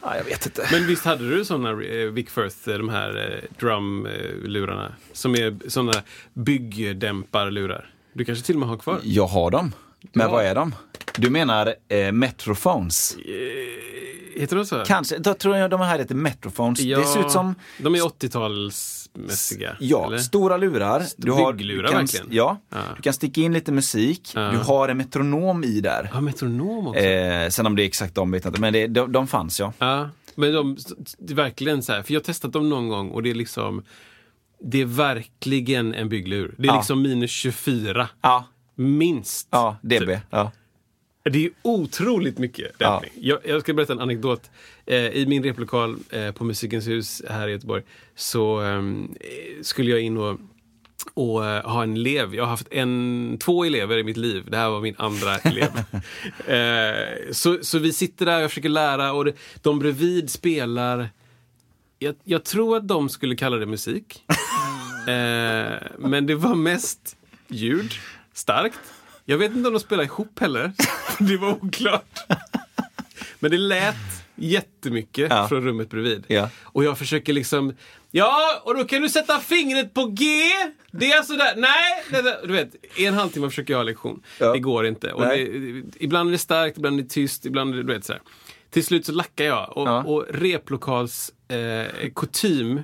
Ja, jag vet inte. Men visst hade du sådana eh, Vic Firth, eh, de här eh, drumlurarna? Som är sådana byggdämparlurar? Du kanske till och med har kvar? Jag har dem. Men vad är de? Du menar eh, Metrophones? Heter de så? Kanske, då tror jag de här heter Metrophones. Ja, Det ser ut som De är 80-talsmässiga. Ja, eller? stora lurar. Du har, bygglurar kan, verkligen. Ja, Ja. du kan sticka in lite musik. Ja. Du har en metronom i där. Ja, metronom också. Eh, sen om det är exakt de vet jag inte, men det, de, de fanns ja. Ja, men de, det är verkligen så här, för jag har testat dem någon gång och det är liksom Det är verkligen en bygglur. Det är Ja. liksom minus 24. Ja, Minst. ja DB. Ja. Det är otroligt mycket dämpning. Jag, jag ska berätta en anekdot. Eh, I min replokal eh, på Musikens hus här i Göteborg så eh, skulle jag in och, och eh, ha en elev. Jag har haft en, två elever i mitt liv. Det här var min andra elev. eh, så, så vi sitter där och försöker lära och det, de bredvid spelar jag, jag tror att de skulle kalla det musik. eh, men det var mest ljud, starkt. Jag vet inte om de spelar ihop heller. det var oklart. Men det lät jättemycket Ja. från rummet bredvid. Ja. Och jag försöker liksom Ja, och då kan du sätta fingret på G. Det är alltså där. Nej! Det. Du vet, en halvtimme försöker jag ha lektion. Ja. Det går inte. Och det, ibland är det starkt, ibland är det tyst, ibland är det, du vet sådär. Till slut så lackar jag. Och, Ja. och replokals eh, kutym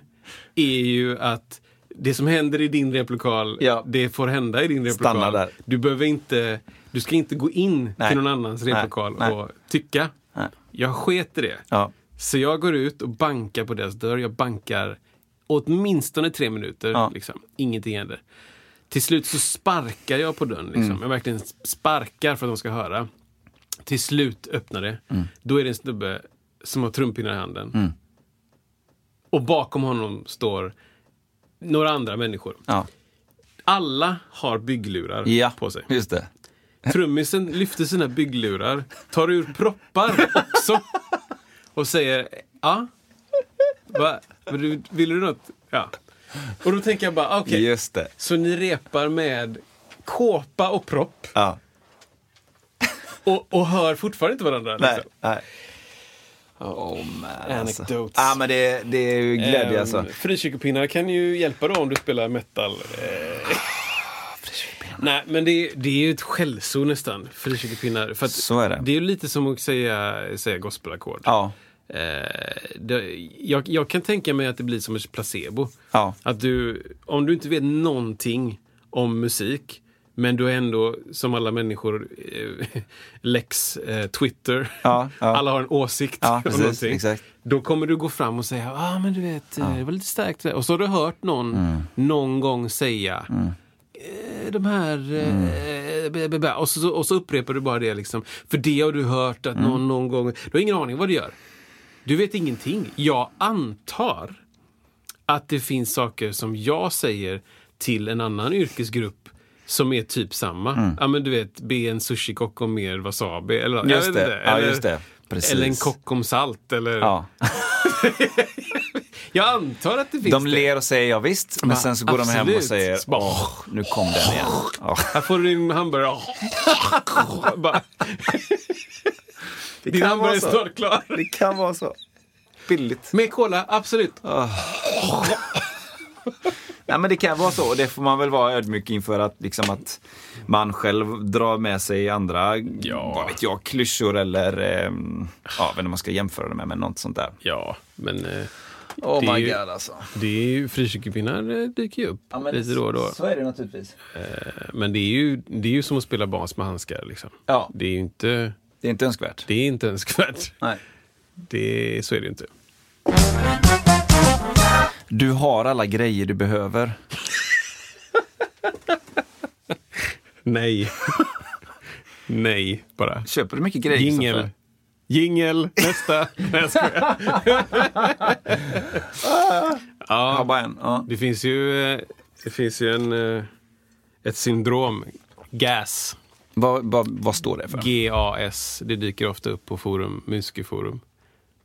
är ju att det som händer i din replokal, Ja. det får hända i din replokal. Stanna där. Du behöver inte, du ska inte gå in Nej. till någon annans replokal Nej. och tycka. Nej. Jag sket det. Ja. Så jag går ut och bankar på deras dörr. Jag bankar åtminstone tre minuter. Ja. Liksom. Ingenting händer. Till slut så sparkar jag på dörren. Liksom. Mm. Jag verkligen sparkar för att de ska höra. Till slut öppnar det. Mm. Då är det en snubbe som har trumpinnar i handen. Och bakom honom står några andra människor. Ja. Alla har bygglurar ja, på sig. just det. Trummisen lyfter sina bygglurar, tar ur proppar också och säger ja. Va? Vill du, något? Ja. Och då tänker jag bara, okej. Just det. Så ni repar med kåpa och propp Ja. och, och hör fortfarande inte varandra? Nej, Liksom. nej. Oh, man, alltså. Anecdotes. Ja, men det, det är ju glädje alltså. Ehm, Frikyrkopinnar kan ju hjälpa då om du spelar metal. Eh, Nej, men det, är- det är ju ett skällsord nästan, frikyrkopinnar. För Så är det. Det är ju lite som att säga, säga gospelackord. Ja. Eh, det, jag, jag kan tänka mig att det blir som ett placebo. Ja. Att du, om du inte vet någonting om musik, men du är ändå, som alla människor, eh, Lex, eh, Twitter, Ja, ja. alla har en åsikt Ja, precis, någonting. exakt. Då kommer du gå fram och säga, ja ah, men du vet, eh, det var lite starkt. det där." Och så har du hört någon Mm. någon gång säga, eh, de här... eh, bä, bä. Och, så, och så upprepar du bara det. Liksom. För det har du hört att någon, någon gång... Du har ingen aning vad du gör. Du vet ingenting. Jag antar att det finns saker som jag säger till en annan yrkesgrupp som är typ samma. Ja, men du vet, be en sushikock om mer wasabi. Eller, Just det. inte. Ja, eller, just det. Precis. eller en kock om salt. Eller, Ja. Jag antar att det finns De det. ler och säger ja visst, men Va, sen så går de hem och absolut. säger åh, nu kom den igen. Ja. Här får du din hamburgare. Bara, din hamburgare är snart klar. Det kan vara så. Billigt. Med cola, absolut. Nej, men det kan vara så och det får man väl vara ödmjuk inför att, liksom att man själv drar med sig andra, Ja. vad vet jag, klyschor eller, ehm, ja, om man ska jämföra det med, men något sånt där. Ja, men eh, Oh Det är my ju- god alltså. det är ju, frikyrkopinnar eh, dyker ju upp lite då och då. Så är det naturligtvis. Men det är ju, det är ju som att spela bas med handskar. Liksom. Ja. Det är ju inte, Det är inte önskvärt. det är inte önskvärt. Nej. Det, så är det inte. Du har alla grejer du behöver. Nej. Nej, bara. Köper du mycket grejer? Jingel. Jingel, nästa. Nej, jag skojar. Jag har ja, bara en. Ja. det finns ju, eh, det finns ju en, eh, ett syndrom. GAS. Vad, vad, vad står det för? GAS. Det dyker ofta upp på forum, musikerforum.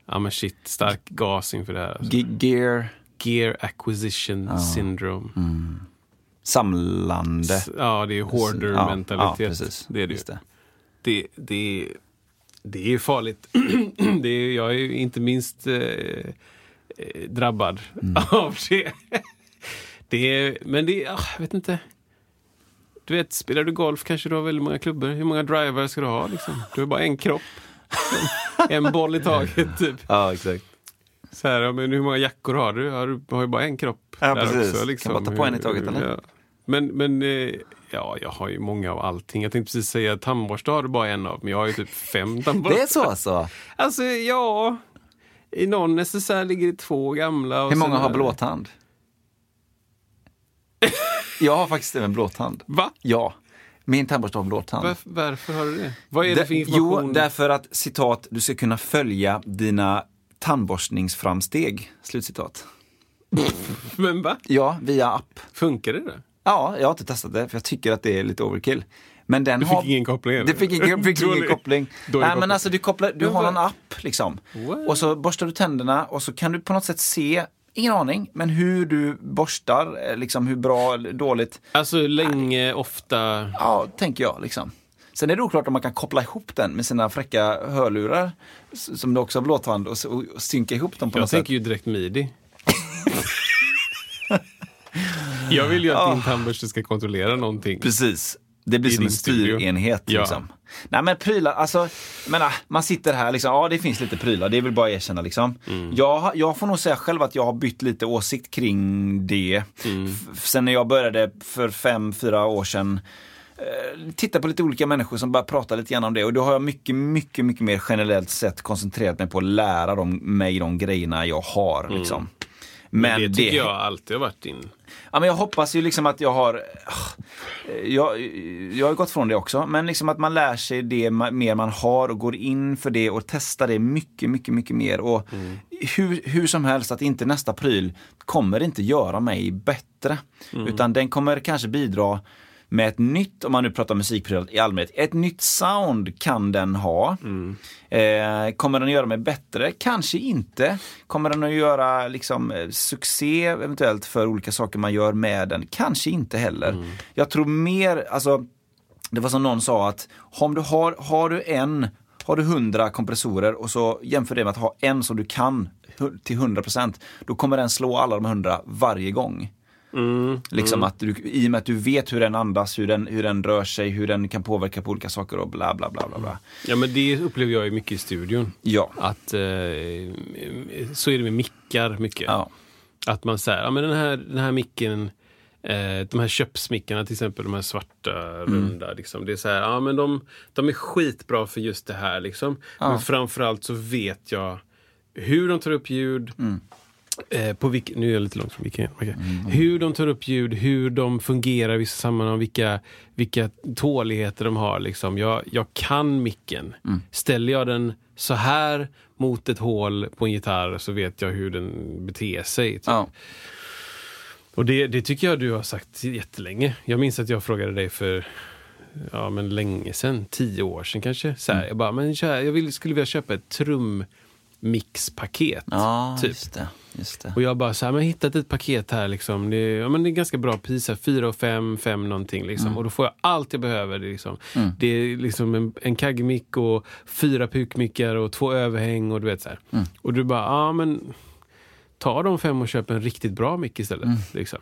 Ja men shit, stark gas inför det här. Alltså. Ge- Gear, Gear Acquisition Syndrome. samlande. S- Ja, det är hoarder-mentalitet. Ja, ja. Det är det, det. det, det, det är farligt. det är, jag är inte minst eh, eh, drabbad av det. det är, men det är, ah, jag vet inte. Du vet, spelar du golf kanske du har väldigt många klubbor. Hur många driver ska du ha? Liksom? Du har bara en kropp. en boll i taget typ. Ja, exakt. Så här, men hur många jackor har du? Har du har ju bara en kropp. Ja, precis. Kan bara ta på en i taget, eller? Ja. Men, men eh, ja, jag har ju många av allting. Jag tänkte precis säga tandborste har du bara en av, men jag har ju typ fem tandborstar. Det är så alltså? Alltså, ja. I någon necessär ligger det två gamla. Hur många har blåtand? Jag har faktiskt även blåtand. Va? Ja. Min tandborste har blåtand. Varför, varför har du det? Vad är det för information? Jo, därför att citat, du ska kunna följa dina tandborstningsframsteg. Slutcitat. Men va? Ja, via app. Funkar det? Då? Ja, jag har inte testat det för jag tycker att det är lite overkill. Men den Du har... fick ingen koppling? eller? Det fick ingen, fick ingen koppling. Nej, koppling. men alltså du, kopplar, du har någon app liksom. What? Och så borstar du tänderna och så kan du på något sätt se, ingen aning, men hur du borstar, eh, liksom hur bra dåligt. Alltså länge, ofta. Ja, tänker jag liksom. Sen är det oklart om man kan koppla ihop den med sina fräcka hörlurar, som du också har blåtand, och, s- och synka ihop dem på Jag något tänker sätt. ju direkt midi. jag vill ju att din tandborste ska kontrollera någonting. Precis. Det blir som en styrenhet. Ja. Liksom. Nej men prylar, alltså, men, ah, man sitter här liksom, ja det finns lite prylar, det är väl bara att erkänna liksom. Mm. Jag, jag får nog säga själv att jag har bytt lite åsikt kring det. Mm. Sen när jag började för fem, fyra år sedan eh, titta på lite olika människor som bara pratar lite grann om det och då har jag mycket, mycket, mycket mer generellt sett koncentrerat mig på att lära dem, mig de grejerna jag har. Liksom. Men, Mm. det tycker jag alltid har varit din. Ja, men jag hoppas ju liksom att jag har, ah, jag, jag har gått från det också, men liksom att man lär sig det mer man har och går in för det och testar det mycket, mycket, mycket mer. Och hur, hur som helst, att inte nästa pryl kommer inte göra mig bättre. Utan den kommer kanske bidra med ett nytt, om man nu pratar musikprylar i allmänhet, ett nytt sound kan den ha. Eh, kommer den göra mig bättre? Kanske inte. Kommer den att göra liksom, eh, succé eventuellt för olika saker man gör med den? Kanske inte heller. Jag tror mer, alltså, det var som någon sa att om du har, har du en, har du hundra kompressorer och så jämför det med att ha en som du kan till 100% då kommer den slå alla de hundra varje gång. Liksom att du, I och med att du vet hur den andas, hur den, hur den rör sig, hur den kan påverka på olika saker och bla bla bla. bla, bla. Ja, men det upplever jag ju mycket i studion. Ja. Att eh, så är det med mickar mycket. Ja. Att man säger, ja men den här, den här micken, eh, de här köpsmickarna till exempel, de här svarta, runda, liksom, det är så här, ja men de, de är skitbra för just det här liksom. Men framförallt så vet jag hur de tar upp ljud, Eh, på vilk, nu är jag lite långt från micken. Okej. Hur de tar upp ljud, hur de fungerar i vissa sammanhang, vilka, vilka tåligheter de har. Liksom. Jag, jag kan micken. Ställer jag den så här mot ett hål på en gitarr så vet jag hur den beter sig. Typ. Ja. Och det, det tycker jag du har sagt jättelänge. Jag minns att jag frågade dig för ja, men länge sedan, tio år sedan kanske. Så här, Jag bara, men jag vill, skulle vilja köpa ett trummixpaket. Ja, typ. just det. Just det. Och jag bara så här, men jag har hittat ett paket här liksom. Det, är- ja, men det är ganska bra pris, här, fyra och fem, fem någonting liksom. Och då får jag allt jag behöver. Det liksom, det är liksom en, en kaggmick och fyra pukmickar och två överhäng och du vet så här. Och du bara, ja men ta de fem och köp en riktigt bra mick istället. Liksom.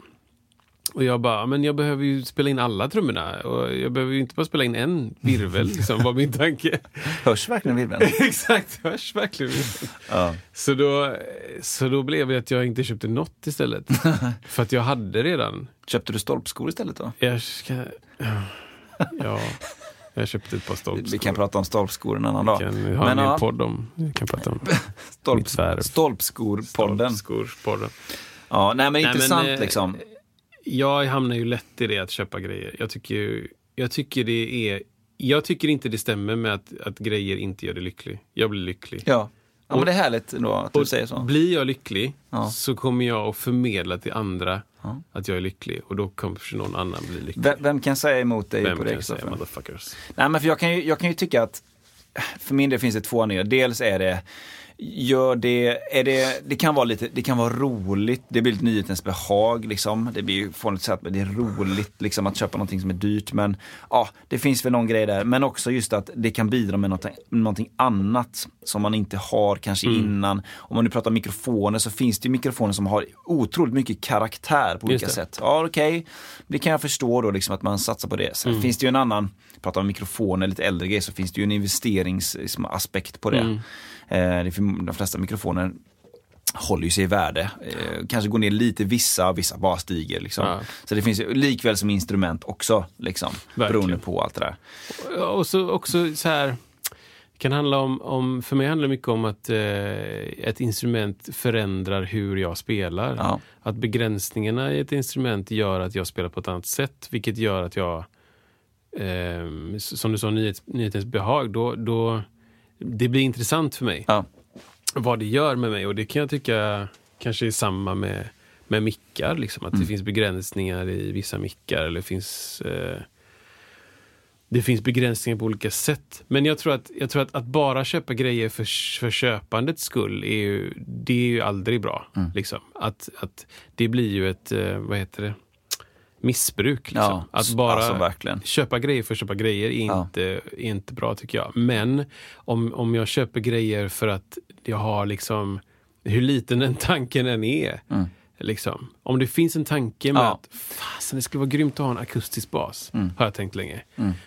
Och jag bara, men jag behöver ju spela in alla trummorna. Och jag behöver ju inte bara spela in en virvel, liksom, var min tanke. Hörs verkligen virveln? Exakt, hörs verkligen. ja. Så då, så då blev det att jag inte köpte något istället. För att jag hade redan. Köpte du stolpskor istället då? Jag ska, ja, jag köpte ett par stolpskor. Vi kan prata om stolpskor en annan dag. Vi kan ha Men en ja, podd om. Vi kan prata om stolp. Stolpskor-podden. Stolpskor-podden. Ja, nej men Nej, men, intressant eh, liksom. Jag hamnar ju lätt i det att köpa grejer. Jag tycker, jag tycker det är... Jag tycker inte det stämmer med att, att grejer inte gör dig lycklig. Jag blir lycklig. Ja. ja, men det är härligt ändå att du säger så. Blir jag lycklig Ja. så kommer jag att förmedla till andra Ja. att jag är lycklig. Och då kanske någon annan blir lycklig. Vem, vem kan säga emot dig Vem på kan det? jag säga Kristoffer? motherfuckers? Nej, men för jag kan, ju, jag kan ju tycka att för min del finns det två anledningar. Dels är det gör det, är det, det kan vara lite, det kan vara roligt, det blir lite nyhetens behag liksom. Det blir ju fånigt sagt, men det är roligt liksom att köpa någonting som är dyrt. Men ja, det finns väl någon grej där. Men också just att det kan bidra med någonting, någonting annat som man inte har kanske Mm. innan. Om man nu pratar mikrofoner så finns det ju mikrofoner som har otroligt mycket karaktär på olika sätt. Ja, okej, det kan jag förstå då liksom att man satsar på det. Sen Mm. finns det ju en annan, pratar om mikrofoner, lite äldre grejer, så finns det ju en investeringsaspekt på det. Mm. Eh, de flesta mikrofoner håller ju sig i värde. Eh, kanske går ner lite vissa, vissa bara stiger. Liksom. Ja. Så det finns likväl som instrument också, liksom, Verkligen. beroende på allt det där. Och så också så här, det kan handla om, om, för mig handlar det mycket om att eh, ett instrument förändrar hur jag spelar. Ja. Att begränsningarna i ett instrument gör att jag spelar på ett annat sätt, vilket gör att jag, eh, som du sa, nyhets, nyhetens behag, då, då, det blir intressant för mig Ja. vad det gör med mig. Och det kan jag tycka kanske är samma med, med mickar. Liksom, att det finns begränsningar i vissa mickar. Eller finns, eh, det finns begränsningar på olika sätt. Men jag tror att, jag tror att, att bara köpa grejer för, för köpandets skull, är ju, det är ju aldrig bra. Liksom. Att, att det blir ju ett, eh, vad heter det, missbruk. Liksom. Ja, att bara alltså köpa grejer för att köpa grejer är, Ja. inte, är inte bra tycker jag. Men om, om jag köper grejer för att jag har liksom, hur liten den tanken än är. Liksom. Om det finns en tanke med Ja. att fasen, det skulle vara grymt att ha en akustisk bas. Har jag tänkt länge.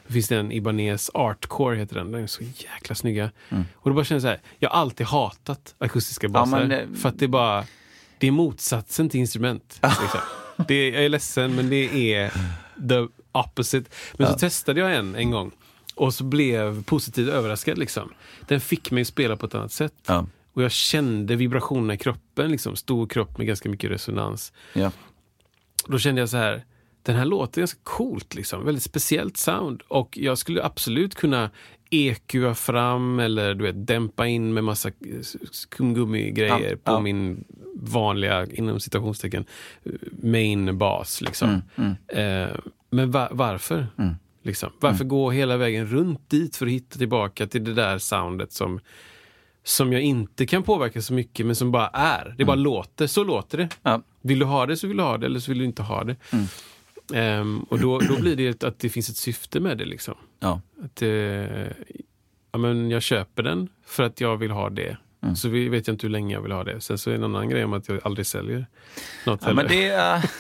Det finns en Ibanez Artcore heter den. Den är så jäkla snygga. Och då bara känner jag så här, jag har alltid hatat akustiska baser. men det- För att det är bara, det är motsatsen till instrument. Liksom. Det, jag är ledsen men det är the opposite. Men så testade jag en en gång. Och så blev positivt överraskad. Liksom. Den fick mig att spela på ett annat sätt. Ja. Och jag kände vibrationerna i kroppen. Liksom. Stor kropp med ganska mycket resonans. Ja. Då kände jag så här, den här låter ganska coolt. Liksom. Väldigt speciellt sound. Och jag skulle absolut kunna EQa fram eller du vet, dämpa in med massa skumgummi-grejer Ja, på ja. min vanliga, inom citationstecken, main bas. Liksom. Mm, Eh, men va- varför? Liksom. Varför gå hela vägen runt dit för att hitta tillbaka till det där soundet som, som jag inte kan påverka så mycket men som bara är. Det bara låter, så låter det. Ja. Vill du ha det så vill du ha det eller så vill du inte ha det. Ehm, och då, då blir det att det finns ett syfte med det. Liksom. Ja. Att, eh, ja, men jag köper den för att jag vill ha det. Så vi- vet jag inte hur länge jag vill ha det. Sen så är det en annan grej om att jag aldrig säljer något Ja, heller. men det, är,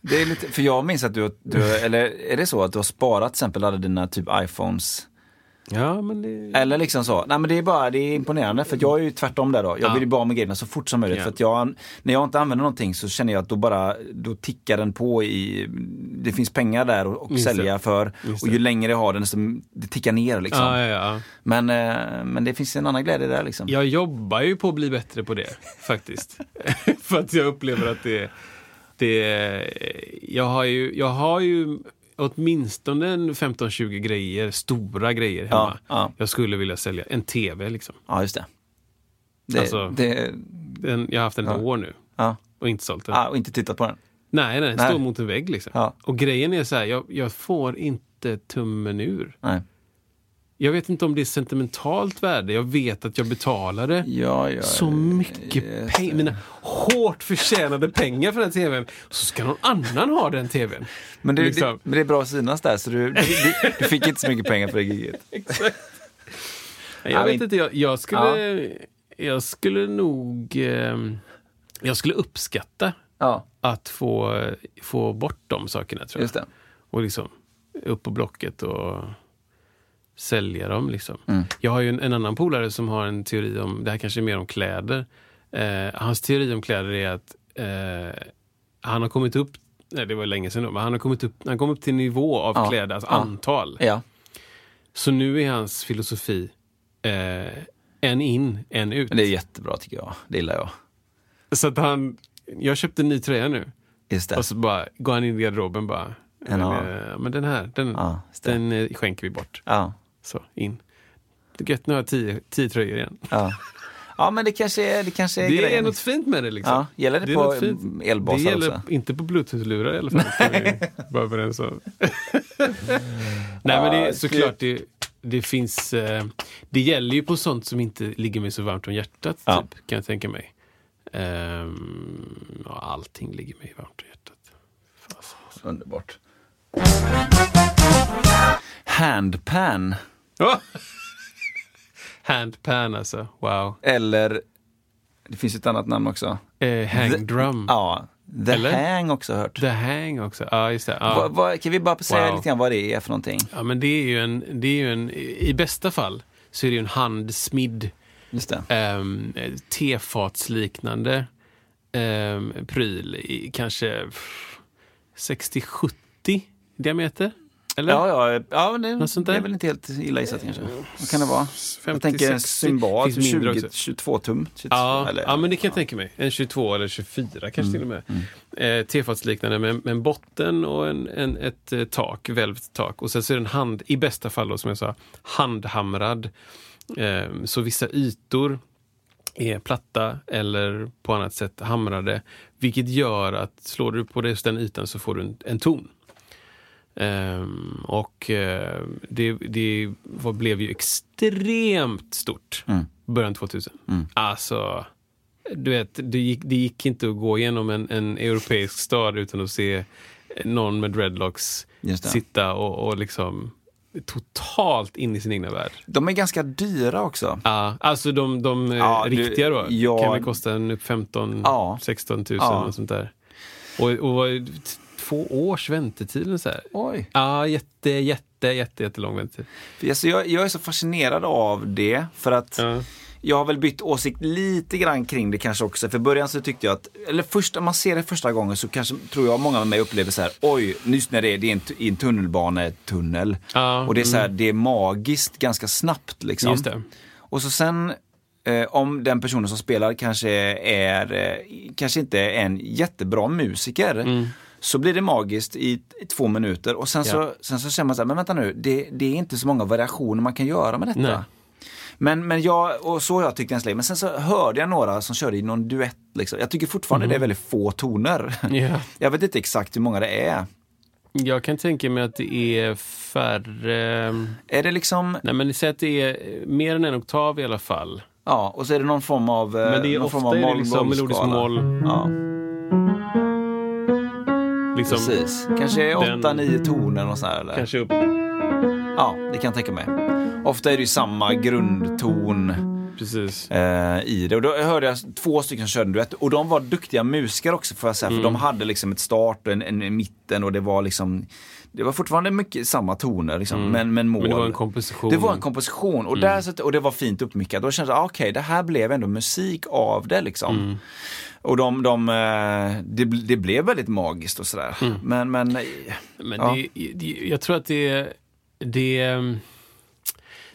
det är lite, för jag minns att du, du, eller är det så att du har sparat till exempel alla dina typ iPhones? Ja, men det... Eller liksom så. Nej men det är bara, det är imponerande för jag är ju tvärtom där då. Jag Ja. vill ju bara med grejerna så fort som möjligt. Ja. För att jag, när jag inte använder någonting så känner jag att då bara, då tickar den på i, det finns pengar där att och sälja för. Och ju längre jag har den desto det tickar ner liksom. Ja, ja, ja. Men, eh, men det finns en annan glädje där liksom. Jag jobbar ju på att bli bättre på det, faktiskt. För att jag upplever att det, det jag, har ju, jag har ju åtminstone en 15-20 grejer, stora grejer hemma. ja. Jag skulle vilja sälja. En TV liksom. Ja just det. Det, Alltså- det Den, jag har haft den ett år nu ja. och inte sålt den. Och inte tittat på den. Nej, nej, den Nej. står mot en vägg liksom. Ja. Och grejen är så här, jag, jag får inte tummen ur. Nej. Jag vet inte om det är sentimentalt värde. Jag vet att jag betalade Ja, ja, så mycket just pengar. Mina hårt förtjänade pengar för den tvn. Så ska någon annan ha den tvn. Men det, Liksom. det, men det är bra att synas där, så du, du, du, du fick inte så mycket pengar för det giget. Jag Ja, vet men- inte, jag, jag skulle... Jag skulle nog... ehm, jag skulle uppskatta att få, få bort de sakerna tror jag. Och liksom upp på Blocket och sälja dem. Liksom. Mm. Jag har ju en, en annan polare som har en teori om, det här kanske är mer om kläder. Eh, hans teori om kläder är att eh, han har kommit upp, nej det var länge sedan då, men han har kommit upp, han kom upp till nivå av Ja. kläder, alltså Ja. antal. Ja, Så nu är hans filosofi eh, en in, en ut. men det är jättebra tycker jag. Det gillar jag. Så att han, jag köpte en ny tröja nu. Och så bara går han in i garderoben bara. En men, eh, men den här, den, den eh, skänker vi bort. Ja, Så, in. Det är gött, nu har jag tio, tio tröjor igen. ja. ja, men det kanske är, det kanske är Det är något fint med det liksom. Ja, gäller det är på elbasar Det gäller också? inte på bluetooth-lurar i alla fall. Överens om. Nej men det är Ja, såklart, det, det finns... Eh, det gäller ju på sånt som inte ligger mig så varmt om hjärtat, Ja. typ, kan jag tänka mig. Ja, allting ligger mig varmt om hjärtat. Fasen. Underbart. Handpan. Handpan alltså, wow. Eller, det finns ett annat namn också. Eh, hangdrum. Ja, The Eller? Hang också hört. The hang också, ja just det. Ja. Vad- vad- kan vi bara säga Wow. lite grann vad det är för någonting? Ja, men det är ju en, det är ju en, i bästa fall så är det ju en handsmidd Just det. um, tefatsliknande um, pryl i kanske pff, 60-70 diameter. Eller? Ja, ja, ja men det, det är väl inte helt illa gissat kanske. Vad kan det vara? 50, jag tänker en 60. symbol, Finns mindre 20, också. 22 tum. 22, Ja, eller, ja, men det kan jag tänka mig. En 22 eller 24 kanske till och med. Mm, Eh, tefatsliknande med, med en botten och en, en, ett eh, tak, välvt tak. Och sen så är den hand, i bästa fall då, som jag sa, handhamrad. Eh, så vissa ytor är platta eller på annat sätt hamrade. Vilket gör att slår du på just den ytan så får du en, en ton. Ehm, och eh, det, det var, blev ju extremt stort Mm. början 2000. Alltså, du vet, det gick, det gick inte att gå igenom en, en europeisk stad utan att se någon med dreadlocks sitta och, och liksom totalt in i sin egna värld. De är ganska dyra också. Ja, alltså de, de eh, Ja, du- riktiga då ja. kan väl kosta en 15 Ja. 16 000 Ja. och sånt där. Och, och två års väntetid eller så här. Oj. Ja, jätte, jätte, jätte, jättelång väntetid. Alltså, jag, jag är så fascinerad av det för att Ja. jag har väl bytt åsikt lite grann kring det kanske också. För i början så tyckte jag att, eller först, om man ser det första gången så kanske tror jag många med mig upplever så här, oj, just när det är, det är en, i en tunnelbanetunnel. Ja, och det är så här, det är magiskt ganska snabbt liksom. Just det. Och så sen eh, om den personen som spelar kanske är, eh, kanske inte är en jättebra musiker. Mm. Så blir det magiskt i, i två minuter och sen, så, Ja. sen så känner man så här, men vänta nu, det, det är inte så många variationer man kan göra med detta. Nej. Men, men jag, och så har jag tyckt än så länge. Men sen så hörde jag några som körde i någon duett. Liksom. Jag tycker fortfarande det är väldigt få toner. Ja. Jag vet inte exakt hur många det är. Jag kan tänka mig att det är färre... Är det liksom, Nej, men säg att det är mer än en oktav i alla fall. ja, och så är det någon form av eh, Men det är någon ofta form av är det moll- liksom melodisk mollskala. moll. Ja, Liksom, precis. Kanske Den- åtta, nio toner och så här, eller? Kanske upp. Ja, det kan jag tänka mig. Ofta är det ju samma grundton Precis. eh, i det. Och då hörde jag två stycken som körde en duett. Och de var duktiga musiker också får jag säga. För Mm. de hade liksom ett start och en, en, en mitten och det var liksom det var fortfarande mycket samma toner, liksom, men, men mål. Mm. Men det var en komposition. Det var en komposition och, där, så att- och det var fint uppmickat. Då kände jag, ah, okej, det här blev ändå musik av det liksom. Mm. Och de, de, eh, det, det blev väldigt magiskt och sådär. Mm. Men, men Men Ja. det, det, jag tror att det, det,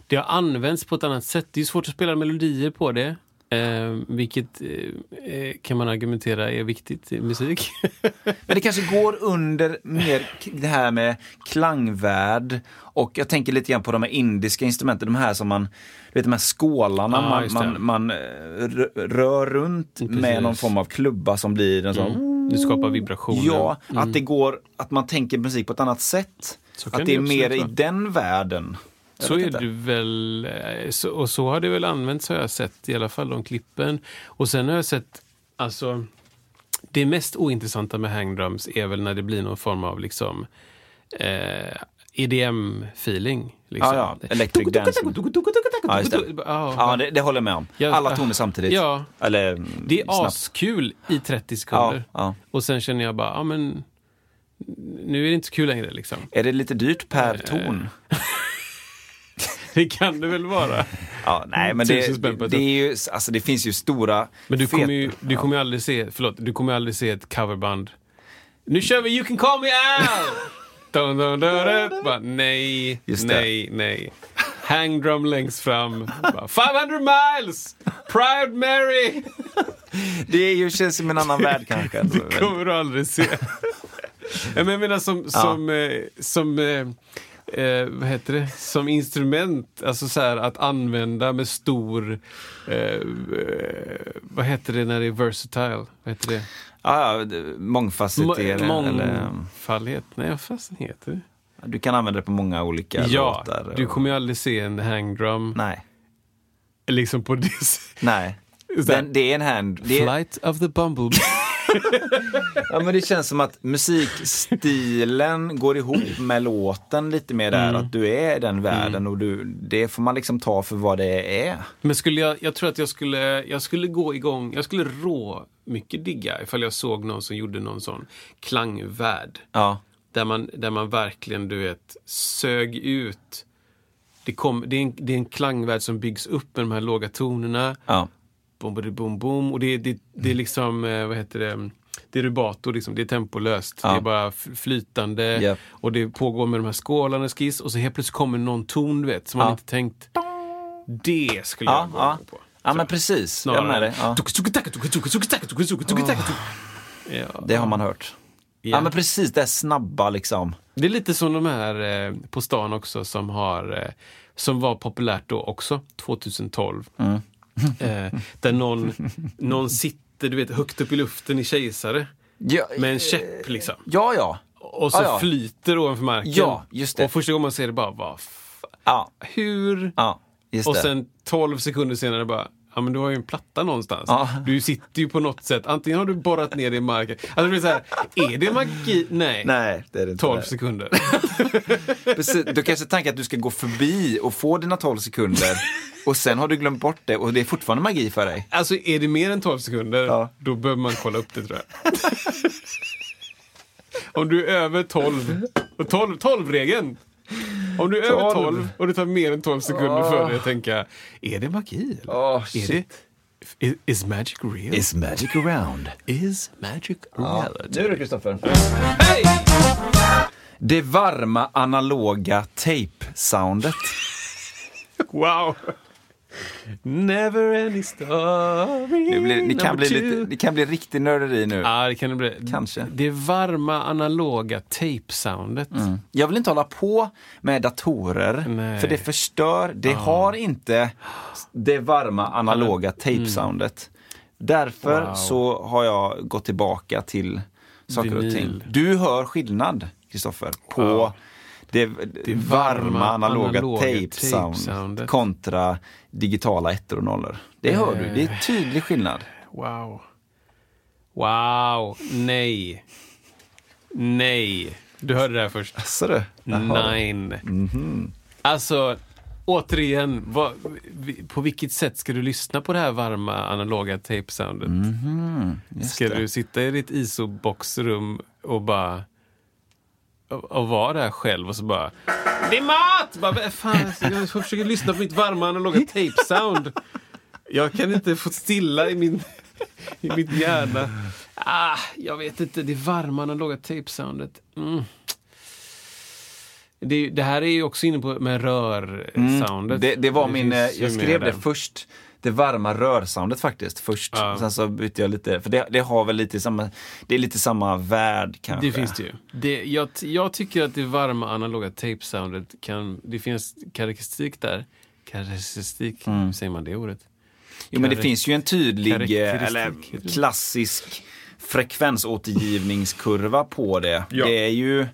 det har använts på ett annat sätt. Det är svårt att spela melodier på det. Eh, vilket eh, kan man argumentera är viktigt i musik. Men det kanske går under mer det här med klangvärd och jag tänker lite grann på de här indiska instrumenten, de här som man, du vet de här skålarna Ja, man, man, man eh, rö- rör runt Precis. med någon form av klubba som blir en sån, Du skapar vibrationer. ja, att det går, att man tänker musik på ett annat sätt. Så att det är mer i den världen. Jag Så är inte. det väl, eh, så, och så har det väl använts har jag sett, i alla fall de klippen. Och sen har jag sett, alltså, det mest ointressanta med hangdrums är väl när det blir någon form av liksom eh, EDM-feeling. Liksom. Ja, ja, electric dance. Ja, just det. Ja, det, det håller jag med om. Alla toner samtidigt. ja. Eller mm, Det är snabbt. askul i 30 sekunder. Ja, ja. Och sen känner jag bara, ja men nu är det inte så kul längre liksom. Är det lite dyrt Eh, per ton? Det kan det väl vara. Ja, nej, men det, det, det, är ju, alltså det finns ju stora... Men du kommer ju, du kommer ju aldrig se, förlåt, du kommer aldrig se ett coverband. Nu kör vi You can call me Al! dun, dun, dun. Bara, nej, Just det. nej, nej. Hangdrum längst fram. Bara, 500 miles! Proud Mary! Det är ju, känns som en annan värld kanske. Det kommer du aldrig se. Ja, men jag menar som, som, eh, som eh, eh, vad heter det? Som instrument, alltså så här att använda med stor, eh, vad heter det när det är versatile? Vad heter det? Ja, ja, det- mångfacetterad. Mångfaldighet? Nej, vad fasen heter det? Du kan använda det på många olika Ja, låtar. du kommer ju aldrig se en hangdrum Nej, liksom på det nej. Den, det är en hand... Är, Flight of the Bumblebee. ja, men det känns som att musikstilen går ihop med låten lite mer där. Mm. Att du är i den världen och du, det får man liksom ta för vad det är. Men skulle jag, jag tror att jag skulle, jag skulle gå igång, jag skulle rå mycket digga ifall jag såg någon som gjorde någon sån klangvärld. Ja, Där man, där man verkligen, du vet, sög ut. Det, kom, det, är en, det är en klangvärld som byggs upp med de här låga tonerna. ja. Bom, bom, bom, bom. Och det, det, det är liksom, eh, vad heter det? Det är rubato, liksom. det är tempolöst. Ja. Det är bara flytande. Japp. Och det pågår med de här skålarna skiss. Och så helt plötsligt kommer någon ton, du vet, som man Ja. inte tänkt. Det skulle Ja, jag gå ja. på. ja men precis. Jag är med dig. Ja. Det har man hört. Ja men precis, det är snabba liksom. Det är lite som de här eh, på stan också som har eh, som var populärt då också, 2012. Mm. Eh, där någon, någon sitter du vet, högt upp i luften i kejsare Ja, med en käpp liksom. ja. ja. Och så Ja, ja. flyter ovanför marken. Ja, just det. Och första gången man ser det bara, vad Ja, hur? ja just Och sen 12 sekunder senare bara, ja men du har ju en platta någonstans. Ja. Du sitter ju på något sätt, antingen har du borrat ner det i marken. Alltså det blir så här, är det magi? Nej. Nej, det är det inte. 12 sekunder. Precis, du kanske tänker att du ska gå förbi och få dina 12 sekunder och sen har du glömt bort det och det är fortfarande magi för dig. Alltså är det mer än 12 sekunder, Ja. då behöver man kolla upp det tror jag. Om du är över 12, och 12, 12-regeln. Om du är över 12. 12 och det tar mer än 12 sekunder för dig att tänka, är det magi? eller? Åh, är shit. det, is, is magic real? Is magic around? is magic reality? Nu du Kristoffer. Hej! Det varma analoga tape-soundet. Wow! Never any story. Det, blir, det, kan bli lite, det kan bli riktig nörderi nu. Ja, det kan det bli. Kanske. Det varma analoga tape-soundet. Jag vill inte hålla på med datorer, Nej. för det förstör. Det har inte det varma analoga tape-soundet. Därför Mm. Wow. så har jag gått tillbaka till saker och ting. Vinyl. Du hör skillnad, Kristoffer, på Ja. Det, Det varma, varma analoga, analoga tape-sound kontra digitala ettor och nollor. Det hör du, det är tydlig skillnad. Wow. Wow. Nej. Nej. Du hörde det här först. Så du? Nine. Mhm. Alltså, återigen, vad, på vilket sätt ska du lyssna på det här varma analoga tape-soundet? Mhm, Just Ska det. du sitta i ditt isoboxrum och bara och vara där själv och så bara Det är mat! Bara, "Vad fan, jag försöker lyssna på mitt varma analoga tape-sound. Jag kan inte få stilla i min i mitt hjärna. Ah, jag vet inte, det varma analoga tape-soundet. Mm. Det, det här är ju också inne på med rör-soundet. Det, det var min, eh, jag skrev det först. Det varma rörsoundet faktiskt först. Ja. Sen så bytte jag lite, för det, det har väl lite samma, det är lite samma värld kanske. Det finns det ju. Det, jag, jag tycker att det varma analoga tape-soundet kan... Det finns karaktäristik där. Karaktäristik, Mm. säger man det ordet? Jo men det finns ju en tydlig, eh, eller klassisk frekvensåtergivningskurva på det. Ja. Det är ju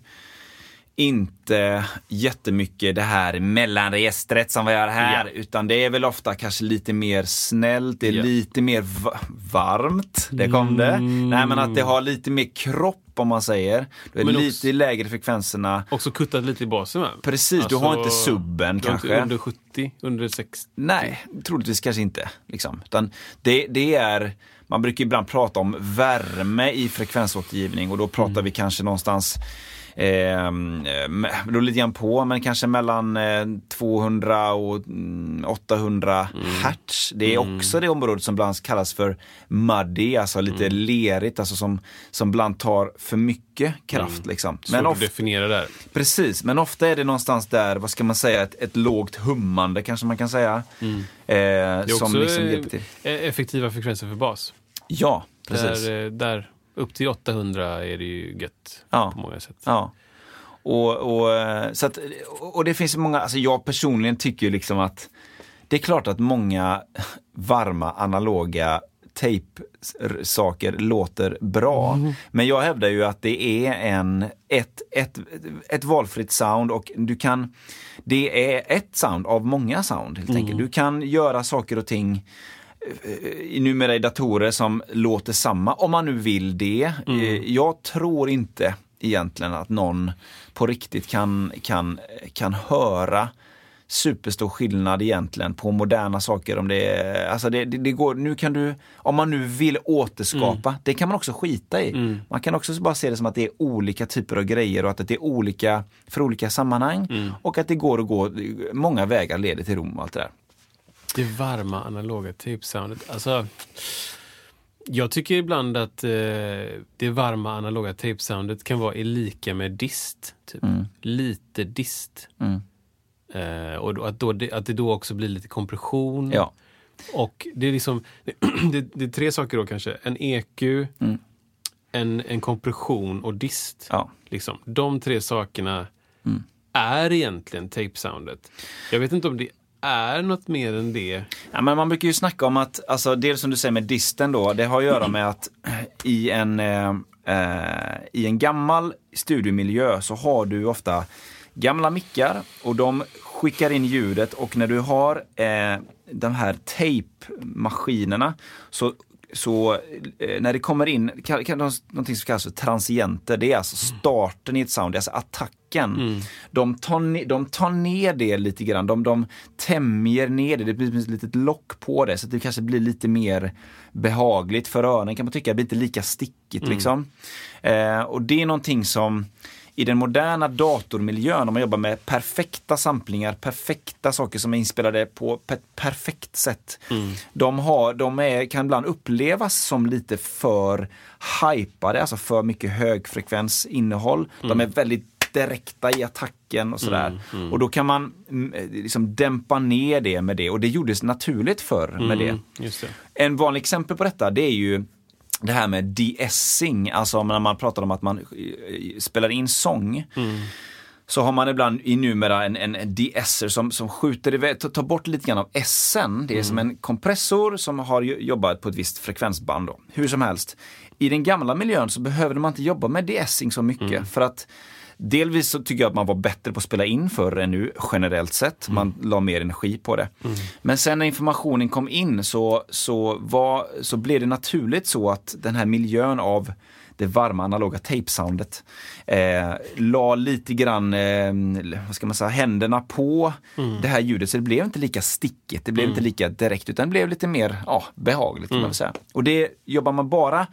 inte jättemycket det här mellanregistret som vi har här, Ja. utan det är väl ofta kanske lite mer snällt, det är Ja. lite mer va- varmt, det kom det. Mm. Nej men att det har lite mer kropp om man säger. Då är Men lite också- i lägre frekvenserna. Också kuttat lite i basen va? Precis, du har inte subben du har inte kanske. Under 70, under 60. Nej, troligtvis kanske inte. Liksom. Utan det, det är, man brukar ibland prata om värme i frekvensåtergivning och då pratar Mm. vi kanske någonstans Eh, det beror lite grann på, men kanske mellan eh, 200 och mm, 800 hertz. Det är Mm. också det området som ibland kallas för muddy, alltså lite Mm. lerigt, alltså som, som ibland tar för mycket kraft. Liksom. Svårt Men att ofta, definiera där. Precis, men ofta är det någonstans där, vad ska man säga, ett, ett lågt hummande kanske man kan säga. Eh, Mm. Det är som också liksom eh, eh, effektiva frekvenser för bas. Ja, precis. Där, eh, där, upp till 800 är det ju gött Ja. på många sätt. Ja. Och, och, eh, så att, och det finns många, alltså jag personligen tycker ju liksom att det är klart att många varma analoga tape-saker låter bra. Men jag hävdar ju att det är en, ett, ett, ett valfritt sound och du kan, det är ett sound av många sound helt enkelt. Du kan göra saker och ting numera i datorer som låter samma, om man nu vill det. Eh, Jag tror inte egentligen att någon på riktigt kan, kan, kan höra superstor skillnad egentligen på moderna saker. Om det, är- alltså det, det, det går, nu kan du, om man nu vill återskapa, det kan man också skita i. Man kan också bara se det som att det är olika typer av grejer och att det är olika för olika sammanhang. Och att det går att gå, många vägar leder till Rom och allt det där. Det varma analoga tape-soundet. Alltså, jag tycker ibland att eh, det varma analoga tape-soundet kan vara i lika med dist. Typ. Lite dist. Mm. Eh, och då, att, då, det, att det då också blir lite kompression. Ja. Och det är liksom det, det är tre saker då kanske. En EQ, en, en kompression och dist. Ja. Liksom. De tre sakerna är egentligen tape-soundet. Jag vet inte om det är något mer än det. Ja, men man brukar ju snacka om att, alltså dels som du säger med disten då, det har att göra med att i en, eh, eh i en gammal studiomiljö så har du ofta gamla mickar och de skickar in ljudet och när du har eh, de här tejpmaskinerna så så eh, när det kommer in, kan, kan, någonting som kallas för transienter, det är alltså starten i ett sound, det är alltså attacken. De, tar ne- de tar ner det lite grann, de, de tämjer ner det, det blir ett litet lock på det så att det kanske blir lite mer behagligt för öronen kan man tycka, det blir inte lika stickigt liksom. Eh, och det är någonting som i den moderna datormiljön, om man jobbar med perfekta samplingar, perfekta saker som är inspelade på ett perfekt sätt. De, har, de är, kan ibland upplevas som lite för hypade, alltså för mycket högfrekvensinnehåll. De är väldigt direkta i attacken och sådär. Och då kan man mm, liksom dämpa ner det med det och det gjordes naturligt förr med det. Just det. En vanlig exempel på detta det är ju det här med de-essing, alltså när man pratar om att man eh, spelar in sång. Så har man ibland i numera en, en, de-esser som, som skjuter iväg, tar bort lite grann av essen. Det är som en kompressor som har jobbat på ett visst frekvensband. Då. Hur som helst. I den gamla miljön så behövde man inte jobba med de-essing så mycket. För att Delvis så tycker jag att man var bättre på att spela in förr än nu generellt sett. Man la mer energi på det. Men sen när informationen kom in så, så, var, så blev det naturligt så att den här miljön av det varma analoga tape-soundet eh, la lite grann, eh, vad ska man säga, händerna på det här ljudet. Så det blev inte lika stickigt, det blev inte lika direkt utan det blev lite mer ja, behagligt kan man väl säga. Och det jobbar man bara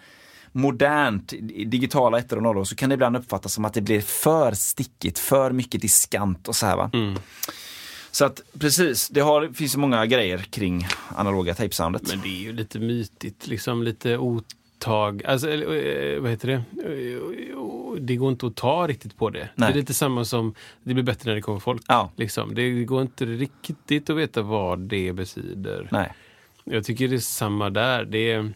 modernt, digitala ettor och nollor, så kan det ibland uppfattas som att det blir för stickigt, för mycket diskant och så här va. Så att precis, det har, finns många grejer kring analoga tape-soundet. Men det är ju lite mytigt, liksom lite otag. Alltså, eller, eh, vad heter det? Eh, Det går inte att ta riktigt på det. Nej. Det är lite samma som, det blir bättre när det kommer folk. Ja. Liksom. Det går inte riktigt att veta vad det betyder. Nej. Jag tycker det är samma där. Det är,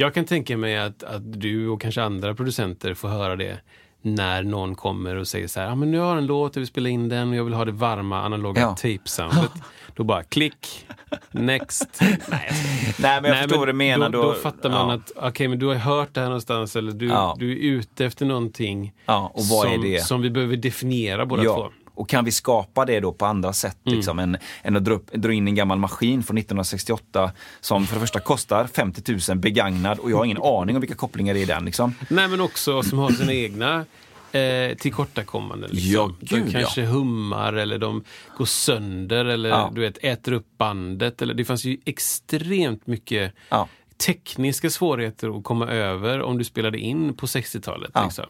jag kan tänka mig att, att du och kanske andra producenter får höra det när någon kommer och säger så här, ah, men nu har jag en låt, jag vill spela in den och jag vill ha det varma analoga Ja. tape-soundet. Då bara klick, next. Nej, Nej, men jag förstår vad du menar. Då, då fattar man ja. att okej, men du har hört det här någonstans eller du, Ja. du är ute efter någonting Ja, som, som vi behöver definiera båda två. Och kan vi skapa det då på andra sätt liksom, än, än att dra, upp, dra in en gammal maskin från 1968 som för det första kostar 50 000 begagnad och jag har ingen aning om vilka kopplingar det är i den. Liksom. Nej, men också som har sina egna eh, tillkortakommanden. Liksom. Ja, gud, de kanske hummar eller de går sönder eller Ja. du vet, äter upp bandet. Eller, det fanns ju extremt mycket Ja. tekniska svårigheter att komma över om du spelade in på 60-talet. Ja, Liksom.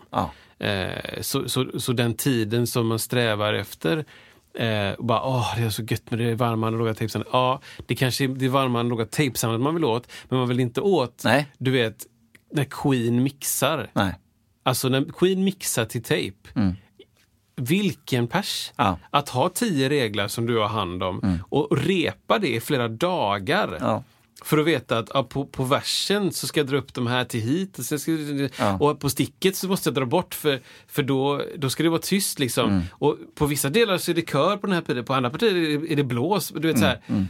Eh, så, så, så den tiden som man strävar efter Eh, och bara, åh, det är så gött med det varma analoga tapesoundet. Ja, det kanske är det varma analoga tapesoundet man vill åt, men man vill inte åt, Nej. du vet, när Queen mixar. Nej. Alltså när Queen mixar till tejp. Vilken pers! Mm. Ja. Att ha tio regler som du har hand om och repa det i flera dagar. Ja. För att veta att ja, på, på versen så ska jag dra upp de här till hit och, sen ska, Ja. och på sticket så måste jag dra bort för, för då, då ska det vara tyst. Liksom. Mm. Och på vissa delar så är det kör på den här pilen, på andra partier är det, är det blås. Du vet, så Mm. här.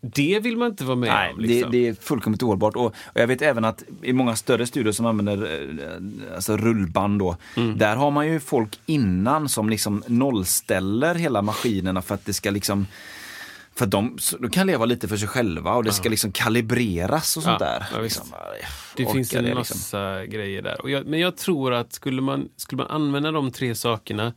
Det vill man inte vara med Nej, om. Liksom. det, det är fullkomligt ohållbart. Och, och jag vet även att i många större studior som använder eh, alltså rullband då, Mm. där har man ju folk innan som liksom nollställer hela maskinerna för att det ska liksom för de, de kan leva lite för sig själva och det ska liksom kalibreras och sånt Ja, där. ja, liksom, Det finns en det, massa grejer där. Jag, men jag tror att skulle man, skulle man använda de tre sakerna,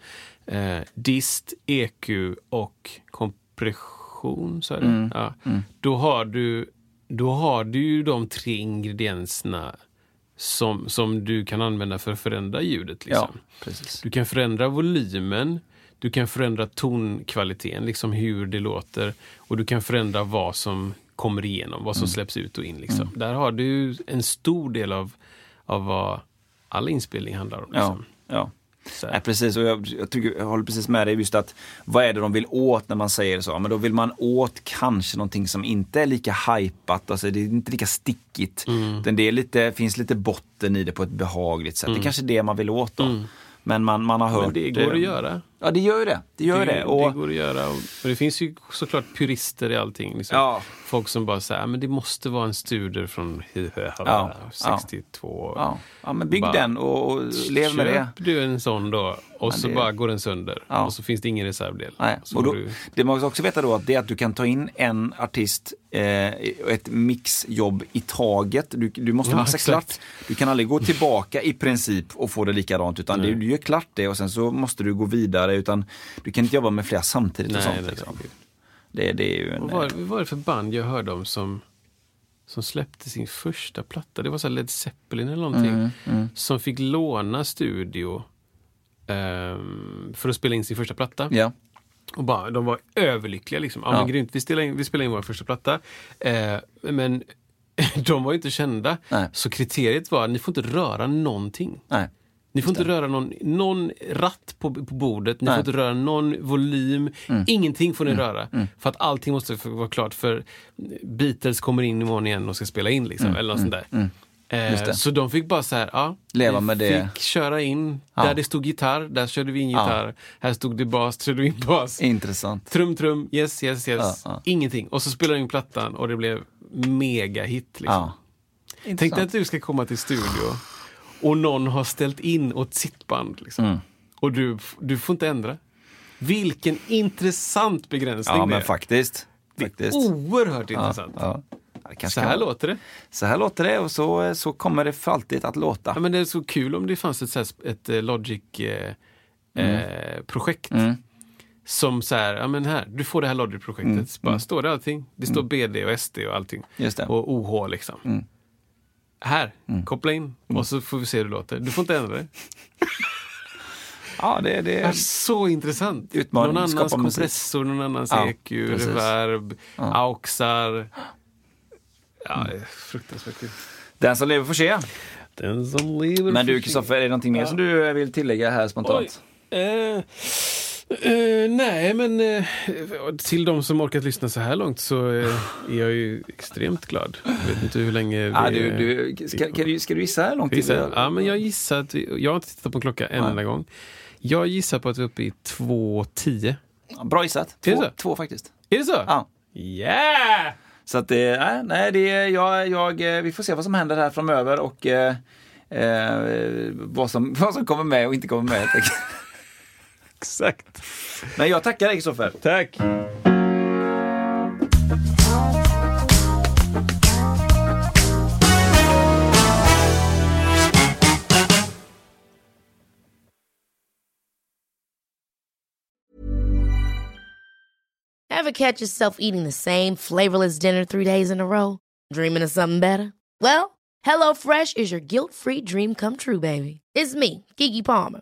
eh, dist, EQ och kompression, så? Mm. Ja. Då, har du, då har du ju de tre ingredienserna som, som du kan använda för att förändra ljudet. Liksom. Ja. Du kan förändra volymen, du kan förändra tonkvaliteten, liksom hur det låter. Och du kan förändra vad som kommer igenom, vad som släpps ut och in. Liksom. Där har du en stor del av, av vad all inspelning handlar om. Ja, Liksom. ja. Här. Nej, precis, och jag, jag, tycker, jag håller precis med dig just att vad är det de vill åt när man säger så? Men då vill man åt kanske någonting som inte är lika hypat, alltså det är inte lika stickigt. Mm. Det är lite, finns lite botten i det på ett behagligt sätt. Det är kanske det man vill åt då. Men man, man har hört... Mm. Men det går eh, att göra. Ja, det gör ju det. Det gör det, det. Och, det går att göra. Och, och det finns ju såklart purister i allting. Liksom. Ja. Folk som bara säger men det måste vara en studer från Ja, 62. ja, ja, men bygg Bara- den och, och lev med det. Köp du en sån då och så det- bara går den sönder. Ja. Och så finns det ingen reservdel. Nej. Och då, du... Det man också veta då att det är att du kan ta in en artist eh, ett mixjobb i taget. Du, du måste Ja, mixa exakt. klart. Du kan aldrig gå tillbaka i princip och få det likadant utan du, du gör klart det och sen så måste du gå vidare utan du kan inte jobba med flera samtidigt och Nej, sånt. nej, liksom. nej. det, det är ju en, Vad var, vad var det för band jag hörde om som, som släppte sin första platta? Det var så Led Zeppelin eller någonting. Mm, Som fick låna studio ehm, för att spela in sin första platta. Ja, Och bara, de var överlyckliga. Liksom. Ja, Ja. Men grymt, vi spelar in, vi spelar in vår första platta. Eh, men de var ju inte kända. Nej. Så kriteriet var ni får inte röra någonting. nej. Ni får inte röra någon, någon ratt på, på bordet, ni Nej. får inte röra någon volym, ingenting får ni röra. För att allting måste vara klart för Beatles kommer in imorgon igen och ska spela in liksom, eller något sånt där. Just Eh, så de fick bara så här, ja, Leva med det. fick köra in, Ja. där det stod gitarr, där körde vi in Ja. gitarr, här stod det bas, körde vi in bas. Intressant. Trum, trum, yes, yes, yes. Ja, ja. Ingenting. Och så spelade de in plattan och det blev mega hit. Liksom. Ja. Tänk dig att du ska komma till studio och någon har ställt in åt sitt band. Liksom. Mm. Och du, du får inte ändra. Vilken intressant begränsning Ja det men är. faktiskt. Det är faktiskt. oerhört Ja, intressant. ja. Ja, Så här låter det. Så här låter det och så, så kommer det för alltid att låta. Ja, men det är så kul om det fanns ett, här, ett eh, Logic-projekt. Eh, projekt Mm. Som så här, ja men här, du får det här Logic-projektet. Mm. Bara står det allting. Det står BD och SD och allting. Och OH liksom. Mm. Här, koppla in och så får vi se hur det låter. Du får inte ändra det. Ja, det, det är så intressant. Utmaning, någon annans musik. kompressor, någon annans Ja, EQ, precis. reverb, Ja. auxar. Ja, det är fruktansvärt kul. Den som lever får se. Den som lever Men du. Kristoffer, är det någonting mer som du vill tillägga här spontant? Eh, eh, nej, men eh, till de som orkat lyssna så här långt så eh, är jag ju extremt glad. Jag vet inte hur länge vi... Ah, du, du, ska, kan du, ska du gissa hur lång tid? Gissa? Ja, men jag gissar att vi, Jag har inte tittat på en klocka en enda gång. Jag gissar på att vi är uppe i 2.10. Ja, Bra gissat. Två, två faktiskt. Är det så? Ja. Yeah! Så att det, nej, nej, det är, jag, jag, vi får se vad som händer här framöver och eh, vad, som, vad som kommer med och inte kommer med. Helt enkelt. Exakt. Men jag tackar dig Kristoffer. Tack. Ever catch yourself eating the same flavorless dinner three days in a row? Dreaming of something better? Well, HelloFresh is your guilt-free dream come true, baby. It's me, Kiki Palmer.